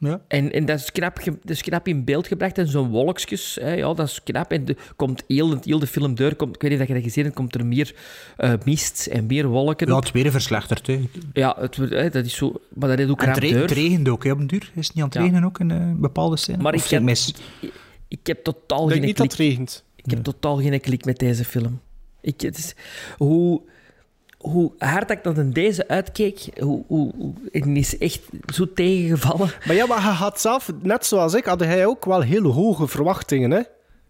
Speaker 2: Ja.
Speaker 3: En, en dat, is knap, dat is knap in beeld gebracht. En zo'n wolkjes, hè, ja, dat is knap. En de, komt heel, heel de film door, komt, ik weet niet of je dat gezien hebt, komt er meer eh, mist en meer wolken
Speaker 2: Ja, het weer verslechterd. Hè.
Speaker 3: Ja, het, hè, dat is zo... Maar dat is ook
Speaker 2: En het, re-
Speaker 3: deur.
Speaker 2: het regent ook hè, op een duur. Is het niet aan het
Speaker 3: Ja.
Speaker 2: regenen ook in eh, bepaalde scènes?
Speaker 3: Maar
Speaker 2: Of
Speaker 3: ik heb,
Speaker 2: mis?
Speaker 3: ik, ik heb totaal
Speaker 1: Ik denk
Speaker 3: geen
Speaker 1: niet dat
Speaker 3: klik.
Speaker 1: het regent.
Speaker 3: Ik heb totaal geen klik met deze film. Ik, het is, hoe, hoe hard ik dan in deze uitkeek, hoe, hoe, is echt zo tegengevallen.
Speaker 1: Maar ja, maar hij had zelf, net zoals ik, had hij ook wel hele hoge verwachtingen, hè?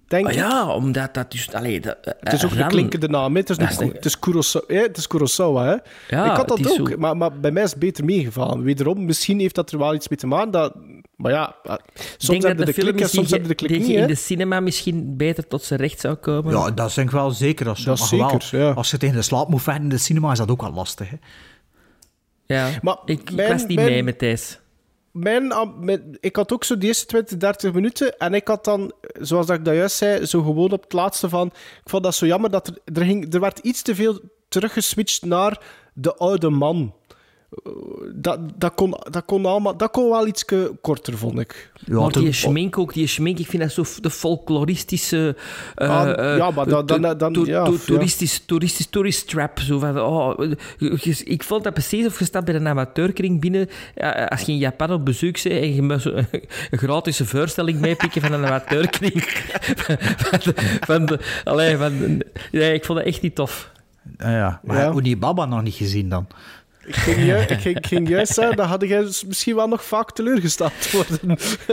Speaker 1: Denk ik.
Speaker 3: ja, omdat dat dus... Allee, dat, eh,
Speaker 1: Het is ook een
Speaker 3: Ran-
Speaker 1: klinkende naam. hè. Het is,
Speaker 3: Dat
Speaker 1: een- het is, Kurosawa, hè? het is Kurosawa. Hè?
Speaker 3: Ja,
Speaker 1: ik had dat ook,
Speaker 3: zo.
Speaker 1: maar, maar bij mij is het beter meegevallen. Wederom, misschien heeft dat er wel iets mee te maken. Dat, maar ja, eh, soms hebben de
Speaker 3: film
Speaker 1: klik en soms hebben de
Speaker 3: je-
Speaker 1: klik
Speaker 3: die
Speaker 1: niet.
Speaker 3: in de cinema misschien beter tot zijn recht zou komen.
Speaker 2: Ja, dat denk ik wel zeker. Als,
Speaker 1: Dat
Speaker 2: wel,
Speaker 1: zeker, ja.
Speaker 2: als je tegen de slaap moet vechten in de cinema, is dat ook wel lastig. Hè.
Speaker 3: Ja,
Speaker 1: Maar
Speaker 3: ik, ik
Speaker 1: mijn-
Speaker 3: was niet
Speaker 1: mijn-
Speaker 3: mee met deze.
Speaker 1: Mijn, ik had ook zo de eerste 20, 30 minuten. En ik had dan, zoals dat ik dat juist zei, zo gewoon op het laatste van... Ik vond dat zo jammer dat er... Er, ging, er werd iets te veel teruggeswitcht naar de oude man. Dat, dat, kon, dat, kon allemaal, dat kon wel iets korter, vond ik.
Speaker 3: maar die schmink ook, die schmink, ik vind dat zo de folkloristische... eh,
Speaker 1: Ah,
Speaker 3: eh,
Speaker 1: ja, maar dan- dan- dan-
Speaker 3: to-
Speaker 1: ja,
Speaker 3: to-
Speaker 1: ja.
Speaker 3: toeristisch, toeristisch, tourist trap. Zo van, oh, ik vond dat precies of je staat bij een amateurkring binnen, eh, als je in Japan op bezoek bent en je moet zo een gratis voorstelling meepikken van een amateurkring. van de, van de, allee, van nee, ik vond dat echt niet tof.
Speaker 2: Ah ja, maar
Speaker 1: Ja.
Speaker 2: hoe die Baba nog niet gezien dan?
Speaker 1: Ik ging, ju- ik ging, ik ging juist zeggen, dan had jij misschien wel nog vaak teleurgesteld worden.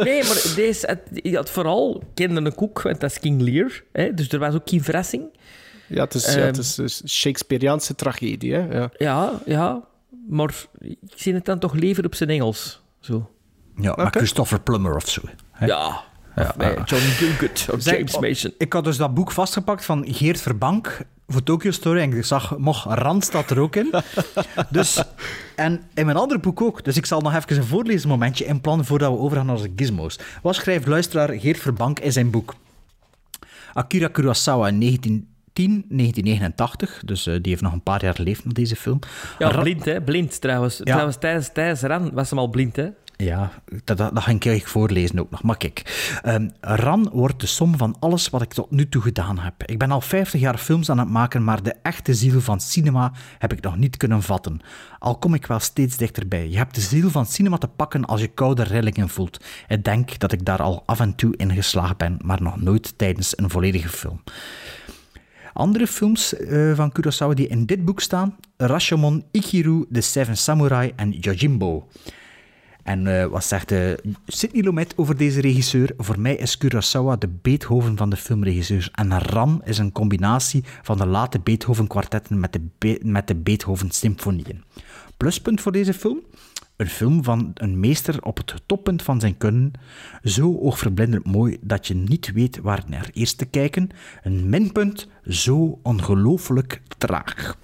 Speaker 3: Nee, maar deze, het, je had vooral kende een koek, want dat is King Lear. Hè, dus er was ook geen verrassing.
Speaker 1: Ja, het is, ja,
Speaker 3: Ehm.
Speaker 1: het is een Shakespeareaanse tragedie, hè. Ja.
Speaker 3: Ja, ja, maar ik zie het dan toch liever op zijn Engels. Zo.
Speaker 2: Ja, maar Christopher Plummer of zo. hè?
Speaker 3: Ja. Bij John Gielgud of James
Speaker 2: oh,
Speaker 3: Mason.
Speaker 2: Ik had dus dat boek vastgepakt van Geert Verbank voor Tokyo Story. En ik zag, mocht Rand staat er ook in. dus, en in mijn andere boek ook. Dus ik zal nog even een voorleesmomentje inplannen voordat we overgaan naar de gizmos. Wat schrijft luisteraar Geert Verbank in zijn boek? Akira Kurosawa in 1910, 1989. Dus eh, die heeft nog een paar jaar geleefd met deze film.
Speaker 3: Ja, blind, hè? Blind trouwens. Trouwens, tijdens, tijdens Ran was hem al blind, hè?
Speaker 2: Ja, dat, dat, ga ik voorlezen ook nog. Maar kijk, ehm, RAN wordt de som van alles wat ik tot nu toe gedaan heb. Ik ben al 50 jaar films aan het maken, maar de echte ziel van cinema heb ik nog niet kunnen vatten. Al kom ik wel steeds dichterbij. Je hebt de ziel van cinema te pakken als je koude rillingen voelt. Ik denk dat ik daar al af en toe in geslaagd ben, maar nog nooit tijdens een volledige film. Andere films eh, van Kurosawa die in dit boek staan: Rashomon, Ikiru, The Seven Samurai en Yojimbo. En eh, wat zegt eh, Sidney Lumet over deze regisseur? Voor mij is Kurosawa de Beethoven van de filmregisseurs. En Ram is een combinatie van de late Beethoven-kwartetten met de, met de Beethoven-symfonieën. Pluspunt voor deze film? Een film van een meester op het toppunt van zijn kunnen. Zo oogverblindend mooi dat je niet weet waar naar eerst te kijken. Een minpunt, zo ongelooflijk traag.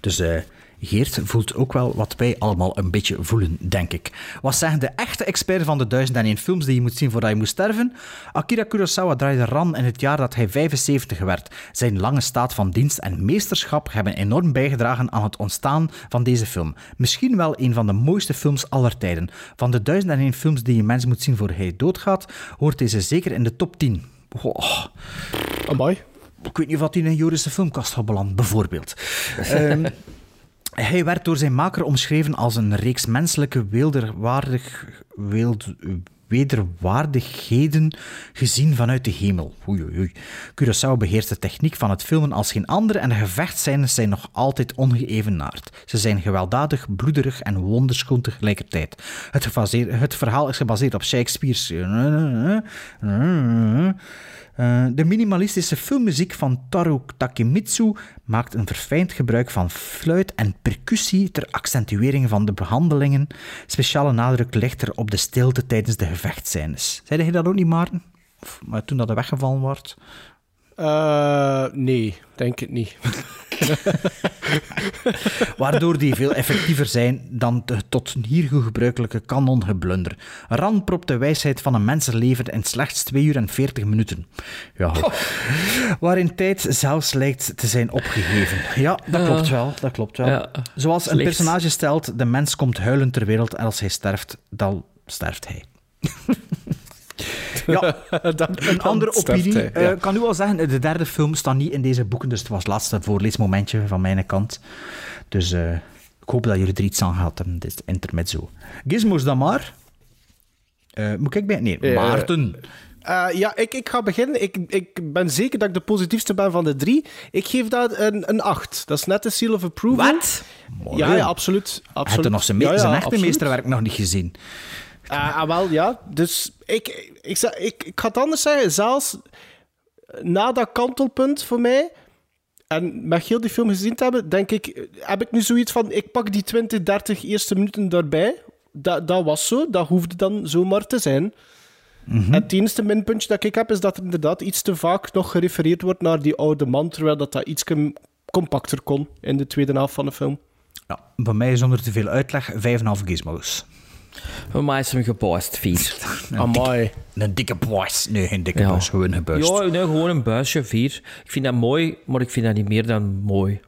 Speaker 2: Dus eh, Geert voelt ook wel wat wij allemaal een beetje voelen, denk ik. Wat zeggen de echte experts van de 1001 films die je moet zien voordat je moet sterven? Akira Kurosawa draaide ran in het jaar dat hij 75 werd. Zijn lange staat van dienst en meesterschap hebben enorm bijgedragen aan het ontstaan van deze film. Misschien wel een van de mooiste films aller tijden. Van de 1001 films die een mens moet zien voor hij doodgaat, hoort deze zeker in de top 10. Oh.
Speaker 1: Amai.
Speaker 2: Ik weet niet of dat in een Joris de filmkast gaat bijvoorbeeld. Ehm, hij werd door zijn maker omschreven als een reeks menselijke weelderwaardig, weeld, wederwaardigheden gezien vanuit de hemel. Oei, oei. Curaçao beheerst de techniek van het filmen als geen andere en de gevechtscènes zijn nog altijd ongeëvenaard. Ze zijn gewelddadig, bloederig en wonderschoon tegelijkertijd. Het, het verhaal is gebaseerd op Shakespeare's... Eh, de minimalistische filmmuziek van Taro Takemitsu maakt een verfijnd gebruik van fluit en percussie ter accentuering van de behandelingen. Speciale nadruk ligt er op de stilte tijdens de gevechtscènes. Zei je dat ook niet, Maarten? Of, maar toen dat er weggevallen wordt?
Speaker 1: Eh, nee, denk het niet.
Speaker 2: Waardoor die veel effectiever zijn dan de tot hiertoe gebruikelijke kanongeblunder. Ran propt de wijsheid van een mensenleven in slechts 2 uur en 40 minuten. Ja, waarin tijd zelfs lijkt te zijn opgegeven. Ja, dat klopt wel. Dat klopt wel.
Speaker 3: Ja.
Speaker 2: Zoals een personage stelt, de mens komt huilend ter wereld en als hij sterft, dan sterft hij. Ja, een andere opinie.
Speaker 1: hij,
Speaker 2: Eh,
Speaker 1: ja.
Speaker 2: Ik kan nu al zeggen, de derde film staat niet in deze boeken, dus het was het laatste voorleesmomentje van mijn kant. Dus eh, ik hoop dat jullie er iets aan gehad hebben, dit intermezzo. Gizmos dan maar. Eh, moet ik bij? Nee, Maarten.
Speaker 1: Eh, ja, ik, ik ga beginnen. Ik, ik ben zeker dat ik de positiefste ben van de drie. Ik geef dat een, een 8. Dat is net de seal of approval.
Speaker 3: Wat?
Speaker 1: Ja, ja, absoluut.
Speaker 2: Hij
Speaker 1: absoluut.
Speaker 2: heeft er nog zijn, me-
Speaker 1: Ja, ja,
Speaker 2: zijn echte
Speaker 1: absoluut.
Speaker 2: meesterwerk nog niet gezien.
Speaker 1: Ah, ah, wel, ja. Dus ik, ik, ik, ik ga het anders zeggen. Zelfs na dat kantelpunt voor mij, en met heel die film gezien te hebben, denk ik, heb ik nu zoiets van, ik pak die 20, 30 eerste minuten daarbij. Dat, dat was zo, dat hoefde dan zomaar te zijn. En het enige minpuntje dat ik heb, is dat er inderdaad iets te vaak nog gerefereerd wordt naar die oude man, terwijl dat, dat iets compacter kon in de tweede helft van de film.
Speaker 2: Ja, bij mij zonder te veel uitleg, 5,5 gizmos.
Speaker 3: Voor mij is hem gebuist, vier.
Speaker 1: Amai.
Speaker 2: Een dikke buis. Nee, geen dikke
Speaker 3: Ja.
Speaker 2: buis, gewoon gebuist.
Speaker 3: Ja, nee, gewoon een buisje, vier. Ik vind dat mooi, maar ik vind dat niet meer dan mooi.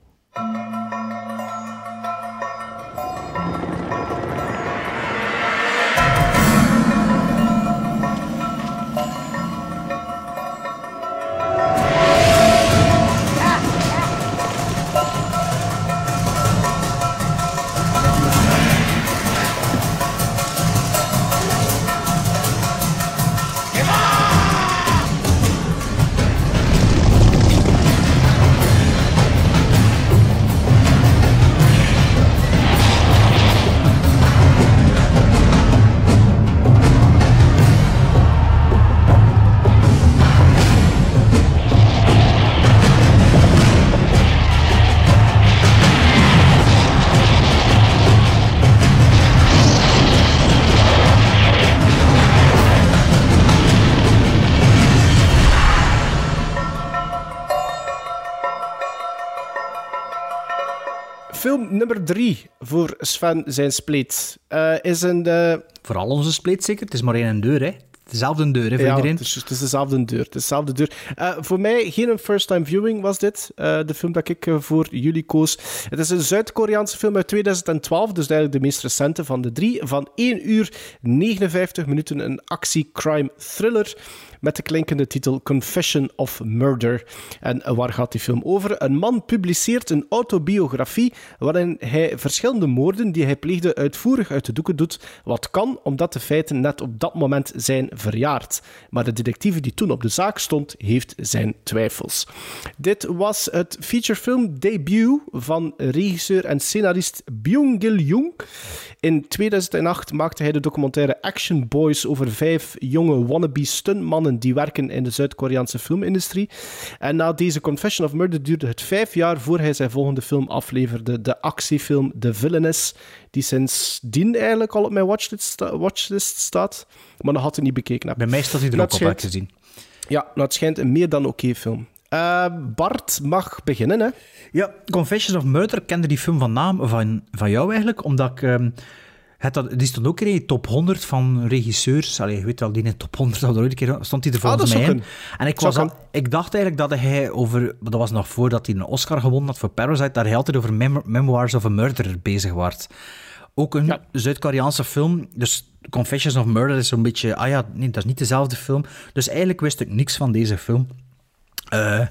Speaker 1: Film nummer drie voor Sven zijn spleet eh, is een... eh,
Speaker 2: Vooral onze spleet zeker. Het is maar één deur, hè. Dezelfde deur, hè, voor
Speaker 1: ja,
Speaker 2: iedereen.
Speaker 1: Het is, het is dezelfde deur. Het is dezelfde deur. Eh, voor mij geen een first-time viewing was dit. de film dat ik voor jullie koos. Het is een Zuid-Koreaanse film uit 2012, dus eigenlijk de meest recente van de drie. Van 1 uur 59 minuten een actie-crime-thriller met de klinkende titel Confession of Murder. En waar gaat die film over? Een man publiceert een autobiografie waarin hij verschillende moorden die hij pleegde uitvoerig uit de doeken doet. Wat kan, omdat de feiten net op dat moment zijn verjaard. Maar de detectieve die toen op de zaak stond, heeft zijn twijfels. Dit was het featurefilm debut van regisseur en scenarist Byung-gil Jung. In 2008 maakte hij de documentaire Action Boys over vijf jonge wannabe stuntmannen die werken in de Zuid-Koreaanse filmindustrie. En na deze Confession of Murder duurde het vijf jaar voor hij zijn volgende film afleverde, de actiefilm The Villainess, die sindsdien eigenlijk al op mijn watchlist, sta- watchlist staat, maar nog had hij niet bekeken. Heb.
Speaker 2: Bij mij staat hij er
Speaker 1: Nou,
Speaker 2: ook op,
Speaker 1: schijnt-
Speaker 2: gezien.
Speaker 1: Ja, nou, het schijnt een meer dan oké film. Eh, Bart mag beginnen, hè?
Speaker 2: Ja, Confessions of Murder kende die film van naam van, van jou eigenlijk, omdat ik... ehm, het, had- die stond ook in die top 100 van regisseurs. Allee, je weet wel, die in de top 100 had er ooit een keer, stond hij er
Speaker 1: Ah,
Speaker 2: volgens mij in. En ik, was al- ik dacht eigenlijk dat hij over... Dat was nog voordat hij een Oscar gewonnen had voor Parasite, dat hij altijd over Mem- Memoirs of a Murderer bezig was. Ook een Zuid-Koreaanse film. Dus Confessions of Murder is zo'n beetje... Ah ja, nee, dat is niet dezelfde film. Dus eigenlijk wist ik niks van deze film. Eh,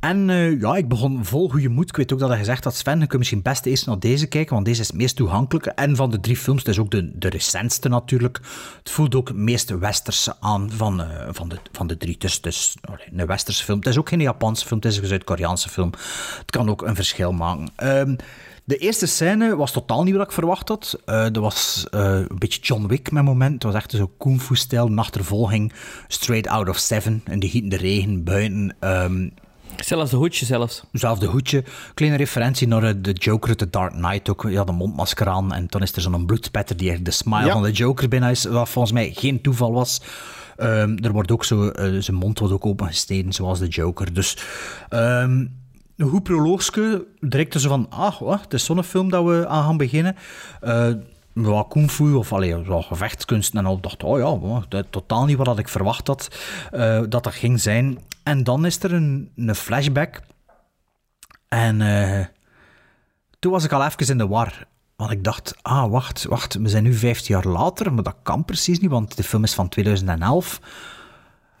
Speaker 2: en eh, ja, ik begon vol goede moed. Ik weet ook dat hij gezegd had, Sven, je kunt misschien best eerst naar deze kijken, want deze is het meest toegankelijke. En van de drie films, het is ook de, de recentste natuurlijk. Het voelt ook het meest westerse aan van, eh, van, de, van de drie. Dus allee, een westerse film. Het is ook geen Japanse film, het is een Zuid-Koreaanse film. Het kan ook een verschil maken. Ehm, de eerste scène was totaal niet wat ik verwacht had. Eh dat was een beetje John Wick met moment. Het was echt zo kung fu stijl, een achtervolging. Straight out of seven. In de gietende regen, buiten. ehm,
Speaker 3: Zelfs de hoedje zelfs.
Speaker 2: Zelfde hoedje. Kleine referentie naar eh, de Joker uit The Dark Knight ook. Ja, de mondmasker aan. En dan is er zo'n bloedspetter die echt de smile
Speaker 1: Ja.
Speaker 2: van de Joker binnen is. Wat volgens mij geen toeval was. Ehm, er wordt ook zo... eh, zijn mond wordt ook opengesneden, zoals de Joker. Dus... ehm, een goed proloogske. Direct zo van... Ah, wat, het is zo'n film dat we aan gaan beginnen. Eh wat kung fu of allee, gevechtskunsten en al. Dacht, oh ja, totaal niet wat ik verwacht had eh, dat dat ging zijn. En dan is er een, een flashback. En eh, toen was ik al even in de war. Want ik dacht, ah, wacht, wacht, we zijn nu 15 jaar later, maar dat kan precies niet, want de film is van 2011.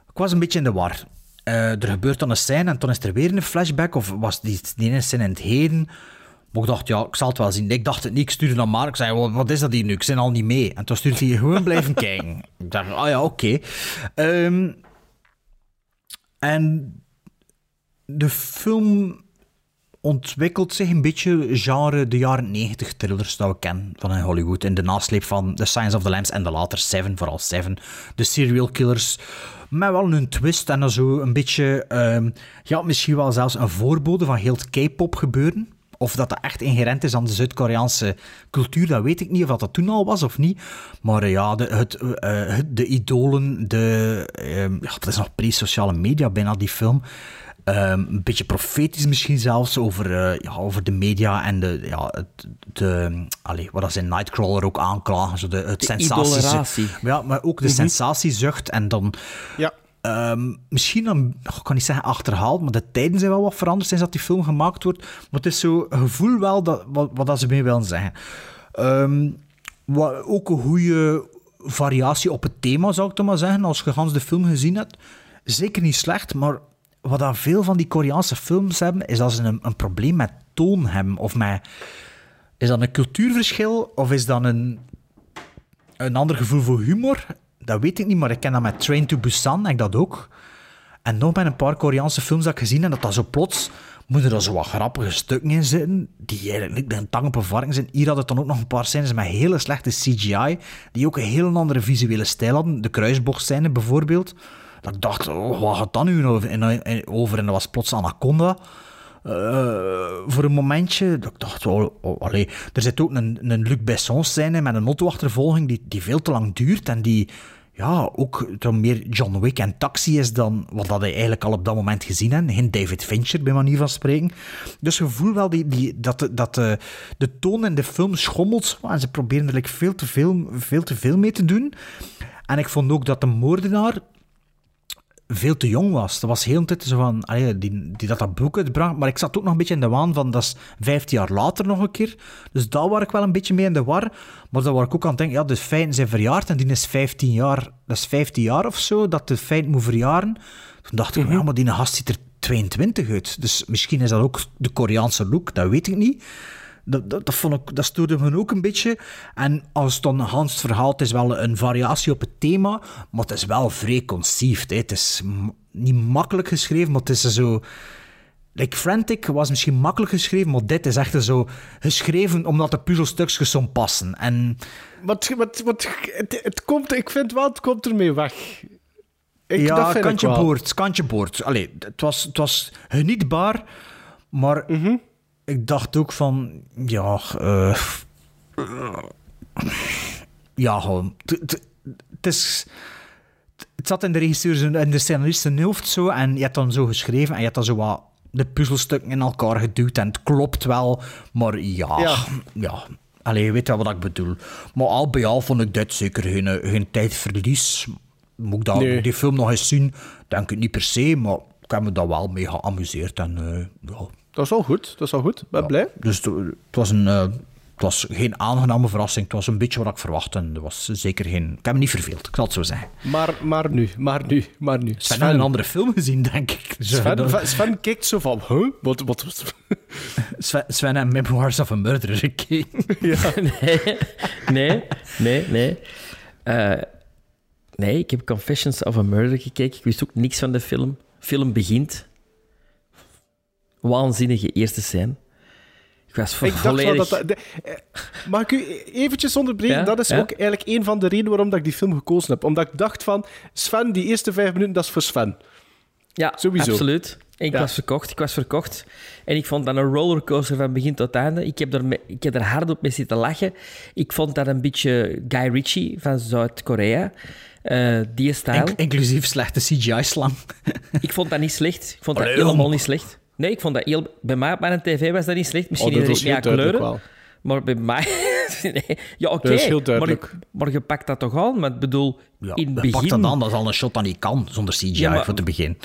Speaker 2: Ik was een beetje in de war. Eh, er gebeurt dan een scène en dan is er weer een flashback, of was die, die ene scène in het heden? Maar ik dacht, ja, ik zal het wel zien. Ik dacht het niet, ik stuurde naar Mark. Ik zei, wat, wat is dat hier nu? Ik ben al niet mee. En toen stuurde hij gewoon blijven kijken. Ik dacht, ah ja, oké. Ehm, en de film ontwikkelt zich een beetje genre de jaren 90 thrillers dat we kennen van in Hollywood. In de nasleep van The Science of the Lambs en de later Seven, vooral Seven. De serial killers. Met wel een twist en dan zo een beetje... ehm, ja, misschien wel zelfs een voorbode van heel het K-pop gebeuren. Of dat dat echt inherent is aan de Zuid-Koreaanse cultuur, dat weet ik niet. Of dat, dat toen al was of niet. Maar eh, ja, de, het, eh, het- de idolen, de, ehm, ja, dat is nog pre-sociale media bijna, die film. Ehm, een beetje profetisch misschien zelfs over, eh, ja, over de media en de, ja, het, de, allee, wat ze in Nightcrawler ook aanklagen. Zo de, het
Speaker 3: De idoleratie.
Speaker 2: Ja, maar ook de
Speaker 1: Mhm.
Speaker 2: sensatiezucht en dan...
Speaker 1: Ja.
Speaker 2: Ehm, misschien dan, ik kan niet zeggen achterhaald, maar de tijden zijn wel wat veranderd sinds dat die film gemaakt wordt. Maar het is zo gevoel wel dat, wat, wat dat ze mee willen zeggen. Ehm, wat, ook een goede variatie op het thema, zou ik dan maar zeggen, als je gans de film gezien hebt. Zeker niet slecht, maar wat dan veel van die Koreaanse films hebben, is dat ze een, een probleem met toon hebben. Of met... Is dat een cultuurverschil, of is dat een, een ander gevoel voor humor? Dat weet ik niet, maar ik ken dat met Train to Busan, ik dat ook. En nog met een paar Koreaanse films dat ik gezien heb, dat dat zo plots... Moeten er zo wat grappige stukken in zitten, die eigenlijk bij een tang op een zijn. Hier had het dan ook nog een paar scènes met hele slechte CGI, die ook een heel andere visuele stijl hadden. De kruisbogscène bijvoorbeeld. Dat ik dacht, oh, wat gaat dat nu over? En, en- over? En dat was plots Anaconda. Eh, voor een momentje, dat ik dacht, oh, oh, er zit ook een, een Luc Besson scène met een autoachtervolging die, die veel te lang duurt en die, ja, ook toch meer John Wick en Taxi is dan wat dat hij eigenlijk al op dat moment gezien hebben. Geen David Fincher, bij manier van spreken. Dus je voelt wel die, die, dat, dat de, de toon in de film schommelt. En ze proberen er veel, te veel, veel te veel mee te doen. En ik vond ook dat de moordenaar veel te jong was. Dat was heel een tijd zo van, allee, die, die dat dat boek uitbracht. Maar ik zat ook nog een beetje in de waan van, dat is vijftien jaar later nog een keer. Dus daar was ik wel een beetje mee in de war. Maar dan was ik ook aan het denken, ja, de feiten zijn verjaard en die is 15 jaar. Dat is 15 jaar of zo, dat de feit moet verjaren. Toen dacht ik, ja, maar die gast ziet er 22 uit. Dus misschien is dat ook de Koreaanse look, dat weet ik niet. Dat, dat, dat, vond ik, dat stoorde me ook een beetje. En als het dan Hans het verhaal, het is wel een variatie op het thema, maar het is wel vrij. Hè. Het is niet makkelijk geschreven, maar het is zo... Like Frantic was misschien makkelijk geschreven, maar dit is echt zo geschreven omdat de puzzelstukjes zo passen. En
Speaker 1: Wat, wat, wat, het, het komt, ik vind wel, het komt ermee weg. Ik,
Speaker 2: ja,
Speaker 1: dat vind ik
Speaker 2: kantje boord, kantje boord. Allee, het was, het was genietbaar, maar
Speaker 1: Mhm.
Speaker 2: Ik dacht ook van, ja, eh, ja, gewoon, het- is, het zat in de regisseur en de scenarist zijn hoofd zo, en je hebt dan zo geschreven, en je hebt dan zo wat de puzzelstukken in elkaar geduwd, en het klopt wel, maar ja,
Speaker 1: Ja.
Speaker 2: ja. Allee, je weet wel wat ik bedoel. Maar al bij al vond ik dit zeker geen, geen tijdverlies. Moet ik dat,
Speaker 1: Nee.
Speaker 2: moet ik die film nog eens zien? Denk ik niet per se, maar ik heb me daar wel mee geamuseerd. En, eh, ja.
Speaker 1: Dat is al goed, dat is al goed. Ben blij.
Speaker 2: Dus het, het was een... eh, het was geen aangename verrassing. Het was een beetje wat ik verwachtte. Er was zeker geen... Ik heb me niet verveeld, ik zal het zo zeggen.
Speaker 1: Maar, maar nu, maar nu, maar nu.
Speaker 2: Sven heeft een andere film gezien, denk ik.
Speaker 1: Sven, Sven kijkt zo van, huh? Wat, wat?
Speaker 2: Sven, Sven en Memoirs of a Murderer gekeken.
Speaker 3: nee, nee, nee, nee. Eh, nee, ik heb Confessions of a Murder gekeken. Ik wist ook niks van de film. film begint. Waanzinnige eerste scène. Ik was
Speaker 1: Ik dacht
Speaker 3: volledig...
Speaker 1: wel dat... dat de- eh, mag ik u eventjes onderbreken?
Speaker 3: Ja,
Speaker 1: Dat is
Speaker 3: ja.
Speaker 1: ook eigenlijk een van de redenen waarom dat ik die film gekozen heb. Omdat ik dacht van, Sven, die eerste vijf minuten, dat is voor Sven.
Speaker 3: Ja,
Speaker 1: Sowieso.
Speaker 3: absoluut. Ik
Speaker 1: Ja.
Speaker 3: was verkocht, ik was verkocht. En ik vond dat een rollercoaster van begin tot einde. Ik heb er, me- ik heb er hard op mee zitten lachen. Ik vond dat een beetje Guy Ritchie van Zuid-Korea. Eh die stijl.
Speaker 2: In- inclusief slechte CGI-slang.
Speaker 3: Ik vond dat niet slecht. Ik vond dat
Speaker 2: Allee,
Speaker 3: helemaal
Speaker 2: om.
Speaker 3: niet slecht. Nee, ik vond dat heel... Bij mij op mijn tv was dat niet slecht. Misschien
Speaker 1: Oh, dat
Speaker 3: niet
Speaker 1: was
Speaker 3: meer
Speaker 1: heel duidelijk
Speaker 3: kleuren.
Speaker 1: wel.
Speaker 3: Maar bij mij... nee. Ja, oké.
Speaker 1: Heel
Speaker 3: maar, je pakt dat toch aan? Maar ik bedoel,
Speaker 2: Ja,
Speaker 3: in het
Speaker 2: Pak
Speaker 3: begin...
Speaker 2: dat dan, dat is al een shot dat niet kan, zonder CGI,
Speaker 3: Ja, maar-
Speaker 2: voor te beginnen.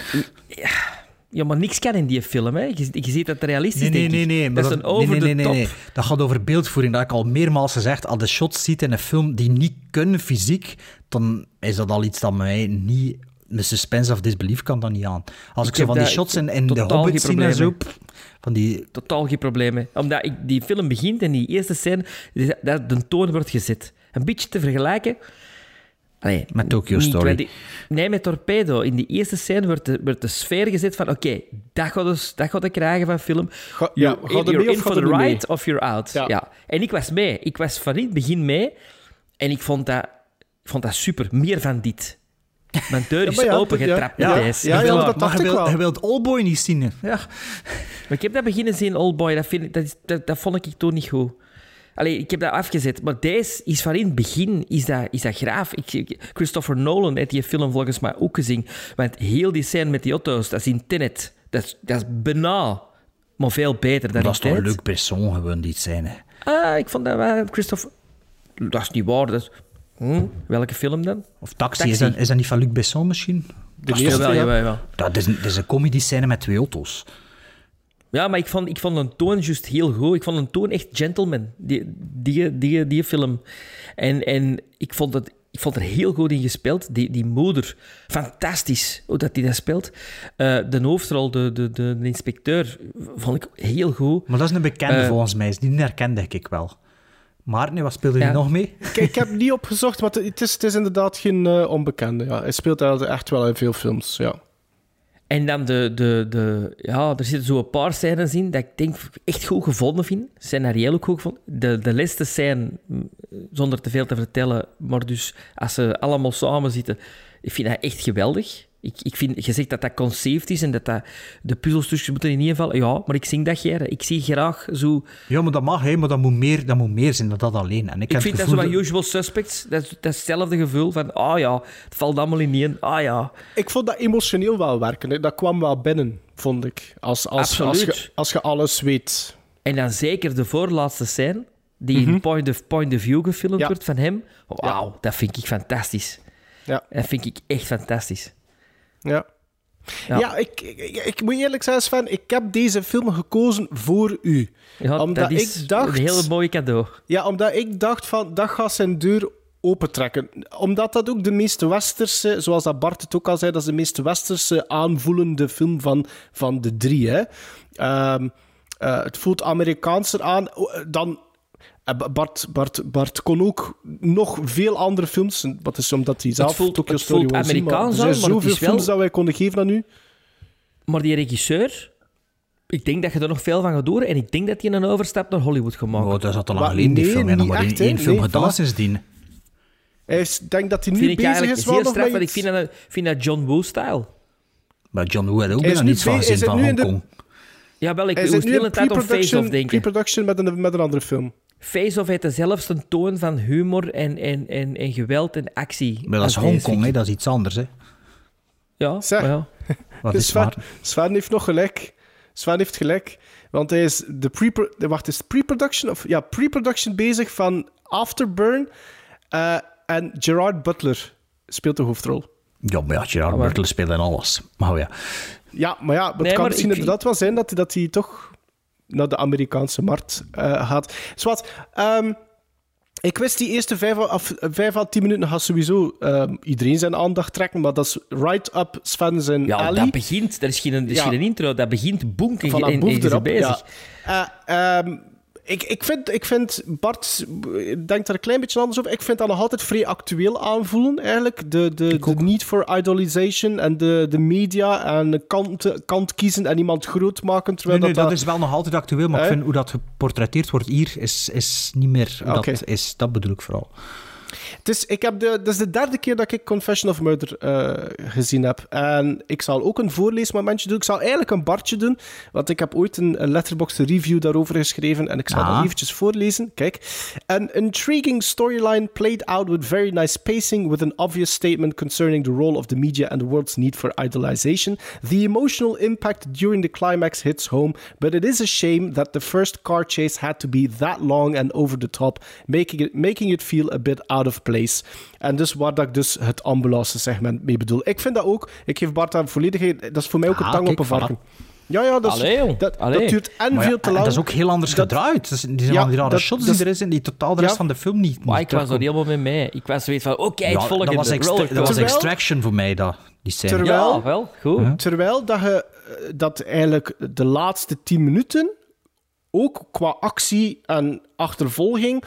Speaker 3: Ja, maar niks kan in die film. Hè. Je, je ziet dat het realistisch
Speaker 2: Nee, nee, nee, nee.
Speaker 3: Dat is een over
Speaker 2: nee, nee. Dat gaat over beeldvoering. Dat heb ik al meermaals gezegd. Als de shots ziet in een film die niet kunnen fysiek, dan is dat al iets dat mij niet... De suspense of disbelief kan dat niet aan. Als ik,
Speaker 3: Ik
Speaker 2: zo van die shots in, in de Hobbit zie en zo... pff, Van die...
Speaker 3: Totaal geen probleem. Omdat ik, die film begint en die eerste scène, dat de toon wordt gezet. Een beetje te vergelijken... Allee,
Speaker 2: Met Tokyo
Speaker 3: niet
Speaker 2: Story.
Speaker 3: Nee, met Torpedo. In die eerste scène wordt de, wordt de sfeer gezet van oké, dat gaat dus, dat gaat krijgen van film.
Speaker 1: Ga- ja,
Speaker 3: You're
Speaker 1: ga
Speaker 3: in, you're
Speaker 1: mee
Speaker 3: in
Speaker 1: of
Speaker 3: for the ride of you're out.
Speaker 1: Ja.
Speaker 3: Ja. En ik was mee. Ik was van in het begin mee. En ik vond dat, ik vond dat super. Meer van dit. Mijn deur is
Speaker 1: maar ja,
Speaker 3: opengetrapt
Speaker 1: ja,
Speaker 3: met
Speaker 1: ja,
Speaker 3: deze.
Speaker 1: ja, ja,
Speaker 3: wil-
Speaker 1: dat dacht ik
Speaker 2: wilt,
Speaker 1: wel.
Speaker 2: je wilt Oldboy niet zien. hè. Ja.
Speaker 3: Maar ik heb dat beginnen zien, Oldboy. Dat, vind ik, dat, is- dat, dat vond ik toen niet goed. Allee, ik heb dat afgezet. Maar deze is van in het begin is dat, is dat graaf. Ik, Christopher Nolan heeft die film volgens mij ook gezien. Want heel die scène met die auto's, dat is in Tenet. Dat is, dat is bijna, maar veel beter dan
Speaker 2: Dat is toch. Luc Besson gewoon die scène.
Speaker 3: Ah, ik vond dat wel Christopher... Dat is niet waar. Dat is... Hm, welke film dan?
Speaker 2: Of Taxi,
Speaker 3: Taxi.
Speaker 2: Is, dat, is dat niet van Luc Besson misschien? Dat is,
Speaker 1: eerste,
Speaker 3: Jawel,
Speaker 1: ja.
Speaker 3: jawel.
Speaker 2: dat is, een, dat is een comedy scène met twee auto's.
Speaker 3: Ja, maar ik vond, ik vond een toon juist heel goed. Ik vond een toon echt gentleman, die, die, die, die film. En, en ik, vond het, ik vond er heel goed in gespeeld. Die, die moeder, fantastisch hoe dat die dat speelt. Eh, de hoofdrol, de, de, de, de inspecteur, vond ik heel goed.
Speaker 2: Maar dat is een bekende
Speaker 3: Eh,
Speaker 2: volgens mij. Die herkende ik wel. Maarten, wat speelde
Speaker 3: Ja.
Speaker 2: hij nog mee?
Speaker 1: Kijk, ik heb niet opgezocht, maar het is, het is inderdaad geen eh, onbekende. Ja. Hij speelt echt wel in veel films, ja.
Speaker 3: En dan de, de, de... Ja, er zitten zo een paar scènes in dat ik denk echt goed gevonden vind. Scenarioel ook goed gevonden. De, de laatste scène, mm, zonder te veel te vertellen, maar dus als ze allemaal samen zitten, ik vind dat echt geweldig. Ik, ik vind, je zegt dat dat conceived is en dat, dat de puzzelstukjes moeten in ieder geval... Ja, maar ik zie dat jij. Ik zie graag zo...
Speaker 2: Ja, maar dat mag, hè, maar dat moet meer, dat moet meer zijn dan dat alleen. En ik,
Speaker 3: vind dat zo van Usual Suspects. Dat dat is hetzelfde gevoel van... Ah ja, het valt allemaal in één. Ah ja.
Speaker 1: Ik vond dat emotioneel wel werken. hè. Dat kwam wel binnen, vond ik. Als, als, als, je, als je alles weet.
Speaker 3: En dan zeker de voorlaatste scène, die in point of, point of view gefilmd
Speaker 1: Ja.
Speaker 3: wordt van hem. Wauw, dat vind ik fantastisch.
Speaker 1: Ja.
Speaker 3: Dat vind ik echt fantastisch.
Speaker 1: Ja.
Speaker 3: Ja.
Speaker 1: Ja, ik, ik, ik moet eerlijk zijn, Sven, ik heb deze film gekozen voor u.
Speaker 3: Ja,
Speaker 1: omdat
Speaker 3: dat is
Speaker 1: ik dacht...
Speaker 3: een hele mooie cadeau.
Speaker 1: Ja, omdat ik dacht van, dat gaat zijn deur opentrekken. Omdat dat ook de meest westerse, zoals dat Bart het ook al zei, dat is de meest westerse aanvoelende film van, van de drie. Hè. Ehm, eh, het voelt Amerikaanser aan dan... eh, Bart, Bart, Bart kon ook nog veel andere films. Dat is omdat hij zelf
Speaker 3: voelt-
Speaker 1: Tokyo
Speaker 3: het
Speaker 1: Story
Speaker 3: voelt
Speaker 1: zien, maar Er zijn
Speaker 3: maar
Speaker 1: zoveel
Speaker 3: wel-
Speaker 1: films dat wij konden geven aan u.
Speaker 3: Maar die regisseur, ik denk dat je er nog veel van gaat doen. En ik denk dat hij een overstap naar Hollywood gaat maken.
Speaker 2: Oh, dat is al lang geleden, die
Speaker 1: nee,
Speaker 2: film. En nog
Speaker 1: niet
Speaker 2: maar één, film
Speaker 1: Nee,
Speaker 2: gedaan
Speaker 1: voilà.
Speaker 2: sindsdien.
Speaker 1: Ik denk dat hij nu
Speaker 3: vind
Speaker 1: bezig
Speaker 3: eigenlijk
Speaker 1: is wel
Speaker 3: straf, want ik vind dat, vind dat John Woo-style.
Speaker 2: Maar John Woo had ook bijna
Speaker 1: nu
Speaker 2: niets van
Speaker 1: zit
Speaker 2: van Hongkong.
Speaker 3: Ja, wel, ik hele
Speaker 1: in
Speaker 3: tijd aan Face-Off
Speaker 1: pre-production
Speaker 3: denken.
Speaker 1: pre-production met, een, met een andere film.
Speaker 3: Face-Off heeft dezelfde toon van humor en, en, en, en geweld en actie.
Speaker 2: Maar dat is Hongkong, hè, dat is iets anders. Hè.
Speaker 3: Ja,
Speaker 1: Zeg.
Speaker 3: maar ja.
Speaker 2: Wat is
Speaker 1: Sven. Sven heeft nog gelijk. Sven heeft gelijk. Want hij is de pre wacht, is pre-production of ja, pre-production bezig van Afterburn. eh, en Gerard Butler speelt de hoofdrol.
Speaker 2: Ja, maar ja, Gerard
Speaker 3: maar-
Speaker 2: Butler speelt in alles. Maar ja,
Speaker 1: Ja, maar ja, het
Speaker 3: Nee,
Speaker 1: kan
Speaker 3: maar
Speaker 1: misschien
Speaker 3: ik-
Speaker 1: inderdaad wel zijn dat, dat hij toch naar de Amerikaanse markt eh, gaat. Zwat, ehm, ik wist die eerste vijf, à- af, vijf à tien minuten gaat sowieso ehm, iedereen zijn aandacht trekken, maar dat is right up Sven zijn
Speaker 3: ja,
Speaker 1: alley.
Speaker 3: dat begint, er is geen, er is
Speaker 1: Ja.
Speaker 3: geen intro, dat begint boenken
Speaker 1: Voilà,
Speaker 3: en, en bezig.
Speaker 1: ja. Eh, ehm, ik, ik, vind, ik vind, Bart denkt er een klein beetje anders over. Ik vind dat nog altijd vrij actueel aanvoelen, eigenlijk. De, de, de need for idolization en de, de media en de kant, kant kiezen en iemand groot maken. Terwijl
Speaker 2: nee,
Speaker 1: dat,
Speaker 2: dat is wel nog altijd actueel, maar ik vind hoe dat geportretteerd wordt hier is, is niet meer hoe dat is. Dat bedoel ik vooral.
Speaker 1: Het is, ik heb de, dat is de derde keer dat ik Confession of Murder eh, gezien heb. En ik zal ook een voorleesmomentje doen. Ik zal eigenlijk een bartje doen, want ik heb ooit een, een letterboxd review daarover geschreven en ik zal
Speaker 2: Ah.
Speaker 1: dat eventjes voorlezen. Kijk. An intriguing storyline played out with very nice pacing with an obvious statement concerning the role of the media and the world's need for idolization. The emotional impact during the climax hits home, but it is a shame that the first car chase had to be that long and over the top, making it, making it feel a bit out of place. En dus waar dat ik dus het ambulance-segment mee bedoel. Ik vind dat ook. Ik geef Bart daar volledigheid. Dat is voor mij ook een
Speaker 2: Ah,
Speaker 1: tang
Speaker 2: kijk,
Speaker 1: op een
Speaker 2: voilà.
Speaker 1: varken. Ja, ja, dat, is,
Speaker 3: Allee,
Speaker 1: dat,
Speaker 3: Allee.
Speaker 1: dat duurt en
Speaker 2: ja,
Speaker 1: veel te
Speaker 2: en
Speaker 1: lang.
Speaker 2: dat is ook heel anders
Speaker 1: Dat-
Speaker 2: gedraaid. Dat is, die zijn
Speaker 1: Ja,
Speaker 2: die rare
Speaker 1: dat-
Speaker 2: shots
Speaker 1: dat-
Speaker 2: die erin zijn, die totaal de rest
Speaker 1: Ja.
Speaker 2: van de film niet
Speaker 3: Maar ik was er helemaal mee mee. Ik was zoiets van, oké, het
Speaker 2: Ja,
Speaker 3: volgende,
Speaker 2: dat was, extra- dat was
Speaker 3: rollercoaster.
Speaker 1: Terwijl-
Speaker 2: Extraction voor mij, dat, die scène.
Speaker 1: Terwijl-
Speaker 3: Ja, wel, goed.
Speaker 1: Terwijl dat, je, eh, dat eigenlijk de laatste 10 minuten ook qua actie en achtervolging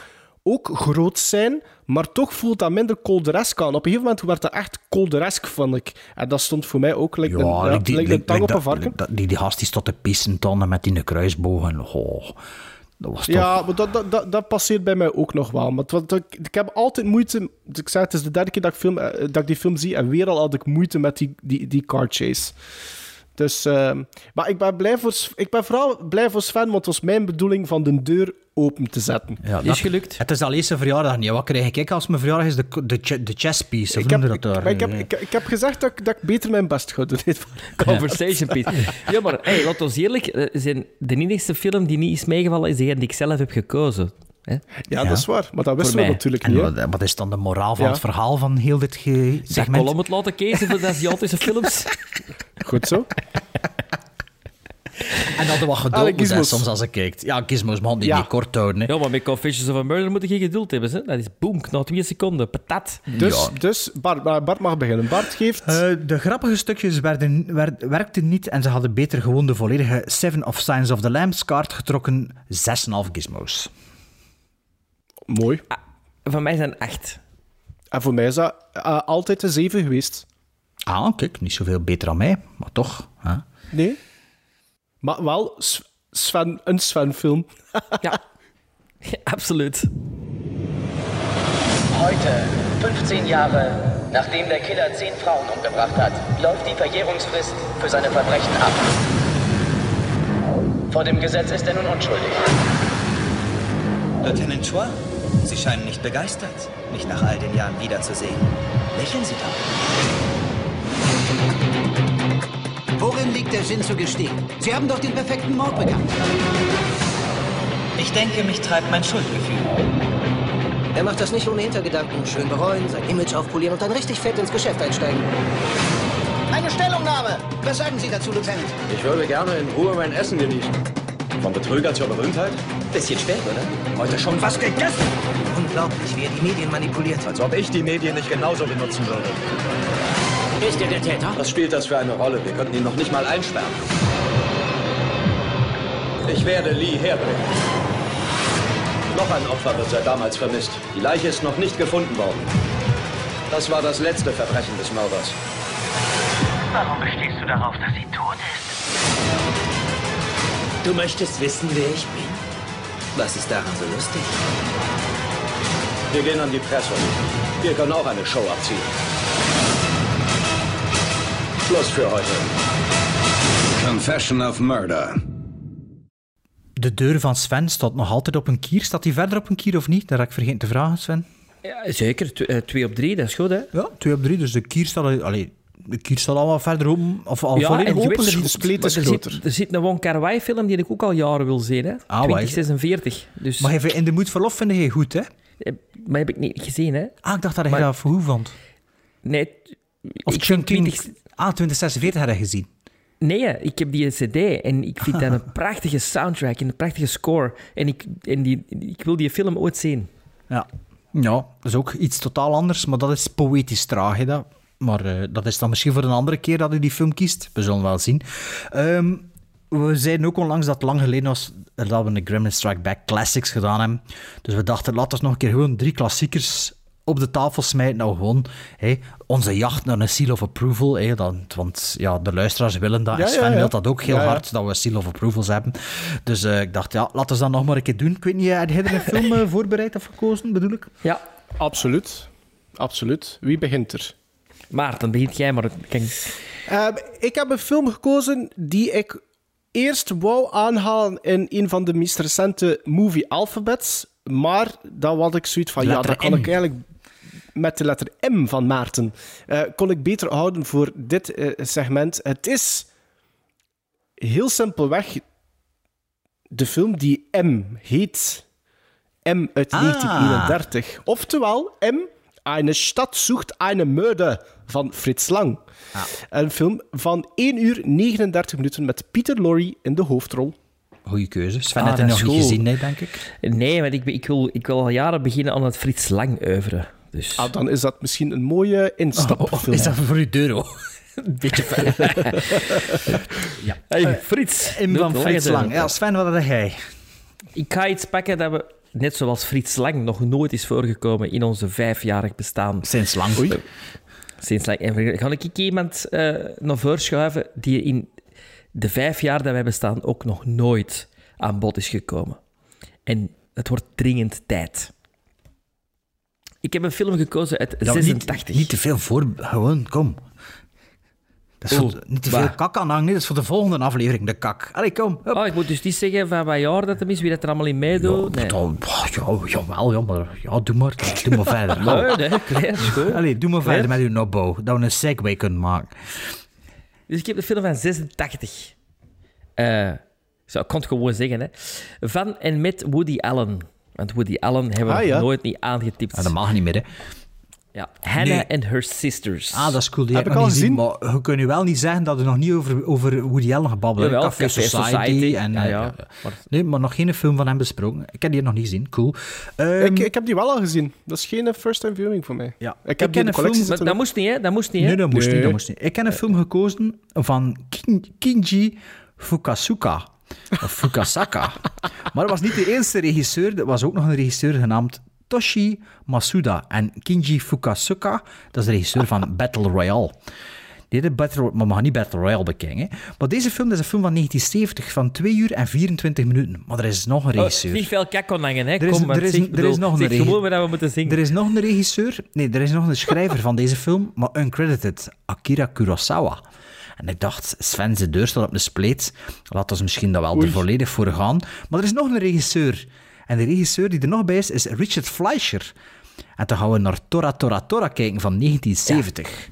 Speaker 1: ook groot zijn, maar toch voelt dat minder colderesk aan. Op een gegeven moment werd dat echt colderesk, vond ik. En dat stond voor mij ook like een, ja,
Speaker 2: like die,
Speaker 1: like
Speaker 2: like-
Speaker 1: een tang op een
Speaker 2: dat-
Speaker 1: varken.
Speaker 2: dat- die, die gast die stond te pissen dan met die kruisbogen. Oh, dat was toch...
Speaker 1: Ja, maar dat, dat, dat, dat passeert bij mij ook nog wel. Maar het, wat- ik, ik heb altijd moeite... Ik zei, het is de derde keer dat ik, film, eh, dat ik die film zie en weer al had ik moeite met die, die, die car chase. Dus, ehm, maar ik ben, blij voor, ik ben vooral blij voor Sven, want het was mijn bedoeling van de deur open te zetten.
Speaker 2: Ja,
Speaker 3: Is gelukt.
Speaker 2: Het is al eens een verjaardag niet. Wat krijg ik? Ik als mijn verjaardag is de, de, de chess piece. Of
Speaker 1: Ik heb, ik,
Speaker 2: dat daar?
Speaker 1: ik, heb,
Speaker 2: Eh,
Speaker 1: ik, ik heb gezegd dat ik, dat ik beter mijn best ga doen. dit
Speaker 3: Conversation piece. Ja, maar hey, laat ons eerlijk eh, zijn. De enigste film die niet is meegevallen is degene die ik zelf heb gekozen. Hè?
Speaker 1: Ja,
Speaker 2: Ja.
Speaker 1: dat is waar. Maar dat wisten we natuurlijk
Speaker 2: En
Speaker 1: niet.
Speaker 2: wat, wat is dan de moraal van
Speaker 1: Ja.
Speaker 2: het verhaal van heel dit segment?
Speaker 3: Colum het laten kiezen voor de Aziatische films.
Speaker 1: Goed zo.
Speaker 2: En dat er wat
Speaker 1: Allee,
Speaker 2: geduld moet zijn soms als ik kijkt. Ja, gizmos man die
Speaker 1: Ja.
Speaker 2: niet kort houden. Hè.
Speaker 3: Ja, maar met Confessions of a Murder moet je geen geduld hebben. Hè? Dat is boom, na twee seconden, patat.
Speaker 1: Dus, dus Bart, Bart mag beginnen. Bart geeft...
Speaker 2: Eh, de grappige stukjes werden, werd- werkten niet en ze hadden beter gewoon de volledige Seven of Signs of the Lambs kaart getrokken. 6,5 gizmos.
Speaker 1: Mooi.
Speaker 3: Van mij zijn acht.
Speaker 1: En voor mij is dat eh, altijd een 7 geweest.
Speaker 2: Ah, kijk, niet zoveel beter dan mij, maar toch. Hè?
Speaker 1: Nee. Maar wel Sven, een Sven-film.
Speaker 3: Ja, absoluut.
Speaker 11: Heute, 15 Jahre Nachdem der Killer zehn Frauen umgebracht hat, läuft die Verjährungsfrist für seine Verbrechen ab. Vor dem Gesetz ist er nun unschuldig.
Speaker 12: Lieutenant Chua, Sie scheinen nicht begeistert, mich nach all den Jahren wiederzusehen. Lächeln Sie doch.
Speaker 13: Worin liegt der Sinn zu gestehen? Sie haben doch den perfekten Mord begangen.
Speaker 12: Ich denke, mich treibt mein Schuldgefühl.
Speaker 13: Er macht das nicht ohne Hintergedanken. Schön bereuen, sein Image aufpolieren und dann richtig fett ins Geschäft einsteigen. Eine Stellungnahme! Was sagen Sie dazu, Lieutenant?
Speaker 14: Ich würde gerne in Ruhe mein Essen genießen. Vom Betrüger zur Berühmtheit?
Speaker 12: Bisschen spät, oder?
Speaker 14: Heute schon was gegessen?
Speaker 13: Unglaublich, wie er die Medien manipuliert.
Speaker 14: Als ob ich die Medien nicht genauso benutzen würde.
Speaker 13: Ist er der Täter?
Speaker 14: Was spielt das für eine Rolle? Wir könnten ihn noch nicht mal einsperren. Ich werde Lee herbringen. Noch ein Opfer wird seit damals vermisst. Die Leiche ist noch nicht gefunden worden. Das war das letzte Verbrechen des Mörders.
Speaker 11: Warum bestehst du darauf, dass sie tot ist?
Speaker 12: Du möchtest wissen, wer ich bin? Was ist daran so lustig?
Speaker 14: Wir gehen an die Presse. Wir können auch eine Show abziehen. Schluss für heute.
Speaker 15: Confession of Murder.
Speaker 2: De deur van Sven staat nog altijd op een kier. Staat hij verder op een kier of niet? Dat heb ik vergeten te vragen, Sven.
Speaker 3: Ja, zeker, Tw- eh, twee op drie, dat is goed, hè?
Speaker 2: Ja, twee op drie. Dus de kier staat, al- allee, de kier staat al wat verder open. Of al volledig
Speaker 3: je
Speaker 2: open.
Speaker 3: weet, er,
Speaker 2: De
Speaker 3: zit-
Speaker 2: spleet
Speaker 3: maar
Speaker 2: is
Speaker 3: er
Speaker 2: groter.
Speaker 3: Zit, er zit een Wong Kar Wai film die ik ook al jaren wil zien, hè?
Speaker 2: Ah, waar is het?
Speaker 3: 2046. Dus,
Speaker 2: Maar even in de moed verlof vind je goed, hè?
Speaker 3: Eh, Maar heb ik niet gezien, hè?
Speaker 2: Ah, ik dacht dat je
Speaker 3: Maar-
Speaker 2: dat voor hoe vond.
Speaker 3: Nee,
Speaker 2: Of Chunking...
Speaker 3: vind 20
Speaker 2: Ah, 2046 had je gezien.
Speaker 3: Nee, ik heb die cd en ik vind dat een prachtige soundtrack en een prachtige score. En ik, en die, ik wil die film ooit zien.
Speaker 2: Ja. ja, dat is ook iets totaal anders, maar dat is poëtisch traag. Hè, dat. Maar eh, dat is dan misschien voor een andere keer dat u die film kiest. We zullen wel zien. Ehm, we zeiden ook onlangs dat het lang geleden was dat we een Gremlin Strike Back Classics gedaan hebben. Dus we dachten, laten we nog een keer gewoon drie klassiekers op de tafel smijten. Nou, gewoon hè, onze jacht naar een seal of approval. Hè, dan, want ja, de luisteraars willen dat.
Speaker 1: Ja,
Speaker 2: en Sven
Speaker 1: ja, ja.
Speaker 2: wil dat ook heel
Speaker 1: Ja, ja.
Speaker 2: hard, dat we seal of approvals hebben. Dus eh, ik dacht, ja, laten we dat nog maar een keer doen. Ik weet niet, heb je er een film eh, voorbereid of gekozen, bedoel ik?
Speaker 3: Ja.
Speaker 1: Absoluut. Absoluut. Wie begint er?
Speaker 3: Maarten, begint jij maar.
Speaker 1: Eh, ik heb een film gekozen die ik eerst wou aanhalen in een van de meest recente movie alphabets. Maar dan had ik zoiets van, ja, dat kan ik eigenlijk met de letter M van Maarten. eh, kon ik beter houden voor dit eh, segment. Het is heel simpelweg de film die M heet. M uit
Speaker 2: Ah.
Speaker 1: 1931. Oftewel, M, Eine Stadt sucht eine Mörder van Frits Lang. Een film van 1 uur 39 minuten met Peter Lorre in de hoofdrol.
Speaker 2: Goeie keuze. Sven
Speaker 3: Ah,
Speaker 2: had nog niet gezien, nee, denk ik.
Speaker 3: Nee, want ik, ik, wil, ik wil al jaren beginnen aan het Frits Lang oeuvre. Dus...
Speaker 1: Ah, dan is dat misschien een mooie instapfilm.
Speaker 2: is dat voor uw euro?
Speaker 3: Een beetje ver.
Speaker 2: ja.
Speaker 3: Hey, Frits.
Speaker 2: M van
Speaker 3: Doe-
Speaker 2: Frits Lang. Ja, Sven, wat had jij?
Speaker 3: Ik ga iets pakken dat we, net zoals Frits Lang, nog nooit is voorgekomen in onze vijfjarig bestaan.
Speaker 2: Sinds lang. Oei.
Speaker 3: Sinds lang. En ga ik iemand eh naar voren schuiven die in de vijf jaar dat wij bestaan ook nog nooit aan bod is gekomen. En het wordt dringend tijd. Ik heb een film gekozen uit
Speaker 2: Ja, niet,
Speaker 3: 86.
Speaker 2: niet te veel voor... Gewoon, kom. Dat is voor- niet te veel kak aan hangen. Dat is voor de volgende aflevering, de kak. Allee, kom.
Speaker 3: Oh, ik moet dus niet zeggen van wat jaar dat hem is, wie dat er allemaal in meedoet. Nee.
Speaker 2: Dan- ja, jawel, ja, maar ja, doe maar. Doe maar verder.
Speaker 3: Nee, nee, goed.
Speaker 2: Allee, doe maar verder met uw nobbo. Dat we een segue kunnen maken.
Speaker 3: Dus ik heb de film van 86. Eh, zo, ik kon het gewoon zeggen, hè. Van en met Woody Allen. Want Woody Allen hebben we
Speaker 2: Ah, ja.
Speaker 3: nooit niet aangetipt.
Speaker 2: Ja, dat mag niet meer, hè.
Speaker 3: Ja, Hannah
Speaker 2: Nee.
Speaker 3: and Her Sisters.
Speaker 2: Ah, dat is cool. Die
Speaker 3: Heb
Speaker 2: heb,
Speaker 3: ik al
Speaker 2: gezien. Maar je kunt nu wel niet zeggen dat we nog niet over, over Woody Allen gebabbeld hebben.
Speaker 3: Jawel,
Speaker 2: Café,
Speaker 3: Café
Speaker 2: Society.
Speaker 3: Society.
Speaker 2: En,
Speaker 3: Ja,
Speaker 2: eh,
Speaker 3: ja.
Speaker 2: ja. Nee, maar nog geen film van hem besproken. Ik heb die nog niet gezien. Cool. Ehm,
Speaker 1: ik, ik heb die wel al gezien. Dat is geen first-time viewing voor mij.
Speaker 2: Ja.
Speaker 1: Ik heb
Speaker 2: Ik
Speaker 1: die
Speaker 2: ken
Speaker 1: in de
Speaker 2: een
Speaker 1: collectie
Speaker 2: film-
Speaker 1: zitten.
Speaker 3: Dat moest niet, hè? Dat moest niet, hè?
Speaker 2: Nee, dat moest
Speaker 1: Nee.
Speaker 2: niet. Dat moest niet. Ik heb een film gekozen van Kin- Kinji Fukasuka. Of Fukasaka. maar dat was niet de eerste regisseur. Er was ook nog een regisseur genaamd Toshi Masuda. En Kinji Fukasuka, dat is de regisseur van Battle Royale. De Battle, maar we gaan niet Battle Royale bekijken. hè. Maar deze film is een film van 1970 van 2 uur en 24 minuten. Maar er is nog een
Speaker 3: Oh,
Speaker 2: regisseur.
Speaker 3: niet veel kak kon hangen, hè?
Speaker 2: Er is,
Speaker 3: Kom,
Speaker 2: er is,
Speaker 3: zeg,
Speaker 2: er
Speaker 3: bedoel,
Speaker 2: is nog een
Speaker 3: zeg
Speaker 2: regi-
Speaker 3: gewoon waar we moeten zingen.
Speaker 2: Er is nog een regisseur. Nee, er is nog een schrijver van deze film, maar uncredited. Akira Kurosawa. En ik dacht, Sven, zijn deur staat op een spleet. Laat ons misschien dat wel er volledig voor gaan. Maar er is nog een regisseur. En de regisseur die er nog bij is, is Richard Fleischer. En dan gaan we naar Tora Tora Tora kijken van 1970.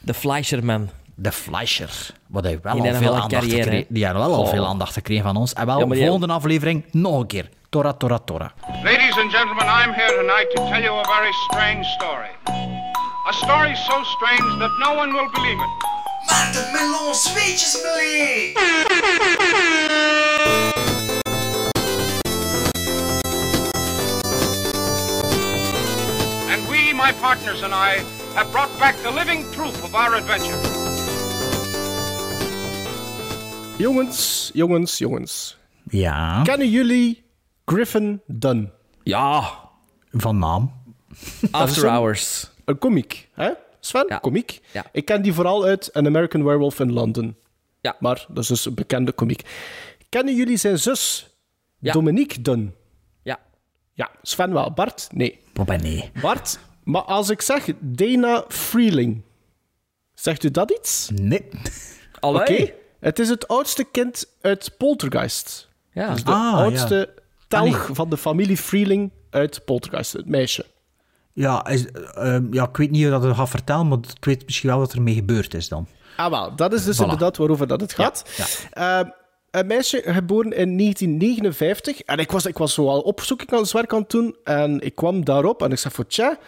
Speaker 3: De Fleischerman.
Speaker 2: De Fleischer. Wat hij wel
Speaker 3: Die
Speaker 2: al veel aandacht
Speaker 3: carrière,
Speaker 2: gekregen. Die hebben wel al
Speaker 3: Goh.
Speaker 2: veel aandacht gekregen van ons. En wel,
Speaker 3: Ja, maar die-
Speaker 2: volgende aflevering nog een keer. Tora Tora Tora.
Speaker 15: Ladies and gentlemen, I'm here tonight to tell you a very strange story. A story so strange that no one will believe it.
Speaker 16: Maar de melon zweetjes!
Speaker 15: And we, my partners and I, have brought back the living proof of our adventure.
Speaker 1: Jongens, jongens, jongens.
Speaker 2: Ja.
Speaker 1: Kennen jullie Griffin Dunn?
Speaker 3: Ja.
Speaker 2: Van naam.
Speaker 3: After
Speaker 1: een-
Speaker 3: Hours.
Speaker 1: Een komiek, hè? Sven, komiek.
Speaker 3: Ja.
Speaker 1: Ik ken die vooral uit An American Werewolf in London.
Speaker 3: Ja.
Speaker 1: Maar dat is dus een bekende komiek. Kennen jullie zijn zus,
Speaker 3: Ja.
Speaker 1: Dominique Dunn?
Speaker 3: Ja.
Speaker 1: Ja, Sven wel. Bart? Nee.
Speaker 2: Papa, nee.
Speaker 1: Bart, maar als ik zeg Dana Freeling, zegt u dat iets?
Speaker 2: Nee.
Speaker 1: Oké. Het is het oudste kind uit Poltergeist.
Speaker 3: Ja.
Speaker 1: Dus de
Speaker 2: Ah,
Speaker 1: oudste
Speaker 2: ja.
Speaker 1: telg
Speaker 2: Ah, nee.
Speaker 1: van de familie Freeling uit Poltergeist, het meisje.
Speaker 2: Ja, is, ehm, ja, ik weet niet hoe dat het gaat vertellen, maar ik weet misschien wel wat ermee gebeurd is dan.
Speaker 1: Ah, wel, dat is dus
Speaker 2: Voilà.
Speaker 1: inderdaad waarover dat het gaat. Ehm, een meisje geboren in 1959. En ik was, ik was zo al opzoeking aan het werk aan het doen. En ik kwam daarop en ik zei voor tja,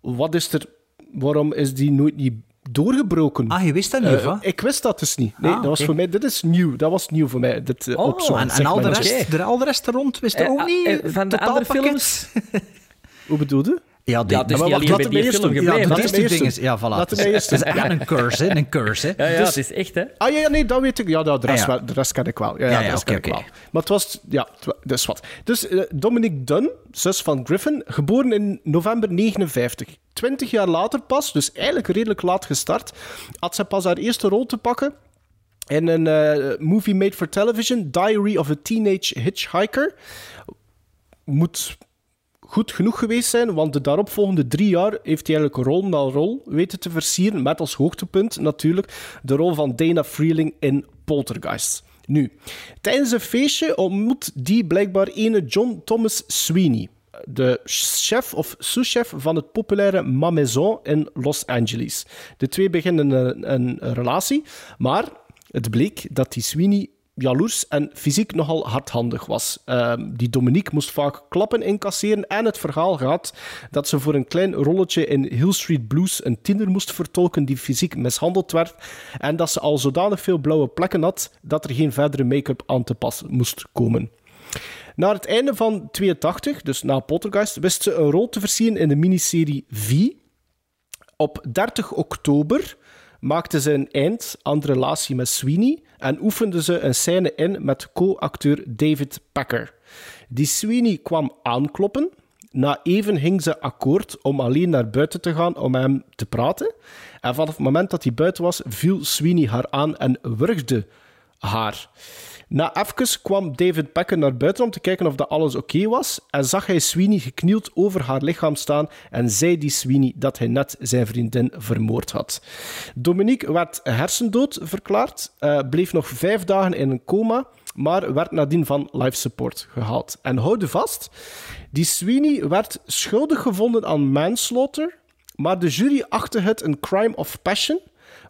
Speaker 1: wat is er... Waarom is die nooit niet doorgebroken?
Speaker 2: Ah, je wist dat niet,
Speaker 1: Eh,
Speaker 2: wat?
Speaker 1: Ik wist dat dus niet. Nee,
Speaker 2: Ah,
Speaker 1: dat was voor mij... Dit is nieuw. Dat was nieuw voor mij, dit uh,
Speaker 2: Oh,
Speaker 1: opzoeken.
Speaker 2: en, al, de rest, de, al de rest er rond wist je
Speaker 3: Eh,
Speaker 2: ook
Speaker 3: ah,
Speaker 2: niet?
Speaker 3: eh, van de andere films?
Speaker 1: Hoe bedoelde?
Speaker 2: Ja, die,
Speaker 3: Ja, is
Speaker 2: maar wacht,
Speaker 3: alleen
Speaker 2: laat
Speaker 3: bij die film gebleven,
Speaker 2: Ja, eerste
Speaker 1: hem
Speaker 2: ding is... Ja, voilà. Is- is echt een curse, hè. Een curse, hè.
Speaker 3: Ja, ja,
Speaker 1: Dus-
Speaker 3: het is echt, hè?
Speaker 1: Ah ja, ja, nee, dat weet ik. Ja, de rest,
Speaker 2: Ah, ja.
Speaker 1: wel- de rest ken ik wel. Ja, ja,
Speaker 2: Ja, ja,
Speaker 1: wel. Maar het was... Ja, dus wat. Dus eh, Dominique Dunn, zus van Griffin, geboren in november 59. Twintig jaar later pas, dus eigenlijk redelijk laat gestart, had ze pas haar eerste rol te pakken in een eh, movie made for television, Diary of a Teenage Hitchhiker. Moet goed genoeg geweest zijn, want de daaropvolgende drie jaar heeft hij eigenlijk rol na rol weten te versieren, met als hoogtepunt natuurlijk de rol van Dana Freeling in Poltergeist. Nu, tijdens een feestje ontmoet die blijkbaar ene John Thomas Sweeney, de chef of sous-chef van het populaire Ma Maison in Los Angeles. De twee beginnen een, relatie, maar het bleek dat die Sweeney jaloers en fysiek nogal hardhandig was. Ehm, die Dominique moest vaak klappen incasseren en het verhaal gaat dat ze voor een klein rolletje in Hill Street Blues een tiener moest vertolken die fysiek mishandeld werd en dat ze al zodanig veel blauwe plekken had dat er geen verdere make-up aan te pas moest komen. Na het einde van 82, dus na Poltergeist, wist ze een rol te versieren in de miniserie V. Op 30 oktober maakte ze een eind aan de relatie met Sweeney en oefende ze een scène in met co-acteur David Packer. Die Sweeney kwam aankloppen. Na even ging ze akkoord om alleen naar buiten te gaan om hem te praten. En vanaf het moment dat hij buiten was, viel Sweeney haar aan en wurgde haar. Na even kwam David Packer naar buiten om te kijken of dat alles oké was en zag hij Sweeney geknield over haar lichaam staan en zei die Sweeney dat hij net zijn vriendin vermoord had. Dominique werd hersendood verklaard, eh, bleef nog vijf dagen in een coma, maar werd nadien van life support gehaald. En houd vast, die Sweeney werd schuldig gevonden aan manslaughter, maar de jury achtte het een crime of passion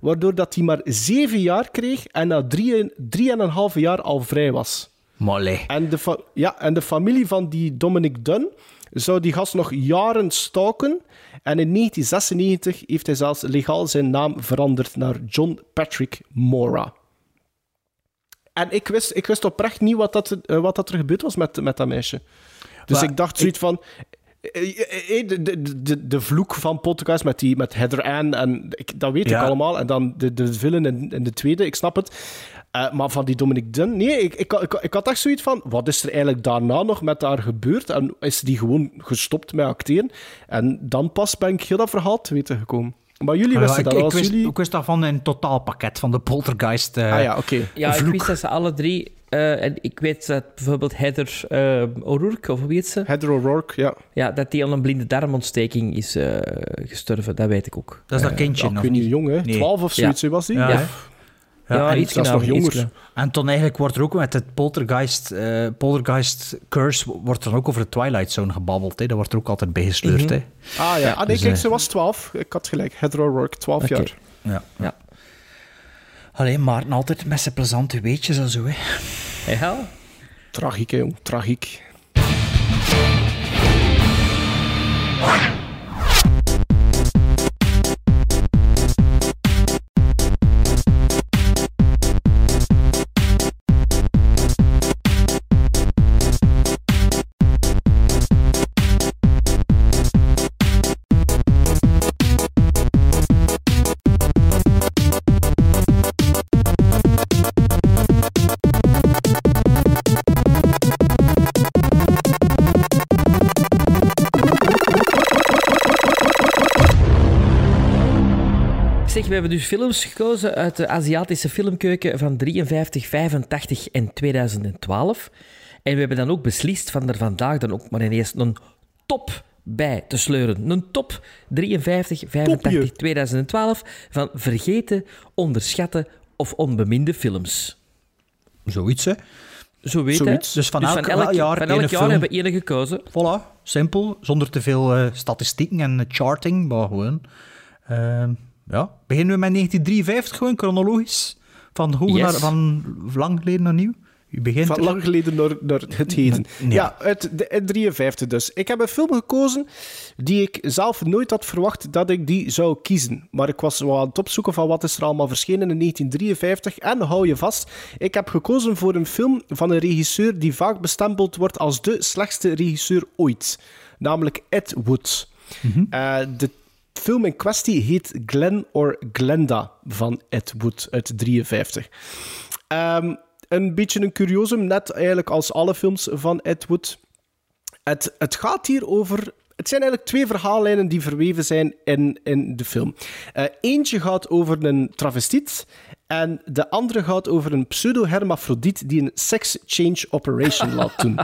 Speaker 1: waardoor dat hij maar zeven jaar kreeg en na drie, drie en een half jaar al vrij was.
Speaker 2: Molle.
Speaker 1: En de, ja, en de familie van die Dominic Dunn zou die gast nog jaren stalken. En in 1996 heeft hij zelfs legaal zijn naam veranderd naar John Patrick Mora. En ik wist, ik wist oprecht niet wat, dat, eh, wat dat er gebeurd was met, met dat meisje. Dus
Speaker 2: Maar
Speaker 1: ik dacht zoiets van... eh, eh, eh, De, de, de, de vloek van podcast met, die, met Heather Ann, en ik, dat weet
Speaker 2: Ja.
Speaker 1: ik allemaal. En dan de, de villain in, in de tweede, ik snap het. Eh, maar van die Dominic Dunn, nee, ik, ik, ik, ik had echt zoiets van, wat is er eigenlijk daarna nog met haar gebeurd? En is die gewoon gestopt met acteren? En dan pas ben ik heel dat verhaal te weten gekomen. Maar jullie
Speaker 2: Ah,
Speaker 1: wisten
Speaker 2: ik,
Speaker 1: dat
Speaker 2: ik
Speaker 1: als
Speaker 2: wist,
Speaker 1: jullie...
Speaker 2: ik wist dat van een totaalpakket van de Poltergeist. eh,
Speaker 1: Ah ja, oké.
Speaker 3: Ja, ik wist dat ze alle drie... eh, en ik weet dat bijvoorbeeld Heather eh, O'Rourke, of hoe heet ze?
Speaker 1: Heather O'Rourke, ja.
Speaker 3: Ja, dat die aan een blinde darmontsteking is eh, gestorven, dat weet ik ook.
Speaker 2: Dat is dat kindje nog
Speaker 1: ik weet niet, jong hè?
Speaker 2: Nee.
Speaker 1: 12 of zoiets, was die?
Speaker 2: Ja,
Speaker 3: Ja. Ja,
Speaker 2: en,
Speaker 3: iets
Speaker 1: dat is nog jonger.
Speaker 2: en toen eigenlijk wordt er ook met het Poltergeist, eh, Poltergeist Curse, wordt er dan ook over de Twilight Zone gebabbeld. Hè? Dat wordt er ook altijd bijgesleurd.
Speaker 3: Mhm.
Speaker 2: hè?
Speaker 1: Ah ja, ah, nee,
Speaker 2: dus,
Speaker 1: kijk, ze was 12. Ik had gelijk. Heather O'Rourke, 12
Speaker 3: Oké.
Speaker 1: jaar.
Speaker 2: Ja.
Speaker 3: Ja.
Speaker 2: Alleen Maarten altijd met zijn plezante weetjes en zo. Hè?
Speaker 3: Ja,
Speaker 1: Tragiek, jong. Tragiek.
Speaker 3: We hebben dus films gekozen uit de Aziatische filmkeuken van 53, 85 en 2012. En we hebben dan ook beslist van er vandaag dan ook maar ineens een top bij te sleuren. Een top 53, 85,
Speaker 1: Topje.
Speaker 3: 2012 van vergeten, onderschatte of onbeminde films.
Speaker 2: Zoiets, hè?
Speaker 3: Zo weet
Speaker 2: Zoiets.
Speaker 3: hè?
Speaker 2: Dus van elk jaar
Speaker 3: van elk
Speaker 2: ene
Speaker 3: jaar
Speaker 2: film.
Speaker 3: hebben we één gekozen.
Speaker 2: Voilà, simpel. Zonder te veel eh, statistieken en eh, charting, maar gewoon. Ehm, ja. Beginnen we met 1953 gewoon, chronologisch? Van, hoe
Speaker 3: Yes.
Speaker 2: naar, van lang geleden naar nieuw? U begint
Speaker 1: Van
Speaker 2: er.
Speaker 1: lang geleden naar, naar het heden.
Speaker 2: Ja.
Speaker 1: Ja, uit de in 53 dus. Ik heb een film gekozen die ik zelf nooit had verwacht dat ik die zou kiezen. Maar ik was wel aan het opzoeken van wat is er allemaal verschenen in 1953. En hou je vast, ik heb gekozen voor een film van een regisseur die vaak bestempeld wordt als de slechtste regisseur ooit. Namelijk Ed Wood. Eh, de film in kwestie heet Glen or Glenda van Ed Wood uit 53. Ehm, een beetje een curiosum, net eigenlijk als alle films van Ed Wood. Het, het gaat hier over. Het zijn eigenlijk twee verhaallijnen die verweven zijn in, in de film. Eh, eentje gaat over een travestiet en de andere gaat over een pseudo-hermafrodiet die een sex change operation laat doen.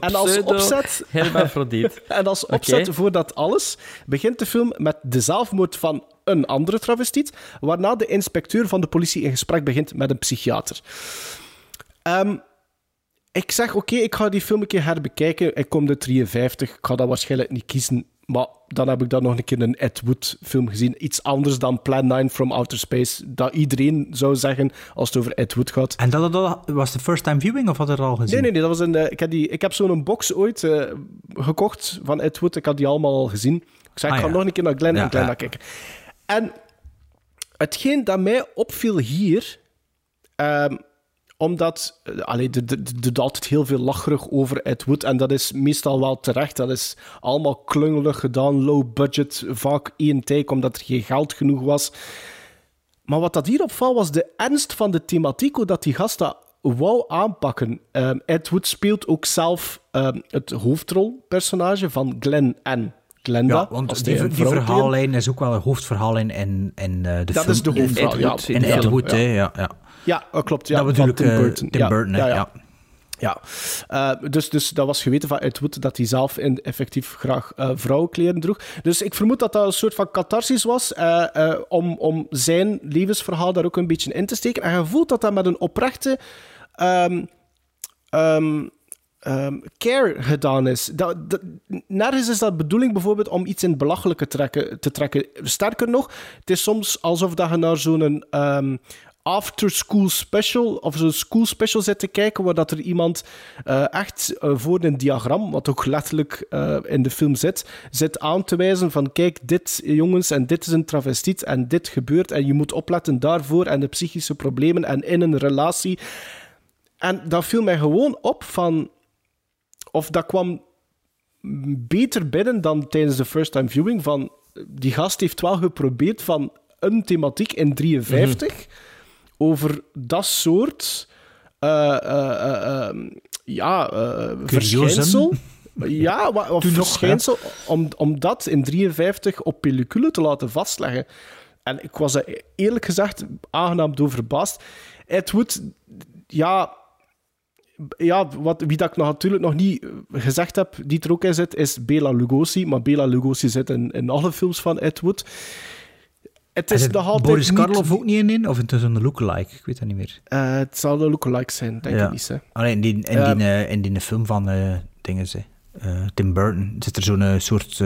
Speaker 1: en als opzet...
Speaker 3: Hermafrodiet.
Speaker 1: En als opzet voor dat alles begint de film met de zelfmoord van een andere travestiet, waarna de inspecteur van de politie in gesprek begint met een psychiater. Ehm, ik zeg, oké, ik ga die film een keer herbekijken. Ik kom de 53, ik ga dat waarschijnlijk niet kiezen. Maar dan heb ik dan nog een keer een Ed Wood film gezien. Iets anders dan Plan 9 from Outer Space. Dat iedereen zou zeggen als het over Ed Wood gaat.
Speaker 2: En dat, dat was de first time viewing of had je er al gezien?
Speaker 1: Nee, nee, nee. Dat was een, eh, ik, heb die, ik heb zo'n box ooit eh, gekocht van Ed Wood. Ik had die allemaal al gezien. Ik zei, ik
Speaker 2: Ah,
Speaker 1: ga
Speaker 2: ja.
Speaker 1: nog een keer naar Glenn
Speaker 2: Ja,
Speaker 1: en Glenda
Speaker 2: ja.
Speaker 1: kijken. En hetgeen dat mij opviel hier... ehm, omdat... eh, allee, er er- er doet altijd heel veel lacherig over Ed Wood. En dat is meestal wel terecht. Dat is allemaal klungelig gedaan, low budget. Vaak één take, omdat er geen geld genoeg was. Maar wat dat hier opvalt, was de ernst van de thematiek, hoe dat die gast dat wou aanpakken. Ehm, Ed Wood speelt ook zelf ehm, het hoofdrolpersonage van Glenn en Glenda.
Speaker 2: Ja, want
Speaker 1: die
Speaker 2: verhaallijn is ook wel een hoofdverhaallijn in, in eh, de
Speaker 1: Dat
Speaker 2: film.
Speaker 1: is de hoofdverhaal,
Speaker 2: in,
Speaker 1: ja.
Speaker 2: in,
Speaker 1: In de
Speaker 2: Ed Wood,
Speaker 1: ja,
Speaker 2: ja. Ja,
Speaker 1: dat klopt. Ja,
Speaker 2: dat ik,
Speaker 1: Tim
Speaker 2: eh,
Speaker 1: Burton.
Speaker 2: Tim
Speaker 1: ja,
Speaker 2: Burton, hè,
Speaker 1: ja, ja.
Speaker 2: ja.
Speaker 1: Ja, Eh, dus, dus dat was geweten van Ed Wood dat hij zelf in, effectief graag eh, vrouwenkleren droeg. Dus ik vermoed dat dat een soort van catharsis was eh, eh, om, om zijn levensverhaal daar ook een beetje in te steken. En je voelt dat dat met een oprechte ehm, ehm, ehm, care gedaan is. Dat, dat- nergens is dat de bedoeling bijvoorbeeld om iets in het belachelijke trekken, te trekken. Sterker nog, het is soms alsof dat je naar zo'n ehm after-school special of zo'n school special zit te kijken, waar dat er iemand eh, echt eh, voor een diagram, wat ook letterlijk eh, in de film zit, zit aan te wijzen van kijk, dit jongens, en dit is een travestiet, en dit gebeurt, en je moet opletten daarvoor, en de psychische problemen, en in een relatie. En dat viel mij gewoon op van... Of dat kwam beter binnen dan tijdens de first time viewing. Van, die gast heeft wel geprobeerd van een thematiek in 53 over dat soort... eh, eh, eh, ehm, ja, verschijnsel. Ja, wat, wat
Speaker 2: nog,
Speaker 1: verschijnsel, om, om dat in 53 op pellicule te laten vastleggen. En ik was er eerlijk gezegd aangenaam door verbaasd. Ed Wood, ja, ja wat, wie dat ik nog, natuurlijk nog niet gezegd heb, die er ook in zit, is Bela Lugosi. Maar Bela Lugosi zit in, in alle films van Ed Wood. Het is nog altijd
Speaker 2: Boris
Speaker 1: niet-
Speaker 2: Karloff ook niet in? Of het is een lookalike? Ik weet dat niet meer.
Speaker 1: Eh, het zal een lookalike zijn, denk
Speaker 2: ja.
Speaker 1: ik niet. Hè.
Speaker 2: Allee, in, die, in, die, eh, in die film van eh dingen, ze. Tim Burton zit er zo'n soort...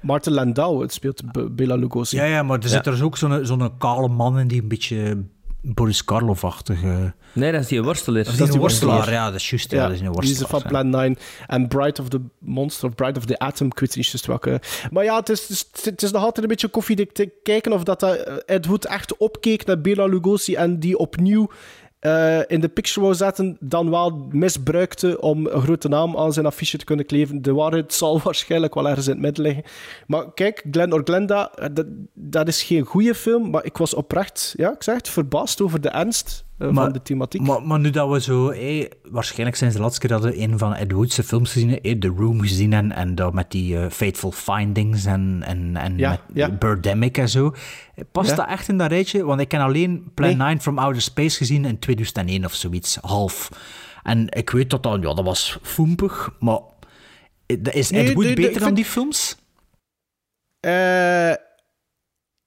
Speaker 1: Martin Landau, het speelt Bela Lugosi.
Speaker 2: ja, ja, maar er zit er dus ook zo'n zo'n kale man in die een beetje Boris Karloff-achtig... eh,
Speaker 3: Nee, dat is die worstelaar.
Speaker 2: Dat is die een worstelaar, ja, dat is juist. Ja, dat is een
Speaker 1: Die is
Speaker 2: worstelaar.
Speaker 1: van Plan 9. En Bride of the Monster of Bride of the Atom, ik weet niet juist welke. Maar ja, het is, het is, het is nog altijd een beetje koffiedik te kijken of dat, eh, Ed Wood echt opkeek naar Bela Lugosi en die opnieuw eh, in de picture wou zetten, dan wel misbruikte om een grote naam aan zijn affiche te kunnen kleven. De waarheid zal waarschijnlijk wel ergens in het midden liggen. Maar kijk, Glen or Glenda, eh, dat, is geen goede film, maar ik was oprecht, ja, ik zeg het, verbaasd over de ernst eh, van de thematiek.
Speaker 2: Maar, maar nu dat we zo... eh, waarschijnlijk zijn ze de laatste keer dat we een van Ed Wood's films gezien hebben. eh, The Room gezien en, en dat met die eh, Fateful Findings en, en, en
Speaker 1: Ja,
Speaker 2: met
Speaker 1: ja.
Speaker 2: Birdemic en zo. Past
Speaker 1: Ja.
Speaker 2: dat echt in dat rijtje? Want ik ken alleen Plan
Speaker 1: Nee.
Speaker 2: 9 from Outer Space gezien in 2001 of zoiets. Half. En ik weet dat dat... Ja, dat was foempig, maar... Is Ed
Speaker 1: Nee,
Speaker 2: Wood
Speaker 1: nee,
Speaker 2: beter dan
Speaker 1: vind-
Speaker 2: die films?
Speaker 1: Eh,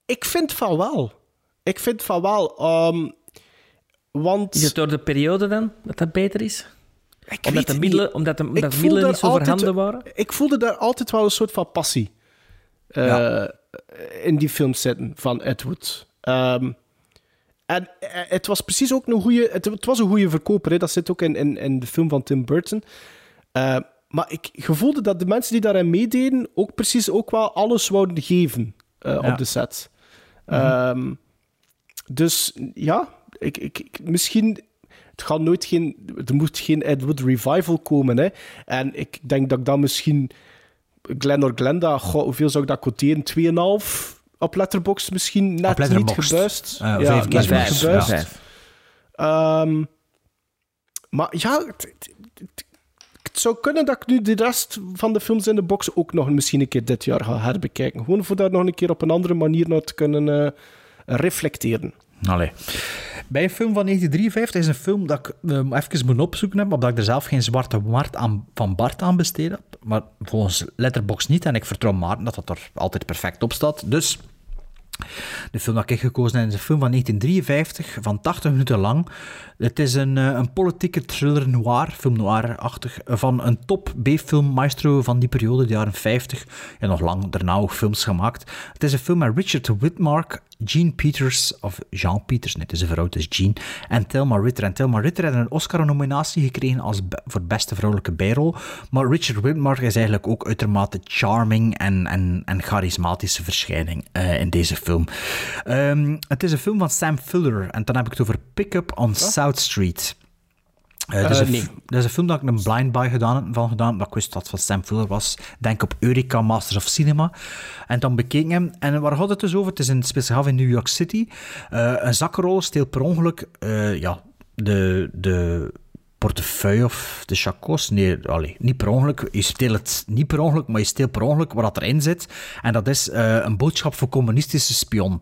Speaker 1: ik vind van wel. Ik vind van wel. ehm, want...
Speaker 3: Is het door de periode dan dat dat beter is?
Speaker 1: weet
Speaker 3: omdat de middelen,
Speaker 1: niet.
Speaker 3: omdat de,
Speaker 1: Ik
Speaker 3: omdat de middelen niet zo
Speaker 1: altijd-
Speaker 3: voorhanden waren?
Speaker 1: Ik voelde daar altijd wel een soort van passie eh,
Speaker 2: Ja.
Speaker 1: in die films zitten van Ed Wood. Ehm, en eh, het was precies ook een goede. Het, het was een goede verkoper. Hè. Dat zit ook in, in, in de film van Tim Burton. Eh, maar ik gevoelde dat de mensen die daarin meededen ook precies ook wel alles wouden geven eh,
Speaker 2: Ja.
Speaker 1: op de set.
Speaker 2: Mhm.
Speaker 1: Ehm, dus ja, ik, ik, ik- misschien. Het gaat nooit geen. Er moet geen Ed Wood revival komen. Hè. En ik denk dat ik dan misschien. Glen or Glenda, goh, hoeveel zou ik dat quoteren? 2,5 op Letterboxd misschien net niet
Speaker 2: Letterboxd.
Speaker 1: gebuist.
Speaker 2: Eh, vijf keer vijf,
Speaker 1: gebuist.
Speaker 2: ja.
Speaker 1: Ehm, maar ja, het, het- het- het zou kunnen dat ik nu de rest van de films in de box ook nog misschien een keer dit jaar ga herbekijken. Gewoon voor daar nog een keer op een andere manier naar te kunnen eh, reflecteren.
Speaker 2: Allee. Bij een film van 1953 is een film dat ik um, even moet opzoeken heb, omdat ik er zelf geen zwarte aan, van Bart aan besteed heb. Maar volgens Letterboxd niet. En ik vertrouw Maarten dat dat er altijd perfect op staat. Dus de film dat ik gekozen heb is een film van 1953, van 80 minuten lang. Het is een, eh, een politieke thriller noir, film noir-achtig, van een top B-film maestro van die periode, de jaren 50. En nog lang daarna ook films gemaakt. Het is een film met Richard Whitmark, Gene Peters, of Jean Peters, nee, het is een vrouw, het is Gene, en Thelma Ritter. En Thelma Ritter heeft een Oscar-nominatie gekregen als be- voor beste vrouwelijke bijrol. Maar Richard Whitmark is eigenlijk ook uitermate charming en, en, en charismatische verschijning eh, in deze film. Ehm, het is een film van Sam Fuller, en dan heb ik het over Pick Up on South Street. Eh, dat, is
Speaker 1: Eh,
Speaker 2: een,
Speaker 1: nee.
Speaker 2: dat is een film dat ik een blind buy gedaan, van gedaan, dat ik wist dat het van Sam Fuller was. Denk op Eureka Masters of Cinema. En dan bekeek ik hem. En waar gaat het dus over? Het is in, af in New York City. Eh, een zakkenrol steelt per ongeluk ja, de, de portefeuille of de chacos. Nee, allee, niet per ongeluk. Je steelt het niet per ongeluk, maar je steelt per ongeluk wat erin zit. En dat is een boodschap voor communistische spion.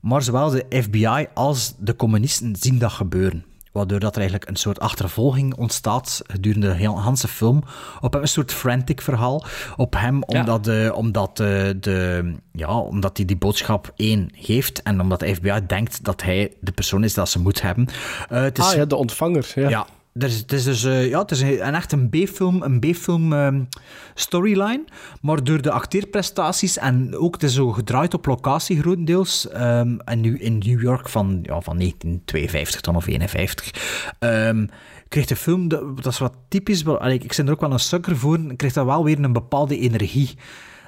Speaker 2: Maar zowel de FBI als de communisten zien dat gebeuren. Waardoor dat er eigenlijk een soort achtervolging ontstaat gedurende de hele film. Op hem een soort frantic verhaal. Op hem,
Speaker 3: Ja.
Speaker 2: omdat, de, omdat, de, de, ja, omdat hij die boodschap één geeft. En omdat de FBI denkt dat hij de persoon is dat ze moet hebben. Eh, het is,
Speaker 1: Ah ja, de ontvanger. Ja.
Speaker 2: ja, er is, het is dus eh, ja, het is een, echt een B-film, een B-film ehm, storyline, maar door de acteerprestaties en ook het is zo gedraaid op locatie grotendeels ehm, en nu in New York van, ja, van 1952 dan of 51 ehm, kreeg de film, dat, is wat typisch, ik ben er ook wel een sukker voor, kreeg dat wel weer een bepaalde energie.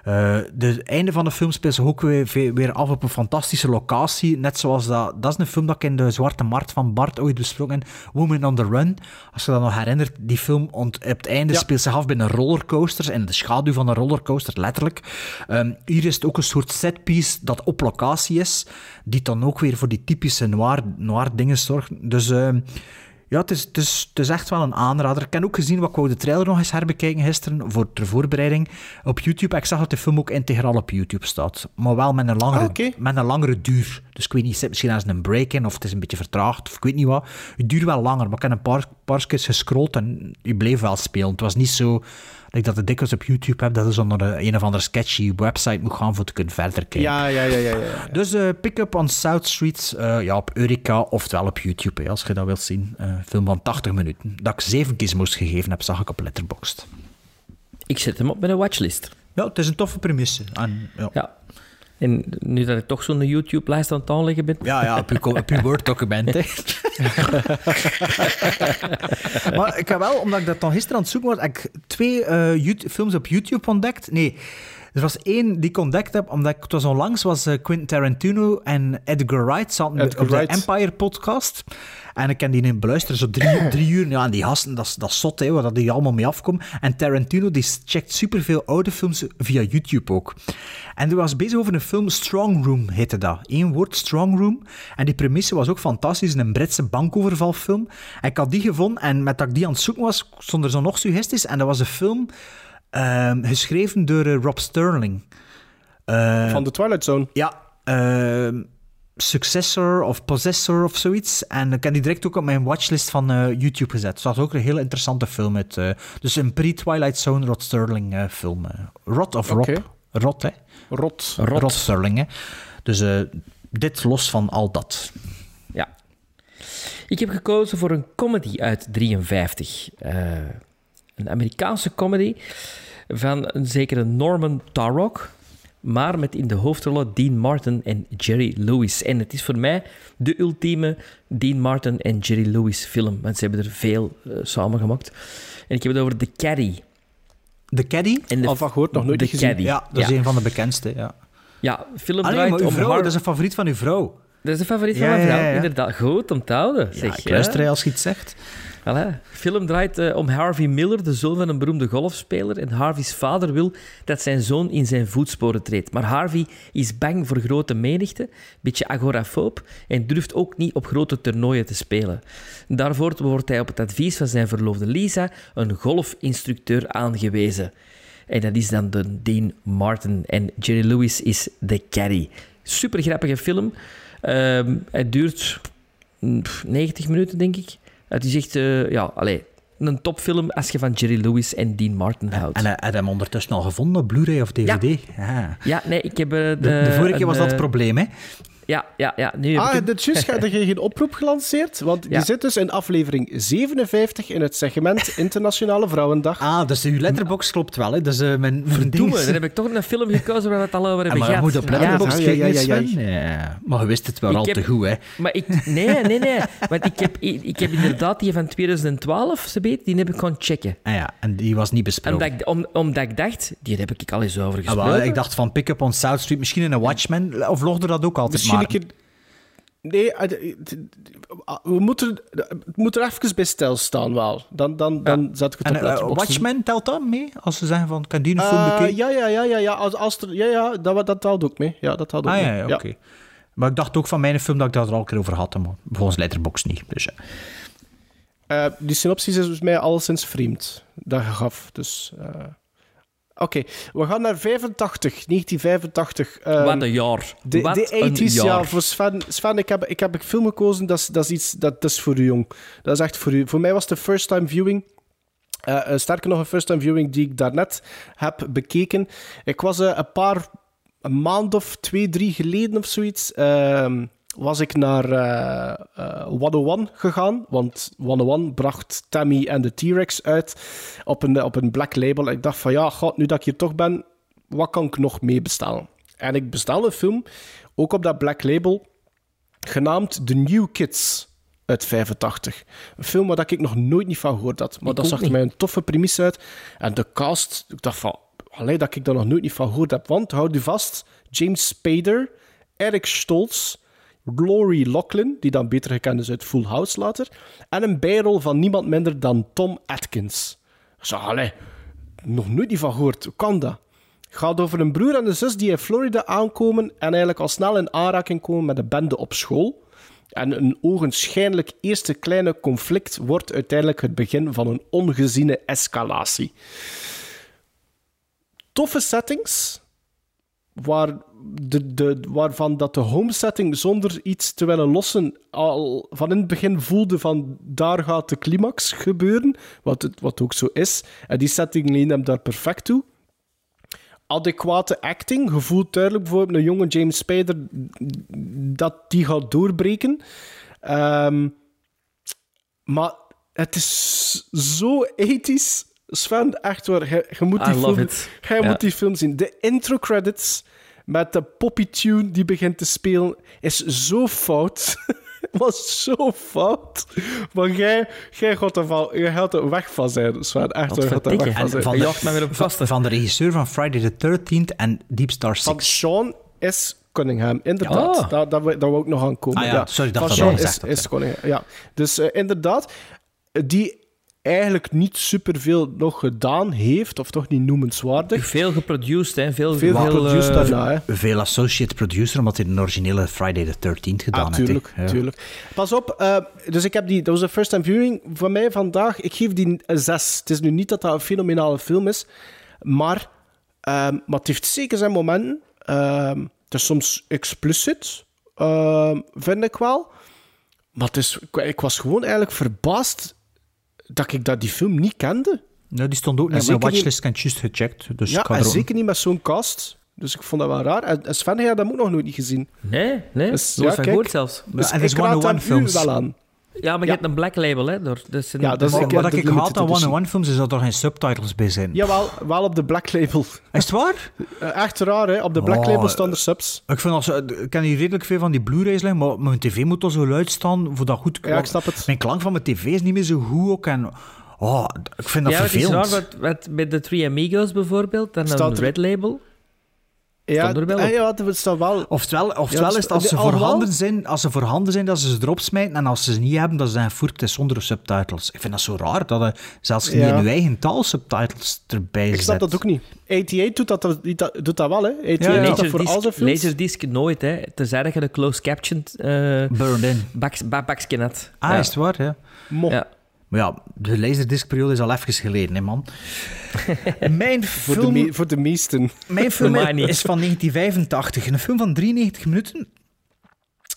Speaker 2: Eh, de einde van de film speelt zich ook weer, weer af op een fantastische locatie. Net zoals dat... Dat is een film dat ik in de Zwarte Markt van Bart ooit besproken heb. Woman on the Run. Als je dat nog herinnert, die film ont, op het einde speelt zich af binnen rollercoasters. En de schaduw van een rollercoaster, letterlijk. Ehm, hier is het ook een soort setpiece dat op locatie is. Die dan ook weer voor die typische noir, noir dingen zorgt. Dus... ehm, Ja, het is, het, is, het is echt wel een aanrader. Ik heb ook gezien, wat ik wou de trailer nog eens herbekijken gisteren, voor de voorbereiding, op YouTube. Ik zag dat de film ook integraal op YouTube staat. Maar wel met een langere,
Speaker 1: Ah,
Speaker 2: met een langere duur. Dus ik weet niet, zit misschien als een break in, of het is een beetje vertraagd, of ik weet niet wat. Het duurt wel langer, maar ik heb een paar, paar keer gescrolld en je bleef wel spelen. Het was niet zo ik dat het dikwijls op YouTube heb, dat is onder een, een of andere sketchy website moet gaan voor te kunnen verder kijken.
Speaker 1: Ja, ja, ja, ja. ja.
Speaker 2: Dus eh Pick Up on South Street, eh, ja, op Eureka, oftewel op YouTube, hè, als je dat wilt zien. Eh film van 80 minuten. Dat ik zeven gizmos gegeven heb, zag ik op Letterboxd.
Speaker 3: Ik zet hem op met een watchlist.
Speaker 2: Ja, het is een toffe premisse. En, ja.
Speaker 3: Ja. En nu dat ik toch zo'n YouTube-lijst aan het aanleggen ben...
Speaker 2: Ja, ja, op je, op Word-document. hè. maar ik heb wel, omdat ik dat dan gisteren aan het zoeken was, heb ik twee eh, YouTube- films op YouTube ontdekt. Nee, er was één die ik ontdekt heb, omdat ik, het was onlangs, was eh, Quentin Tarantino en Edgar Wright zaten
Speaker 1: Edgar
Speaker 2: op de. Empire podcast. En ik kan die in beluisteren, zo drie, drie uur. Ja, en die gasten, dat is, dat is zot, hè, waar dat die allemaal mee afkomen. En Tarantino, die checkt superveel oude films via YouTube ook. En die was bezig over een film, Strong Room heette dat. Eén woord, Strong Room. En die premisse was ook fantastisch, een Britse bankovervalfilm. En ik had die gevonden, en met dat ik die aan het zoeken was, stond er zo nog suggesties. En dat was een film ehm, geschreven door eh, Rob Sterling. Eh,
Speaker 1: Van de Twilight Zone.
Speaker 2: ja, ehm, Successor of Possessor of zoiets. En ik heb die direct ook op mijn watchlist van eh, YouTube gezet. Dus dat is ook een heel interessante film. Uit, eh, dus een pre-Twilight Zone Rod Sterling eh, film. Rod of Rob?
Speaker 1: Oké.
Speaker 2: Rod, hè?
Speaker 1: Rot.
Speaker 2: Rod. Sterling, hè? Dus eh, dit los van al dat.
Speaker 3: Ja. Ik heb gekozen voor een comedy uit 53. Een Amerikaanse comedy van een zekere Norman Tarrock. Maar met in de hoofdrollen Dean Martin en Jerry Lewis. En het is voor mij de ultieme Dean Martin en Jerry Lewis film. Want ze hebben er veel eh, samen gemaakt. En ik heb het over The Caddy.
Speaker 2: The Caddy?
Speaker 3: En de,
Speaker 1: Al van gehoord, nog nooit gezien.
Speaker 3: Caddy.
Speaker 2: Ja, dat is een van de bekendste. Ja.
Speaker 3: Ja, film
Speaker 2: Allee,
Speaker 3: draait
Speaker 2: maar
Speaker 3: om
Speaker 2: vrouw, dat is een favoriet van uw vrouw.
Speaker 3: Dat is de favoriet
Speaker 2: Ja,
Speaker 3: van mijn vrouw.
Speaker 2: ja.
Speaker 3: Inderdaad, goed om te houden.
Speaker 2: Ja,
Speaker 3: Zeg,
Speaker 2: ik luister als je iets zegt.
Speaker 3: Voilà. Film draait eh, om Harvey Miller, de zoon van een beroemde golfspeler. En Harvey's vader wil dat zijn zoon in zijn voetsporen treedt. Maar Harvey is bang voor grote menigte, beetje agorafoob, en durft ook niet op grote toernooien te spelen. Daarvoor wordt hij op het advies van zijn verloofde Lisa een golfinstructeur aangewezen. En dat is dan de Dean Martin. En Jerry Lewis is de caddy. Super grappige film. Ehm het duurt mm, pff, 90 minuten, denk ik. Het is echt, eh, ja, allee, een topfilm als je van Jerry Lewis en Dean Martin houdt.
Speaker 2: En hij had hem ondertussen al gevonden Blu-ray of DVD. Ja.
Speaker 3: Ja, nee, ik heb... eh, de,
Speaker 2: De, vorige keer was dat het
Speaker 3: eh,
Speaker 2: probleem, hè?
Speaker 3: Ja, ja, ja. Nu heb
Speaker 1: Ah,
Speaker 3: ik
Speaker 1: dit juist gaat er geen oproep gelanceerd, want
Speaker 3: Ja.
Speaker 1: je zit dus in aflevering 57 in het segment Internationale Vrouwendag.
Speaker 2: Ah, dus uw letterbox klopt wel, hè? Dus eh, mijn, ding-
Speaker 3: dan heb ik toch een film gekozen waar we het al over
Speaker 2: Ja,
Speaker 3: hebben
Speaker 2: maar je
Speaker 3: gehad.
Speaker 2: moet op letterbox
Speaker 1: ja, ja, ja, ja.
Speaker 2: Maar je wist het wel
Speaker 3: Ik
Speaker 2: al
Speaker 3: heb-
Speaker 2: te goed, hè?
Speaker 3: Maar ik... Nee, nee, nee. Want ik heb, ik heb inderdaad die van 2012, ze weet, die heb ik gewoon checken.
Speaker 2: Ah ja, en die was niet besproken.
Speaker 3: Omdat ik, om, omdat ik dacht, die heb ik al eens over
Speaker 2: Ah,
Speaker 3: gesproken.
Speaker 2: wel, ik dacht van Pick Up on South Street, misschien in een Watchmen, of logde dat ook altijd
Speaker 1: Misschien
Speaker 2: maar.
Speaker 1: Nee, we moeten, het moet er even bij stilstaan wel. Dan, dan, dan zet ik het
Speaker 2: En
Speaker 1: op
Speaker 2: eh,
Speaker 1: Letterboxd.
Speaker 2: Watchmen telt dat mee? Als ze zeggen van, kan die een film bekijken?
Speaker 1: ja, ja, ja, ja, ja. Als, als er, ja, ja dat, dat telt ook mee. Ja, dat telt ook
Speaker 2: Ah
Speaker 1: mee.
Speaker 2: ja, ja, oké. Maar ik dacht ook van mijn film dat ik dat er al een keer over had, maar volgens Letterboxd niet. Dus, ja.
Speaker 1: Eh, die synopsis is dus mij alleszins vreemd. Dat je gaf. Dus, eh, Oké, we gaan naar 85, 1985. ehm,
Speaker 3: Wat een jaar.
Speaker 1: De,
Speaker 3: Wat
Speaker 1: de 80s, ja,
Speaker 3: jaar.
Speaker 1: voor Sven. Sven, ik heb, ik heb een film gekozen, dat is, dat is iets, dat, dat is voor u, jong. Dat is echt voor u. Voor mij was de first time viewing. Eh, eh, sterker nog, een first time viewing die ik daarnet heb bekeken. Ik was eh, een paar, een maand of twee, drie geleden of zoiets, ehm, was ik naar eh eh 101 gegaan. Want 101 bracht Tammy en de T-Rex uit op een, op een black label. Ik dacht van ja, god, nu dat ik hier toch ben, wat kan ik nog mee bestellen? En ik bestel een film, ook op dat black label, genaamd The New Kids uit 85. Een film waar ik nog nooit niet van gehoord had. Maar
Speaker 3: Ik
Speaker 1: dat zag er mij een toffe premisse uit. En de cast, ik dacht van, allee, dat ik daar nog nooit niet van gehoord heb. Want, houd u vast, James Spader, Eric Stoltz, Glory Locklin, die dan beter gekend is uit Full House later, en een bijrol van niemand minder dan Tom Atkins. Ik zei, allee, nog nooit niet van gehoord. Hoe kan dat? Het gaat over een broer en een zus die in Florida aankomen en eigenlijk al snel in aanraking komen met een bende op school. En een ogenschijnlijk eerste kleine conflict wordt uiteindelijk het begin van een ongeziene escalatie. Toffe settings, waar de, de, waarvan dat de homesetting zonder iets te willen lossen al van in het begin voelde van daar gaat de climax gebeuren, wat, het, wat ook zo is. En die setting leent hem daar perfect toe. Adequate acting, gevoeld duidelijk bijvoorbeeld een jonge James Spader dat die gaat doorbreken. Ehm, maar het is zo ethisch. Sven, echt waar, je, je moet, die film,
Speaker 3: Ja.
Speaker 1: moet die film zien. De intro credits met de poppy tune die begint te spelen is zo fout. was zo fout. Maar jij, jij gaat er, van, jij gaat er weg van zijn, Sven. Echt, waar, je gaat er weg van zijn.
Speaker 2: van, de, van, van de regisseur van Friday the 13th en Deep Star 6.
Speaker 1: Van Sean is Cunningham, inderdaad.
Speaker 2: Ja.
Speaker 1: Daar, daar, wil- daar wil ik nog aan komen.
Speaker 2: Ah ja, sorry, ik dacht
Speaker 1: van
Speaker 2: dat
Speaker 1: Sean is, is Cunningham, ja. Dus eh, inderdaad, die eigenlijk niet superveel nog gedaan heeft, of toch niet noemenswaardig.
Speaker 3: Veel geproduced, hè. Veel,
Speaker 1: Veel geproduced
Speaker 3: eh,
Speaker 1: daarna, hè.
Speaker 2: Veel associate producer, omdat hij de originele Friday the 13th gedaan
Speaker 1: Ah,
Speaker 2: heeft.
Speaker 1: tuurlijk,
Speaker 2: hè. Ja.
Speaker 1: tuurlijk. Pas op, eh, dus ik heb die, dat was de first time viewing van mij vandaag. Ik geef die een 6. Het is nu niet dat dat een fenomenale film is, maar, ehm, maar het heeft zeker zijn momenten. Ehm, het is soms explicit, ehm, vind ik wel. Maar het is, ik was gewoon eigenlijk verbaasd dat ik dat die film niet kende.
Speaker 2: Nou, die stond ook
Speaker 1: En
Speaker 2: niet op mijn watchlist, het juist gecheckt. Dus
Speaker 1: ja, en
Speaker 2: er
Speaker 1: zeker niet met zo'n cast. Dus ik vond dat wel raar. En en Sven, jij had dat ook nog nooit niet gezien.
Speaker 3: Nee, nee.
Speaker 1: Dus, ja, kijk.
Speaker 3: gehoord zelfs.
Speaker 1: Dus
Speaker 2: Ja, en is
Speaker 1: ik raad
Speaker 2: 101
Speaker 1: hem u
Speaker 2: films.
Speaker 1: wel aan.
Speaker 3: Ja, maar je hebt een black label, hè. Door, dus een-
Speaker 1: Ja, dat is-
Speaker 2: Maar
Speaker 1: ik-
Speaker 2: wat ik haat aan. 101 films is dat er geen subtitles bij zijn.
Speaker 1: Jawel, wel op de black label.
Speaker 2: Is het waar?
Speaker 1: Eh, Echt raar, hè? Op de black
Speaker 2: Oh,
Speaker 1: label staan er subs.
Speaker 2: Ik, vind als, ik ken hier redelijk veel van die Blu-rays liggen, maar mijn tv moet al zo luid staan voor dat goed...
Speaker 1: Ja, ik snap het.
Speaker 2: Mijn klank van mijn tv is niet meer zo goed ook. En, oh, ik vind dat
Speaker 3: ja, het is
Speaker 2: vervelend.
Speaker 3: raar, met de Three Amigos bijvoorbeeld, en
Speaker 1: Staat
Speaker 3: een red label.
Speaker 1: Ja,
Speaker 3: er wel op.
Speaker 1: eh, ja, dat staat wel.
Speaker 2: Oftewel,
Speaker 1: Ja,
Speaker 2: oftewel
Speaker 1: dat
Speaker 2: is het als ze, voorhanden zijn, als ze voorhanden zijn, dat ze ze erop smijten. En als ze ze niet hebben, dat ze zeggen, voert het zonder subtitles. Ik vind dat zo raar, dat je zelfs niet
Speaker 1: Ja.
Speaker 2: in je eigen taal subtitles erbij
Speaker 1: Ik
Speaker 2: zet.
Speaker 1: snap dat ook niet. 88 doet dat, doet dat, doet dat wel, hè? 88
Speaker 2: Ja, ja.
Speaker 1: doet dat voor al zijn
Speaker 3: Laserdisc,
Speaker 1: films.
Speaker 3: Laserdisc nooit, hè. Tenzij dat je de closed captioned uh,
Speaker 2: Burned in.
Speaker 3: baks.
Speaker 2: Ah,
Speaker 3: ja.
Speaker 2: is het waar, ja.
Speaker 1: Mo.
Speaker 3: Ja.
Speaker 2: Maar ja, de laserdisc-periode is al even geleden, hè, man. Mijn
Speaker 1: Voor, de
Speaker 2: film,
Speaker 1: me- voor de meesten.
Speaker 2: mijn film is van 1985. Een film van 93 minuten.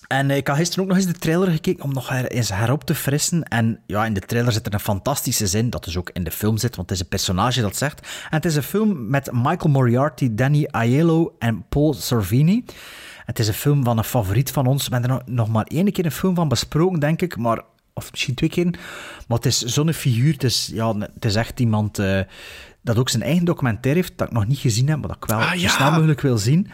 Speaker 2: En eh, ik had gisteren ook nog eens de trailer gekeken om nog eens herop te frissen. En ja, in de trailer zit er een fantastische zin, dat dus ook in de film zit, want het is een personage dat zegt. En het is een film met Michael Moriarty, Danny Aiello en Paul Sorvini. Het is een film van een favoriet van ons. We hebben er nog- nog maar één keer een film van besproken, denk ik, maar... Of misschien twee keer. Maar het is zo'n figuur. Het is, ja, het is echt iemand eh, dat ook zijn eigen documentaire heeft, dat ik nog niet gezien heb, maar dat ik wel
Speaker 1: Ah,
Speaker 2: zo snel mogelijk wil zien.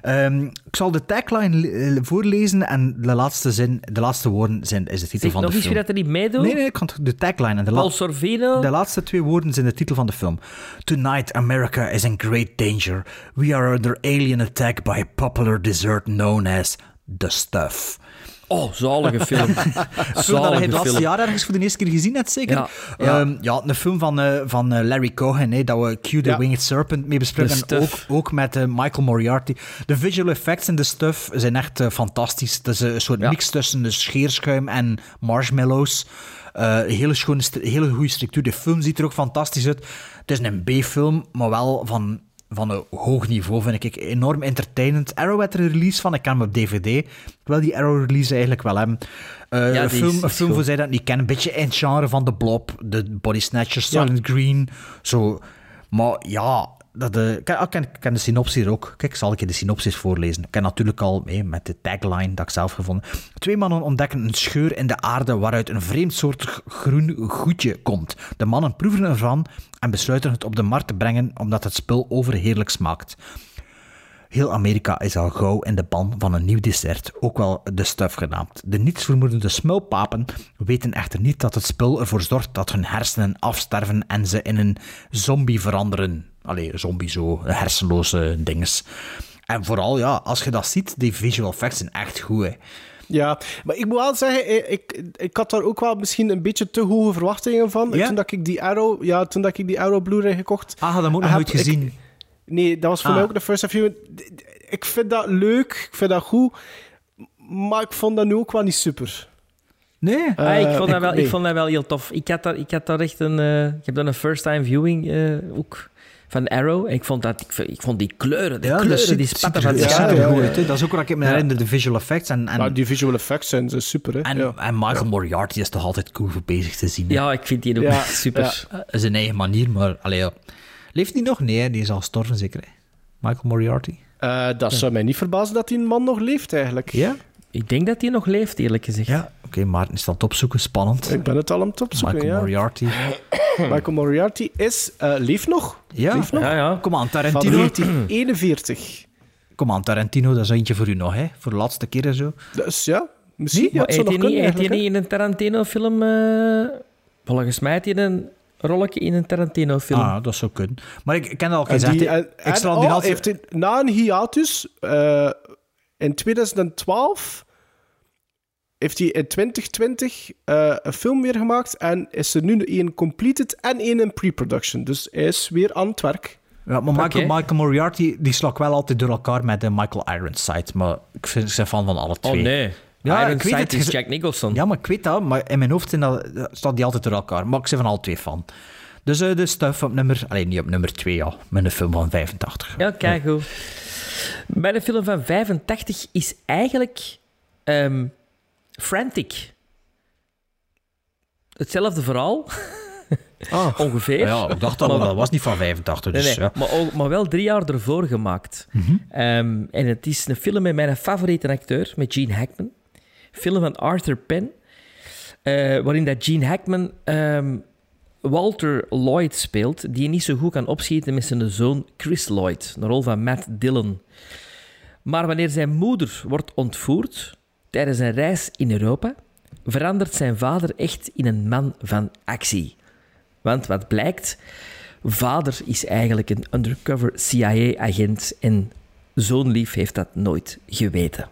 Speaker 2: Ehm, ik zal de tagline eh, voorlezen en de laatste zin, de laatste woorden zijn, is de titel
Speaker 3: Zeg
Speaker 2: van
Speaker 3: nog
Speaker 2: de
Speaker 3: eens wie
Speaker 2: film.
Speaker 3: dat er niet meedoet?
Speaker 2: Nee, nee, ik kan de tagline en de, la-
Speaker 3: Sorvino?
Speaker 2: de laatste twee woorden zijn de titel van de film. Tonight America is in great danger. We are under alien attack by a popular dessert known as The Stuff.
Speaker 3: Oh, zalige film.
Speaker 2: Dat hij het
Speaker 3: zalige
Speaker 2: laatste jaar ergens voor de eerste keer gezien hebt, zeker?
Speaker 3: Ja,
Speaker 2: ja.
Speaker 3: ja.
Speaker 2: ja een film van, eh, van eh, Larry Cohen, hè, dat we Q the
Speaker 1: Ja.
Speaker 2: Winged Serpent mee bespreken. En ook, ook met eh, Michael Moriarty. De visual effects en de stuff zijn echt fantastisch. Het is een soort mix tussen de scheerschuim en marshmallows. Eh, hele, schone, hele goede structuur. De film ziet er ook fantastisch uit. Het is een B-film, maar wel van, van een hoog niveau, vind ik. Enorm entertainend. Arrow had er een release van. Ik ken hem op DVD. Ik wil die Arrow-release eigenlijk wel hebben. Eh,
Speaker 3: Ja,
Speaker 2: een
Speaker 3: die
Speaker 2: film,
Speaker 3: is-
Speaker 2: een
Speaker 3: is
Speaker 2: film voor zij dat niet kennen. Een beetje in het genre van The Blob, de Body Snatchers,
Speaker 1: Ja.
Speaker 2: Silent Green. Zo. Maar ja, dat, ik, ken, ik, ken, ik ken de synopsis ook. Kijk, zal ik je de synopsis voorlezen. Ik ken natuurlijk al mee met de tagline dat ik zelf gevonden. Twee mannen ontdekken een scheur in de aarde waaruit een vreemdsoortig groen goedje komt. De mannen proeven ervan en besluiten het op de markt te brengen omdat het spul overheerlijk smaakt. Heel Amerika is al gauw in de ban van een nieuw dessert, ook wel de stuff genaamd. De nietsvermoedende smulpapen weten echter niet dat het spul ervoor zorgt dat hun hersenen afsterven en ze in een zombie veranderen. Allee, zombie zo, hersenloze dinges. En vooral, ja, als je dat ziet, die visual effects zijn echt goed, hè.
Speaker 1: Ja, maar ik moet wel zeggen, eh, ik, ik had daar ook wel misschien een beetje te hoge verwachtingen van.
Speaker 2: Ja?
Speaker 1: Toen dat ik die Arrow, ja, toen dat ik die Arrow Blu-ray gekocht.
Speaker 2: Ah, dat moet nog
Speaker 1: heb,
Speaker 2: nooit gezien.
Speaker 1: ik- nee, dat was voor
Speaker 2: Ah.
Speaker 1: mij ook de first review. Ik vind dat leuk, ik vind dat goed. maar ik vond dat nu ook wel niet super.
Speaker 2: Nee?
Speaker 3: Ah, ik, vond dat wel,
Speaker 1: nee.
Speaker 3: ik vond dat wel heel tof. Ik had daar, ik had daar echt een... eh, ik heb dan een first-time viewing eh, ook van Arrow. En ik vond, dat, ik, ik vond die kleuren, de
Speaker 2: Ja,
Speaker 3: kleuren,
Speaker 2: ziet-
Speaker 3: die spatten van het
Speaker 2: er
Speaker 3: scherm.
Speaker 2: goed. Dat is ook wat ik me
Speaker 3: Ja.
Speaker 2: herinner, de visual effects. En, en,
Speaker 1: Ja, die visual effects zijn ze super, hè.
Speaker 2: en,
Speaker 1: ja.
Speaker 2: en Michael Moriarty is toch altijd cool voor bezig te zien. hè.
Speaker 3: Ja, ik vind die ook
Speaker 1: Ja,
Speaker 3: super.
Speaker 2: Eh, zijn eigen manier, maar... Allee. Leeft hij nog? Nee, die is al gestorven zeker. Hè? Michael Moriarty.
Speaker 1: Eh, dat zou mij niet verbazen dat die man nog leeft, eigenlijk.
Speaker 2: Ja?
Speaker 3: Ik denk dat hij nog leeft, eerlijk gezegd.
Speaker 2: Ja, oké, Maarten is dat opzoeken. Spannend.
Speaker 1: Ik ben het al aan het opzoeken,
Speaker 2: Michael
Speaker 1: ja.
Speaker 2: Moriarty.
Speaker 1: Michael Moriarty is, eh leeft nog.
Speaker 2: Ja,
Speaker 1: nog.
Speaker 3: Ja, ja.
Speaker 2: Kom aan,
Speaker 1: Van
Speaker 2: Tarantino.
Speaker 1: 1941.
Speaker 2: Kom aan, Tarantino, dat is eentje voor u nog, hè? Voor de laatste keer en zo.
Speaker 1: Dus ja, misschien.
Speaker 3: Niet?
Speaker 1: ja, het zou nog
Speaker 3: hij niet,
Speaker 1: kunnen,
Speaker 3: heeft hij
Speaker 1: eigenlijk,
Speaker 3: niet in een Tarantino-film... eh, volgens mij heeft hij een rolletje in een Tarantino-film.
Speaker 2: Ah, dat zou kunnen. Maar ik, ik ken al gezegd,
Speaker 1: die-
Speaker 2: hè,
Speaker 1: en- en- oh, heeft hij- na een hiatus, eh, in 2012, heeft hij in 2020 eh, een film weer gemaakt en is er nu een completed en één in pre-production. Dus hij is weer aan het werk.
Speaker 2: Ja, maar Michael, Moriarty die slag wel altijd door elkaar met de Michael Ironside. Maar ik vind ze fan van alle
Speaker 3: Oh
Speaker 2: twee.
Speaker 3: nee.
Speaker 2: Ja, ik weet het.
Speaker 3: is Jack Nicholson.
Speaker 2: Ja, maar ik weet dat. Maar in mijn hoofd zijn dat, staat die altijd door elkaar. Maar ik ben van alle twee fan. Dus eh, de stuff op nummer... Alleen niet op nummer 2, ja. Met een film van 85.
Speaker 3: Ja, kijk goed. Bij de film van 85 is eigenlijk ehm, Frantic. Hetzelfde verhaal,
Speaker 1: Ah,
Speaker 3: ongeveer.
Speaker 2: Ja, ik dacht al, maar dat was niet van 85.
Speaker 3: Nee,
Speaker 2: Dus,
Speaker 3: nee,
Speaker 2: ja.
Speaker 3: maar, ook- maar wel drie jaar ervoor gemaakt. Ehm, en het is een film met mijn favoriete acteur, met Gene Hackman. Film van Arthur Penn, eh, waarin dat Gene Hackman ehm, Walter Lloyd speelt, die niet zo goed kan opschieten met zijn zoon Chris Lloyd, een rol van Matt Dillon. Maar wanneer zijn moeder wordt ontvoerd tijdens een reis in Europa, verandert zijn vader echt in een man van actie. Want wat blijkt, vader is eigenlijk een undercover CIA-agent en zo'n lief heeft dat nooit geweten.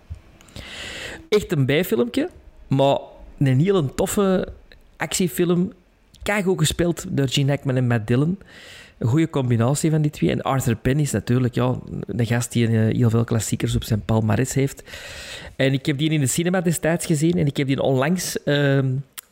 Speaker 3: Echt een bijfilmpje, maar een hele toffe actiefilm. Keigoed gespeeld door Gene Hackman en Matt Dillon. Een goede combinatie van die twee. En Arthur Penn is natuurlijk ja, een gast die eh, heel veel klassiekers op zijn palmarès heeft. En ik heb die in de cinema destijds gezien en ik heb die onlangs ehm,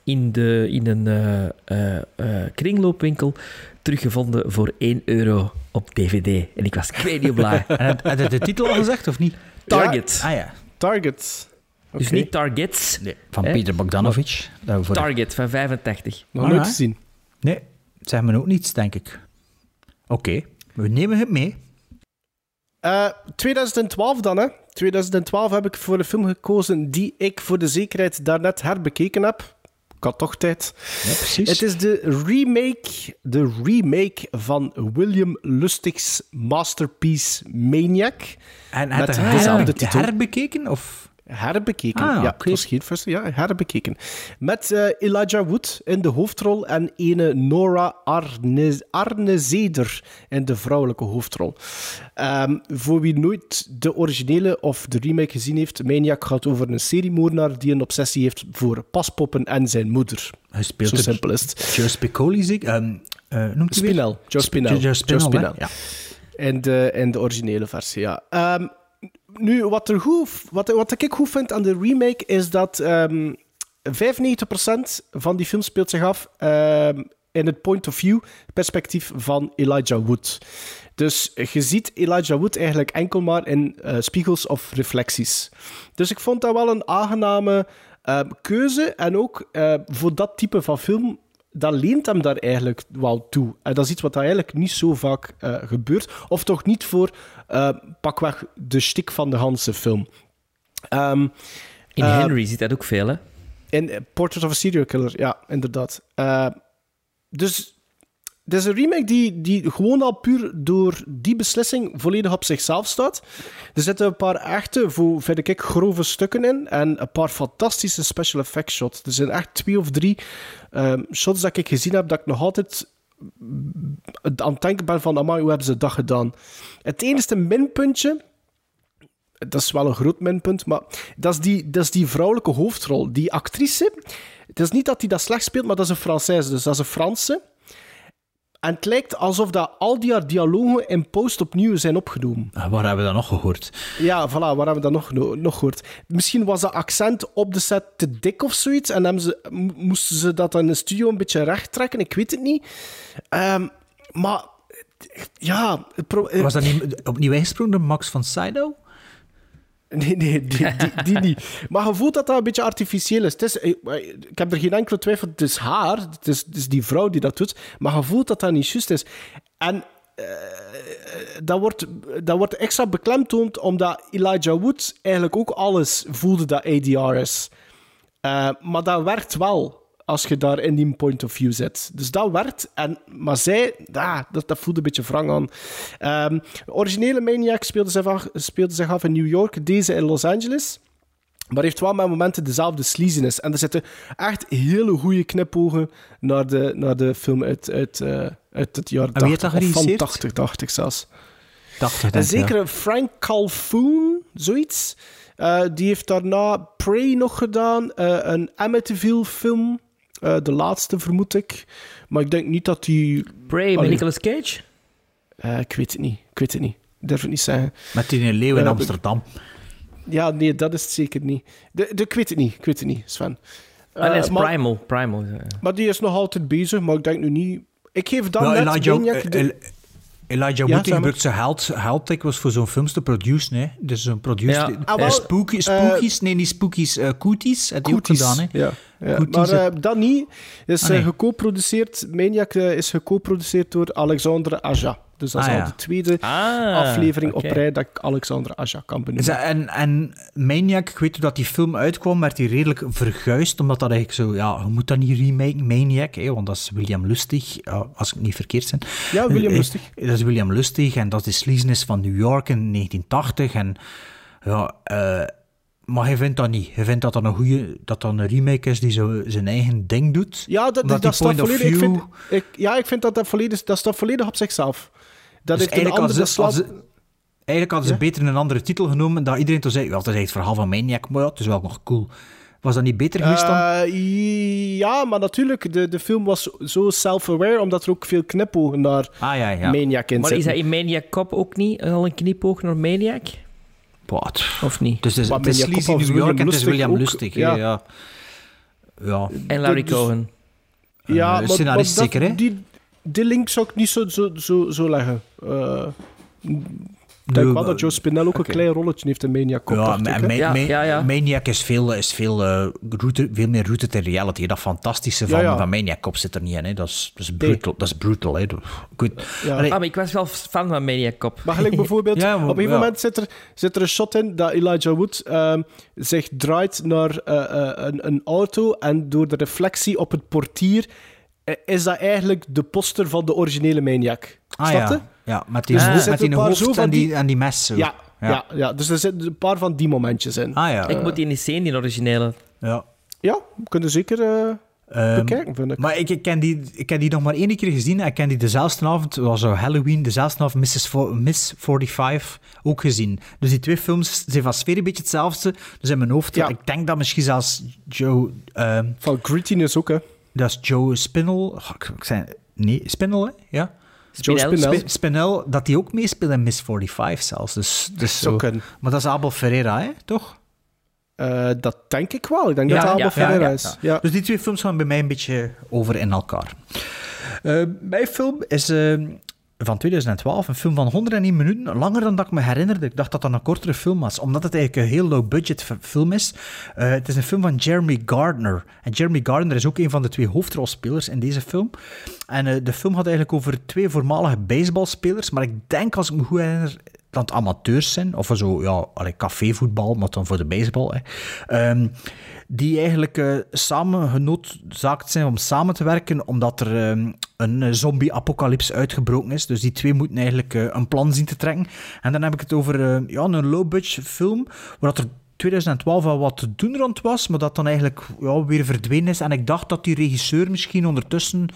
Speaker 3: in, de, in een eh, eh, eh, kringloopwinkel teruggevonden voor 1 euro op DVD. En ik was kwijt blij.
Speaker 2: En had- hij de titel al gezegd, of niet?
Speaker 3: Target.
Speaker 2: Ah ja.
Speaker 1: Target.
Speaker 3: Dus niet Targets.
Speaker 2: Van
Speaker 3: Hè?
Speaker 2: Peter Bogdanovich. Dat voor
Speaker 3: Target van 85.
Speaker 1: Nog nooit
Speaker 2: Alright.
Speaker 1: gezien.
Speaker 2: Nee, zeg me ook niets, denk ik. Oké, we nemen het mee.
Speaker 1: Eh, 2012 dan, hè. 2012 heb ik voor een film gekozen die ik voor de zekerheid daarnet herbekeken heb. Ik had toch tijd.
Speaker 2: Ja, precies.
Speaker 1: Het is de remake, de remake van William Lustig's masterpiece Maniac.
Speaker 2: En
Speaker 1: Met
Speaker 2: had hij
Speaker 1: dezelfde titel.
Speaker 2: herbekeken? Of?
Speaker 1: Herbekeken,
Speaker 2: Ah,
Speaker 1: ja.
Speaker 2: oké.
Speaker 1: Het was geen first, ja, herbekeken. Met eh, Elijah Wood in de hoofdrol en ene Nora Arne, Arnezeder in de vrouwelijke hoofdrol. Ehm, voor wie nooit de originele of de remake gezien heeft, Maniac gaat over een seriemoordenaar die een obsessie heeft voor paspoppen en zijn moeder.
Speaker 2: Hij speelt
Speaker 1: Zo simpel is het.
Speaker 2: Joe Spicoli, zie ik. Ehm, eh, noemt?
Speaker 1: Spinell. Joe Spinell.
Speaker 2: Joe. Ja.
Speaker 1: In de, in de originele versie, ja. Ehm, nu, wat, er goed, wat, wat ik goed vind aan de remake is dat ehm 95% van die film speelt zich af ehm, in het point of view perspectief van Elijah Wood. Dus je ziet Elijah Wood eigenlijk enkel maar in eh, spiegels of reflecties. Dus ik vond dat wel een aangename ehm, keuze. En ook eh, voor dat type van film dat leent hem daar eigenlijk wel toe. En dat is iets wat eigenlijk niet zo vaak eh, gebeurt. Of toch niet voor pakweg de stik van de Hanse film. Ehm,
Speaker 3: In
Speaker 1: eh,
Speaker 3: Henry zit dat ook veel, hè?
Speaker 1: in Portrait of a Serial Killer, ja, inderdaad. Eh, dus het is een remake die, die gewoon al puur door die beslissing volledig op zichzelf staat. Er zitten een paar echte, voor, vind ik, grove stukken in. En een paar fantastische special effects shots. Er zijn echt twee of drie ehm, shots dat ik gezien heb dat ik nog altijd aan het denken ben van, amai, hoe hebben ze dat gedaan? Het enige minpuntje dat is wel een groot minpunt, maar dat is die, dat is die vrouwelijke hoofdrol. Die actrice, het is niet dat die dat slecht speelt, maar dat is een Française, dus dat is een Franse. En het lijkt alsof dat al die dialogen in post opnieuw zijn opgenomen.
Speaker 2: Ah, Waar hebben we dat nog gehoord?
Speaker 1: Ja, voilà, waar hebben we dat nog, nog gehoord? Misschien was dat accent op de set te dik of zoiets. En hebben ze, mo- moesten ze dat dan in de studio een beetje recht trekken. Ik weet het niet. Ehm, maar ja, eh,
Speaker 2: Was dat niet opnieuw ingesprongen door Max van Sydow?
Speaker 1: Nee, nee, die, die, die niet. Maar je voelt dat dat een beetje artificieel is. Het is ik, ik heb er geen enkele twijfel, het is haar, het is, het die vrouw die dat doet, maar je voelt dat dat niet juist is. En eh, dat, wordt, dat wordt extra beklemtoond omdat Elijah Wood eigenlijk ook alles voelde dat ADR is. Eh, maar dat werkt wel als je daar in die point of view zit. Dus dat werkt. En, maar zij, ah, dat, dat voelde een beetje wrang aan. Ehm, de originele Maniac speelde zich, af, speelde zich af in New York, deze in Los Angeles. Maar heeft wel met momenten dezelfde sleaziness. En er zitten echt hele goede knipogen naar de, naar de film uit, uit, eh, uit het jaar
Speaker 2: En wie heeft
Speaker 1: 80.
Speaker 2: dat
Speaker 1: Of van
Speaker 2: geregisseerd?
Speaker 1: 80, dacht ik zelfs.
Speaker 2: Dacht
Speaker 1: En zeker Frank Calhoun, zoiets. Eh, die heeft daarna Prey nog gedaan. eh, een Amityville film. Eh, de laatste, vermoed ik. Maar ik denk niet dat die...
Speaker 3: Prey met Nicolas Cage?
Speaker 1: eh, ik weet het niet. Ik weet het niet. Ik durf het niet zeggen.
Speaker 2: Met die leeuw in Amsterdam.
Speaker 1: Ja, nee, dat is het zeker niet. De, de, ik weet het niet. Ik weet het niet, Sven. Eh,
Speaker 3: dat is
Speaker 1: maar,
Speaker 3: Primal. Primal. ja.
Speaker 1: maar die is nog altijd bezig, maar ik denk nu niet... Ik geef dan
Speaker 2: Nou,
Speaker 1: net
Speaker 2: Elijah,
Speaker 1: Maniac de-
Speaker 2: El- Elijah
Speaker 1: Ja,
Speaker 2: Wood
Speaker 1: maar.
Speaker 2: gebruikt zijn geld dikwijls voor zo'n films te produceren. Hè. Dus zo'n produce...
Speaker 1: Ja.
Speaker 2: spooky,
Speaker 1: eh,
Speaker 2: spookies, nee, niet spookies, eh cooties. Had hij ook
Speaker 1: Cooties,
Speaker 2: gedaan, hè.
Speaker 1: Ja, ja.
Speaker 2: Cooties,
Speaker 1: maar dat niet. Is
Speaker 2: Ah, nee.
Speaker 1: eh, geco-produceerd. Maniac is geco-produceerd door Alexandre Aja. Dus dat is
Speaker 2: Ah,
Speaker 1: al
Speaker 2: ja.
Speaker 1: de tweede
Speaker 3: Ah,
Speaker 1: aflevering op rij dat ik Alexandre Aja kan
Speaker 2: Is
Speaker 1: benoemen.
Speaker 2: dat- En, en Maniac, ik weet hoe dat die film uitkwam, werd hij redelijk verguisd, omdat dat eigenlijk zo, ja, je moet dat niet remaken, Maniac, hè, want dat is William Lustig, als ik niet verkeerd ben.
Speaker 1: Ja, William
Speaker 2: Eh,
Speaker 1: Lustig.
Speaker 2: Dat is William Lustig, en dat is de sleaziness van New York in 1980, en ja, eh, maar hij vindt dat niet. Hij vindt dat dat een goede, dat dat een remake is die zo zijn eigen ding doet.
Speaker 1: Ja, dat, dat,
Speaker 2: die
Speaker 1: staat volledig. Ik vind, ik, ja, ik vind dat dat volledig, dat staat volledig op zichzelf. Dat
Speaker 2: Dus
Speaker 1: heeft een
Speaker 2: eigenlijk
Speaker 1: andere
Speaker 2: Eigenlijk hadden ze beter een andere titel genomen, dat iedereen toen zei, ja, dat is eigenlijk het verhaal van Maniac, maar ja, het is wel nog cool. Was dat niet beter geweest dan?
Speaker 1: Eh, ja, maar natuurlijk, de, de film was zo self-aware, omdat er ook veel knipogen naar
Speaker 2: Ah ja, ja.
Speaker 1: Maniac in
Speaker 3: Maar is dat in Maniac Cop ook niet al een knipoog naar Maniac?
Speaker 2: Wat?
Speaker 3: Of niet?
Speaker 2: Dus het is, het is sleazy
Speaker 1: Cop was
Speaker 2: New York en het is
Speaker 1: William Lustig
Speaker 2: Lustig.
Speaker 1: ook,
Speaker 2: hè,
Speaker 1: ja.
Speaker 2: Ja. ja.
Speaker 3: En Larry
Speaker 1: dus-
Speaker 3: Cohen.
Speaker 1: Ja,
Speaker 2: Eh,
Speaker 1: maar,
Speaker 2: scenarist
Speaker 1: maar dat-
Speaker 2: zeker, hè?
Speaker 1: Die, die link zou ik niet zo, zo, zo, zo leggen. Eh, ik denk wel
Speaker 2: maar-
Speaker 1: dat Joe Spinell ook een klein rolletje heeft in Maniac Cop,
Speaker 2: Ja,
Speaker 1: dacht
Speaker 2: ma-
Speaker 1: ik, hè?
Speaker 2: ma-
Speaker 3: Ja,
Speaker 2: ma-
Speaker 3: ja, ja.
Speaker 2: Maniac is veel, is veel, eh, rooted- veel meer rooted in reality. Dat fantastische van,
Speaker 1: Ja, ja.
Speaker 2: van Maniac Cop zit er niet in. Hè. Dat, is, dat is brutal. Dat is brutal hè. Goed.
Speaker 1: Ja.
Speaker 2: Allee,
Speaker 3: Ah, maar ik was wel fan van Maniac Cop.
Speaker 1: Maar gelijk bijvoorbeeld,
Speaker 2: Ja, maar-
Speaker 1: op een gegeven moment zit er, zit er een shot in dat Elijah Wood ehm, zich draait naar eh, eh, een, een auto en door de reflectie op het portier is dat eigenlijk de poster van de originele Maniac.
Speaker 2: ah, ja. ja, met die,
Speaker 1: Dus
Speaker 2: met die hoofd
Speaker 1: zo van
Speaker 2: en die,
Speaker 1: die-
Speaker 2: en die mes. Zo.
Speaker 1: Ja, ja. Ja, dus er zitten een paar van die momentjes in.
Speaker 2: Ah ja.
Speaker 3: Ik moet die niet zien, die originele.
Speaker 2: ja.
Speaker 1: Ja, we kunnen zeker eh,
Speaker 2: Ehm,
Speaker 1: bekijken, vind ik.
Speaker 2: Maar ik, ik, ken die, ik heb die nog maar één keer gezien. en Ik ken die dezelfde avond, het was zo Halloween, dezelfde avond Mrs. Miss 45 ook gezien. Dus die twee films zijn van sfeer een beetje hetzelfde. Dus in mijn hoofd,
Speaker 1: Ja.
Speaker 2: ik denk dat misschien zelfs Joe... ehm,
Speaker 1: Van grittiness ook, hè.
Speaker 2: Dat is Joe Spinell. Oh, ik, ik zei, nee, Spinell, hè? Ja.
Speaker 1: Joe
Speaker 3: Spinell.
Speaker 1: Spinell.
Speaker 2: Spi- Spinell, dat die ook meespeelt in Miss 45 zelfs. Dus, dus zo.
Speaker 1: kunnen.
Speaker 2: Maar dat is Abel Ferreira, hè? toch?
Speaker 1: Eh, dat denk ik wel. Ik denk dat
Speaker 3: Ja,
Speaker 1: Abel
Speaker 3: ja,
Speaker 1: Ferreira
Speaker 3: ja,
Speaker 1: is. Ja.
Speaker 2: Dus die twee films gaan bij mij een beetje over in elkaar. Eh, mijn film is eh, van 2012, een film van 101 minuten, langer dan dat ik me herinnerde. Ik dacht dat dat een kortere film was, omdat het eigenlijk een heel low-budget film is. Eh, het is een film van Jeremy Gardner. En Jeremy Gardner is ook een van de twee hoofdrolspelers in deze film. En eh, de film gaat eigenlijk over twee voormalige baseballspelers, maar ik denk, als ik me goed herinner, dat het amateurs zijn, of zo, ja, cafévoetbal, maar dan voor de baseball. Hè. Ehm, die eigenlijk eh, samen genoodzaakt zijn om samen te werken, omdat er ehm, een eh, zombie-apocalyps uitgebroken is. Dus die twee moeten eigenlijk eh, een plan zien te trekken. En dan heb ik het over eh, ja, een low-budget film, waar dat er 2012 wel wat te doen rond was, maar dat dan eigenlijk ja, weer verdwenen is. En ik dacht dat die regisseur misschien ondertussen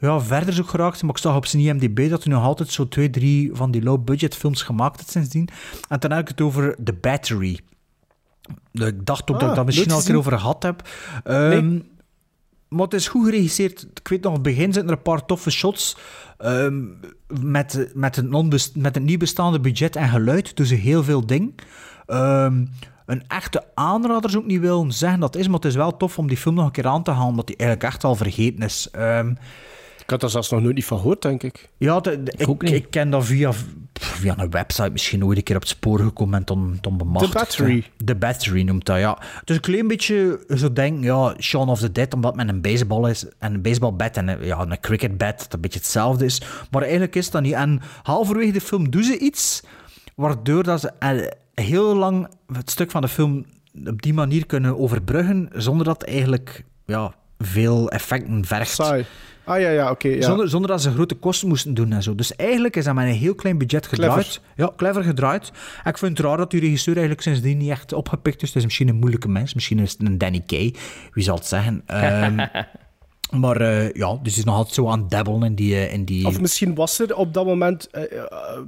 Speaker 2: ja, verder zo geraakt. Maar ik zag op zijn IMDb dat hij nog altijd zo twee, drie van die low-budget films gemaakt heeft sindsdien. En dan heb ik het over The Battery. Ik dacht ook dat ik
Speaker 1: Ah,
Speaker 2: dat misschien al een keer over gehad heb. Ehm, maar het is goed geregisseerd. Ik weet nog, op het begin zitten er een paar toffe shots. Ehm, met, met, een met nieuw bestaande budget en geluid ze heel veel dingen. Ehm, een echte aanrader zou ik niet willen zeggen dat is, maar het is wel tof om die film nog een keer aan te halen, omdat die eigenlijk echt al vergeten is. Ehm,
Speaker 1: Ik had daar zelfs nog nooit niet van gehoord, denk ik.
Speaker 2: ja, de- de- ik, ik, ken dat via, via een website misschien ooit een keer op het spoor gekomen en dan, dan bemachtigd.
Speaker 1: The Battery.
Speaker 2: The Battery noemt dat, ja. Het is een klein beetje zo denken, ja, Shaun of the Dead, omdat met een baseball is, en een baseballbat en een, ja, een cricketbat, dat een beetje hetzelfde is. Maar eigenlijk is dat niet. En halverwege de film doen ze iets, waardoor dat ze eh, heel lang het stuk van de film op die manier kunnen overbruggen, zonder dat het eigenlijk ja, veel effecten vergt.
Speaker 1: Saai. Ah ja, ja, oké. ja.
Speaker 2: Zonder, zonder dat ze grote kosten moesten doen en zo. Dus eigenlijk is dat met een heel klein budget gedraaid.
Speaker 1: Clever.
Speaker 2: Ja, clever gedraaid. En ik vind het raar dat die regisseur eigenlijk sindsdien niet echt opgepikt is. Het is misschien een moeilijke mens. Misschien is het een Danny Kay. Wie zal het zeggen? Ehm, maar eh, ja, dus is nog altijd zo aan het dabbelen in die... eh, in die...
Speaker 1: Of misschien was er op dat moment eh,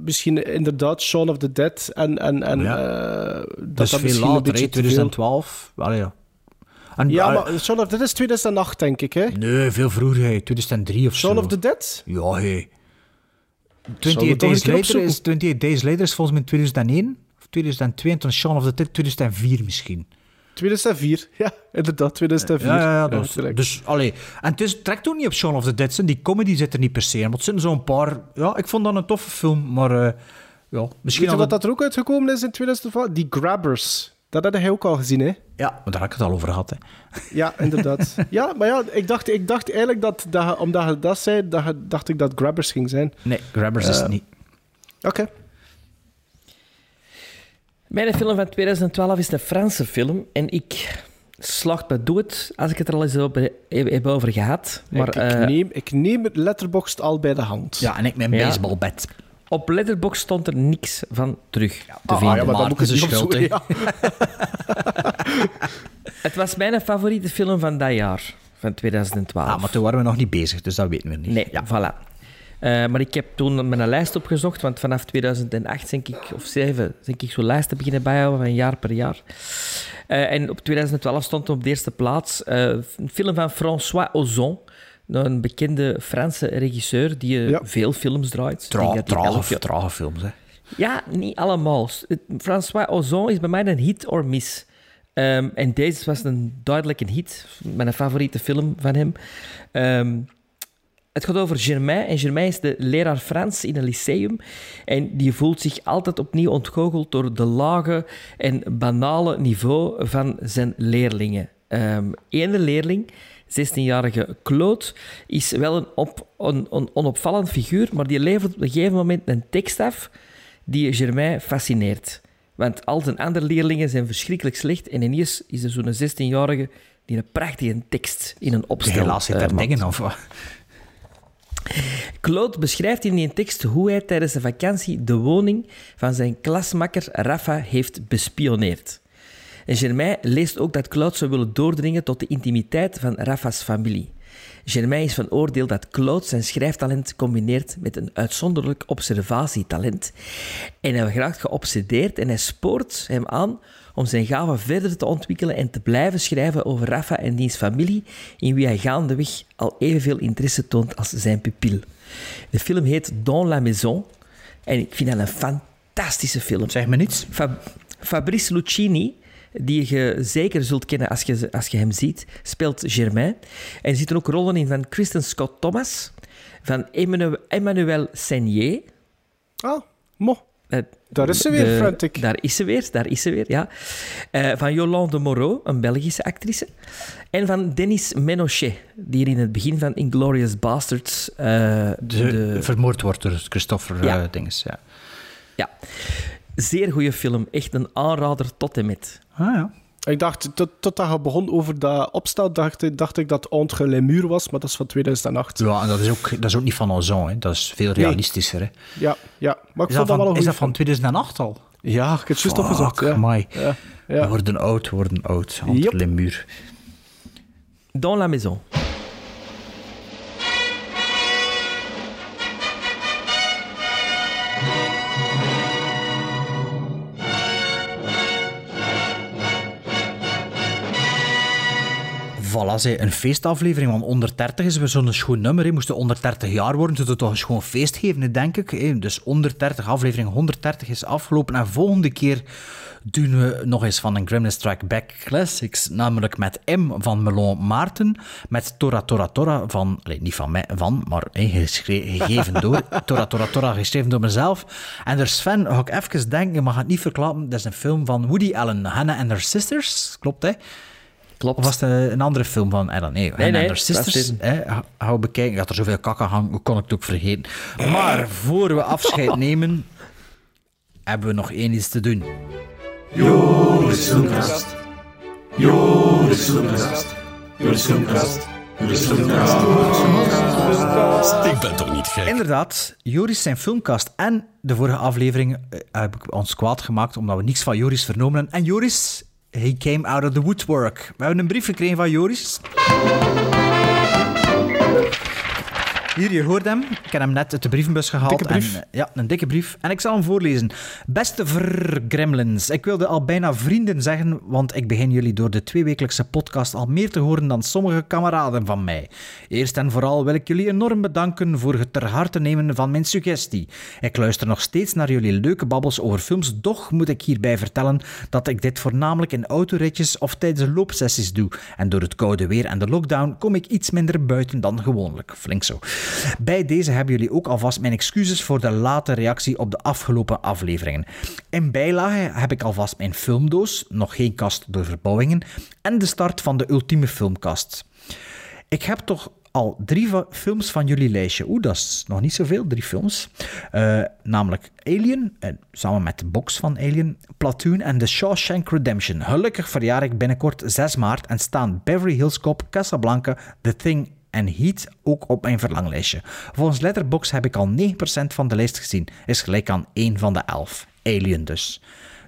Speaker 1: misschien inderdaad Shaun of the Dead en, en, en
Speaker 2: Ja.
Speaker 1: dat
Speaker 2: is
Speaker 1: dat
Speaker 2: veel later,
Speaker 1: beetje
Speaker 2: hè,
Speaker 1: te veel-
Speaker 2: 2012. Allee, ja. En,
Speaker 1: Ja,
Speaker 2: ah,
Speaker 1: maar Shaun of the Dead is 2008, denk ik, hè?
Speaker 2: Nee, veel vroeger, hè. 2003 of zo.
Speaker 1: Shaun of the Dead?
Speaker 2: Ja, hé.
Speaker 1: We
Speaker 2: 28
Speaker 1: toch een
Speaker 2: Days, later is, 28 Days Later is volgens mij 2001 of 2002 en toen Shaun of the Dead 2004 misschien.
Speaker 1: 2004, ja, inderdaad, 2004.
Speaker 2: Ja, ja, ja, dat is-
Speaker 1: terecht.
Speaker 2: dus, allee, en het, is, trekt ook niet op Shaun of the Dead. zijn. Die comedy zit er niet per se in. Maar het zijn zo'n paar... Ja, ik vond dat een toffe film, maar... eh, ja, misschien
Speaker 1: Weet je wat dat er ook uitgekomen is in 2012? Die Grabbers. Dat had hij ook al gezien, hè?
Speaker 2: Ja, maar daar heb ik het al over gehad. Hè.
Speaker 1: Ja, inderdaad. ja, maar ja, ik dacht, ik dacht eigenlijk dat, dat omdat je dat zei, dat dacht ik dat Grabbers ging zijn.
Speaker 2: Nee, Grabbers is
Speaker 1: Eh,
Speaker 2: het niet.
Speaker 1: Oké.
Speaker 3: Mijn film van 2012 is een Franse film. En ik slacht me dood als ik het er al eens over, heb over gehad. Maar,
Speaker 1: ik, ik,
Speaker 3: eh,
Speaker 1: neem, ik neem het letterboxd al bij de hand.
Speaker 2: Ja, en ik mijn
Speaker 3: Ja. Op Letterboxd stond er niks van terug te
Speaker 1: Ah,
Speaker 3: vinden.
Speaker 1: ja, maar dan moet ik het
Speaker 2: schuld,
Speaker 1: ja.
Speaker 3: Was mijn favoriete film van dat jaar, van 2012.
Speaker 2: Ah, maar toen waren we nog niet bezig, dus dat weten we niet.
Speaker 3: Nee, voilà. Eh, maar ik heb toen mijn lijst opgezocht, want vanaf 2008 denk ik, of 7, denk ik zo lijsten beginnen bijhouden van jaar per jaar. Eh, en op 2012 stond op de eerste plaats eh, een film van François Ozon, een bekende Franse regisseur die eh,
Speaker 1: Ja.
Speaker 3: veel films draait.
Speaker 2: Tra trage, films, hè.
Speaker 3: ja, niet allemaal. François Ozon is bij mij een hit or miss. Ehm, en deze was een duidelijk een hit. Mijn favoriete film van hem. Ehm, het gaat over Germain. En Germain is de leraar Frans in een lyceum. En die voelt zich altijd opnieuw ontgoocheld door de lage en banale niveau van zijn leerlingen. Eén ene leerling, 16-jarige Claude, is wel een, op, een, een onopvallend figuur, maar die levert op een gegeven moment een tekst af die Germain fascineert. Want al zijn andere leerlingen zijn verschrikkelijk slecht en ineens is er zo'n 16-jarige die een prachtige tekst in een opstel
Speaker 2: Helaas zit
Speaker 3: eh,
Speaker 2: dingen of wat?
Speaker 3: Claude beschrijft in die tekst hoe hij tijdens de vakantie de woning van zijn klasmakker Rafa heeft bespioneerd. En Germain leest ook dat Claude zou willen doordringen tot de intimiteit van Rafa's familie. Germain is van oordeel dat Claude zijn schrijftalent combineert met een uitzonderlijk observatietalent. En hij raakt geobsedeerd en hij spoort hem aan om zijn gave verder te ontwikkelen en te blijven schrijven over Rafa en diens familie, in wie hij gaandeweg al evenveel interesse toont als zijn pupil. De film heet Dans la Maison en ik vind dat een fantastische film.
Speaker 2: Zeg me niets.
Speaker 3: Fab- Fabrice Lucchini, die je zeker zult kennen als je, als je hem ziet, speelt Germain. En er zitten ook rollen in van Kristen Scott Thomas, van Emmanuel, Emmanuel Seigné.
Speaker 1: Ah, mo.
Speaker 3: Eh,
Speaker 1: Daar is ze weer,
Speaker 3: de-
Speaker 1: Frantic.
Speaker 3: Daar is ze weer, daar is ze weer, ja. Eh, van Yolande Moreau, een Belgische actrice. En van Denis Menochet, die hier in het begin van Inglourious Basterds... eh,
Speaker 2: De, vermoord wordt door Christopher
Speaker 3: Ja.
Speaker 2: eh, dinges, ja.
Speaker 3: Ja, zeer goede film. Echt een aanrader tot en met.
Speaker 2: Ah ja.
Speaker 1: Ik dacht, tot, totdat je begon over dat opstel, dacht, dacht ik dat Entre les Murs was, maar dat is van 2008.
Speaker 2: Ja, en dat is ook, dat is ook niet van Ozon, hè. dat is veel realistischer. Hè.
Speaker 1: Ja, ja. Maar ik
Speaker 2: Is,
Speaker 1: vond
Speaker 2: dat
Speaker 1: dat wel
Speaker 2: van,
Speaker 1: een
Speaker 2: is dat van 2008 al?
Speaker 1: Ja, ik heb het juist opgezocht. Ja.
Speaker 2: amai.
Speaker 1: Ja,
Speaker 2: We worden oud, we worden oud. Entre
Speaker 3: Yep.
Speaker 2: les murs.
Speaker 3: Dans la maison.
Speaker 2: Voilà, hij een feestaflevering van 130 is, weer zo'n schoon nummer. Hij moest 130 jaar worden, het toch een schoon feest geven, denk ik. hè. Dus 130, aflevering 130 is afgelopen. En volgende keer doen we nog eens van een Gremlin Strike Back Classics, namelijk met M van Melon Maarten, met Tora Tora Tora van, allee, niet van mij, van, maar gegeven door, Tora Tora Tora, geschreven door mezelf. En er Sven, ga ik even denken, je mag het niet verklappen, dat is een film van Woody Allen, Hannah and Her Sisters, klopt hè?
Speaker 3: Klopt.
Speaker 2: Of was het een andere film van, eh, dan, nee,
Speaker 3: nee,
Speaker 2: and Her
Speaker 3: dat
Speaker 2: Sisters,
Speaker 3: is
Speaker 2: hè, we bekijken. Ik had er zoveel kak aan hangen, hoe kon ik het ook vergeten? Maar voor we afscheid nemen, hebben we nog één iets te doen.
Speaker 16: Joris Filmkast. Joris Filmkast. Joris Filmkast. Joris Filmkast.
Speaker 17: Ik ben toch niet gek?
Speaker 2: Inderdaad, Joris zijn filmcast en de vorige aflevering eh, heb ik ons kwaad gemaakt omdat we niks van Joris vernomen hebben. En Joris, he came out of the woodwork. We hebben een brief gekregen van Joris. Hier, je hoort hem. Ik heb hem net uit de brievenbus gehaald.
Speaker 1: Dikke brief.
Speaker 2: En, eh, ja, een dikke brief. En ik zal hem voorlezen. Beste Gremlins, ik wilde al bijna vrienden zeggen, want ik begin jullie door de tweewekelijkse podcast al meer te horen dan sommige kameraden van mij. Eerst en vooral wil ik jullie enorm bedanken voor het ter harte nemen van mijn suggestie. Ik luister nog steeds naar jullie leuke babbels over films, doch moet ik hierbij vertellen dat ik dit voornamelijk in autoritjes of tijdens loopsessies doe. En door het koude weer en de lockdown kom ik iets minder buiten dan gewoonlijk. Flink zo. Bij deze hebben jullie ook alvast mijn excuses voor de late reactie op de afgelopen afleveringen. In bijlage heb ik alvast mijn filmdoos, nog geen kast door verbouwingen, en de start van de ultieme filmkast. Ik heb toch al drie films van jullie lijstje. Oeh, dat is nog niet zoveel, drie films. Eh, namelijk Alien, eh, samen met de box van Alien, Platoon en The Shawshank Redemption. Gelukkig verjaar ik binnenkort 6 maart en staan Beverly Hills Cop, Casablanca, The Thing en Heat ook op mijn verlanglijstje. Volgens Letterboxd heb ik al 9% van de lijst gezien. Is gelijk aan 1 van de 11. Alien dus.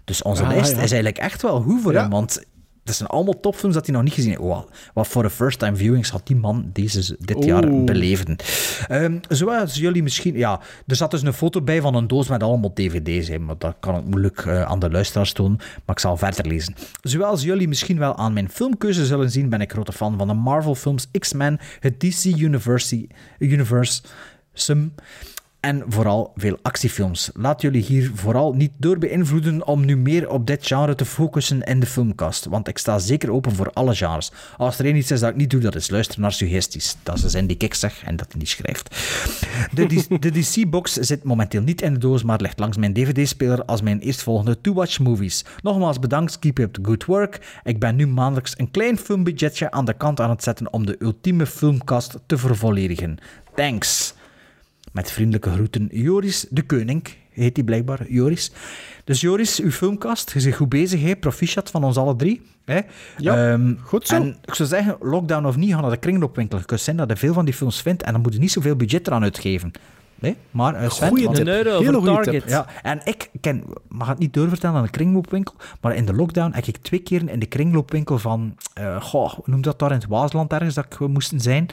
Speaker 2: Dus onze
Speaker 1: Ah,
Speaker 2: lijst
Speaker 1: ja.
Speaker 2: is eigenlijk echt wel goed voor hem, want het zijn allemaal topfilms dat hij nog niet gezien heeft. Wow, wat voor de first time viewings had die man deze, dit jaar beleven. Ehm, zoals jullie misschien... Ja, er zat dus een foto bij van een doos met allemaal dvd's. Hè, maar dat kan ik moeilijk eh, aan de luisteraars tonen. Maar ik zal verder lezen. Zoals jullie misschien wel aan mijn filmkeuze zullen zien, ben ik grote fan van de Marvel-films X-Men, het DC Universe, Universe Sum en vooral veel actiefilms. Laat jullie hier vooral niet door beïnvloeden om nu meer op dit genre te focussen in de filmcast, want ik sta zeker open voor alle genres. Als er één iets is dat ik niet doe, dat is luisteren naar suggesties. Dat is de zin die ik zeg en dat hij niet schrijft. De, de DC-box zit momenteel niet in de doos, maar ligt langs mijn dvd-speler als mijn eerstvolgende to-watch movies. Nogmaals bedankt, keep up the good work. Ik ben nu maandelijks een klein filmbudgetje aan de kant aan het zetten om de ultieme filmcast te vervolledigen. Thanks. Met vriendelijke groeten, Joris de Koning. Heet hij blijkbaar, Joris. Dus Joris, uw filmkast, je bent goed bezig, hè? proficiat van ons alle drie. Hè?
Speaker 1: Ja,
Speaker 2: Ehm,
Speaker 1: goed zo.
Speaker 2: En ik zou zeggen, lockdown of niet, ga naar de kringloopwinkel. Kan zijn dat je veel van die films vindt en dan moet je niet zoveel budget eraan uitgeven. Nee, maar uh, Sven,
Speaker 1: Goeie tip.
Speaker 3: Een euro
Speaker 1: Hele
Speaker 3: Target.
Speaker 1: tip.
Speaker 2: ja, en ik ken, mag het niet doorvertellen aan de kringloopwinkel, maar in de lockdown heb ik twee keer in de kringloopwinkel van, eh goh, hoe noemt dat daar in het Waasland ergens dat we moesten zijn?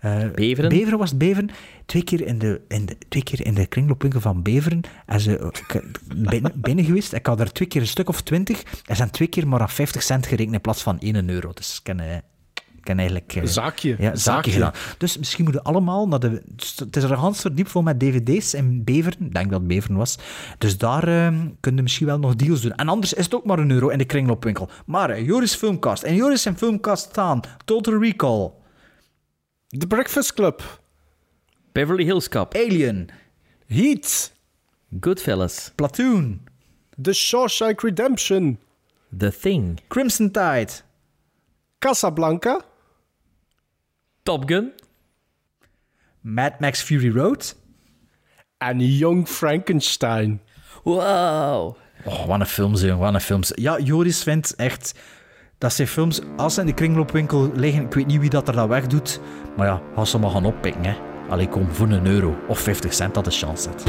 Speaker 2: Eh,
Speaker 3: Beveren?
Speaker 2: Beveren was het Beveren. Twee keer in de, in de, twee keer in de kringloopwinkel van Beveren. En ze, ik, binnen, binnen geweest. Ik had er twee keer een stuk of twintig. Er zijn twee keer maar aan 50 cent gerekend in plaats van 1 euro. Dus ik ken, eh, ik ken eigenlijk... eh,
Speaker 1: Zaakje.
Speaker 2: Ja, zaakje
Speaker 1: Zaakje.
Speaker 2: gedaan. Dus misschien moeten allemaal naar de... Het is er een gans diep vol met dvd's in Beveren. Ik denk dat het Beveren was. Dus daar eh, kunnen we misschien wel nog deals doen. En anders is het ook maar een euro in de kringloopwinkel. Maar eh, Joris Filmcast. En Joris en Filmcast staan. Total Recall.
Speaker 1: The Breakfast Club.
Speaker 3: Beverly Hills Cop.
Speaker 2: Alien.
Speaker 1: Heat.
Speaker 3: Goodfellas.
Speaker 2: Platoon.
Speaker 1: The Shawshank Redemption.
Speaker 3: The Thing.
Speaker 2: Crimson Tide.
Speaker 1: Casablanca.
Speaker 3: Top Gun.
Speaker 2: Mad Max Fury Road.
Speaker 1: En Young Frankenstein.
Speaker 3: Wow.
Speaker 2: Oh, wat een films, jongen. Wat een films. Ja, Joris vindt echt... Dat zijn films, als ze in de kringloopwinkel liggen, ik weet niet wie dat er dan weg doet, maar ja, ga ze maar gaan oppikken, hè. Allee, kom, voor een euro of 50 cent dat de chance zet.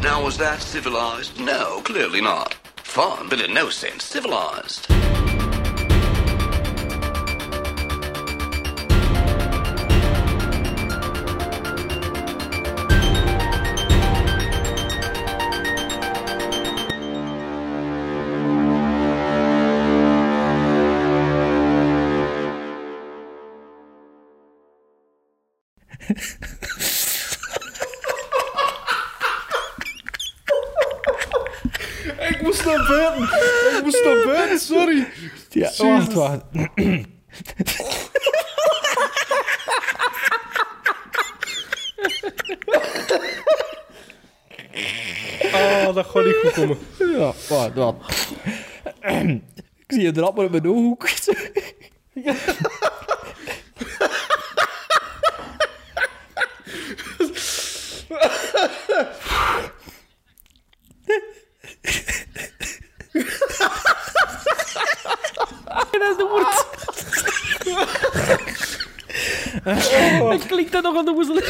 Speaker 18: Now, was that civilized? No, clearly not. Fun, but in no sense civilized.
Speaker 1: Ik moest naar buiten. Ik moest naar buiten, sorry.
Speaker 2: Ja,
Speaker 1: Jezus.
Speaker 2: wacht, wacht.
Speaker 1: Oh, dat gaat niet goed komen.
Speaker 2: Ja, wacht, wacht. Ik zie je drap maar in mijn ooghoek.
Speaker 3: Dat is de woord. Het klinkt dan nog aan de woezel.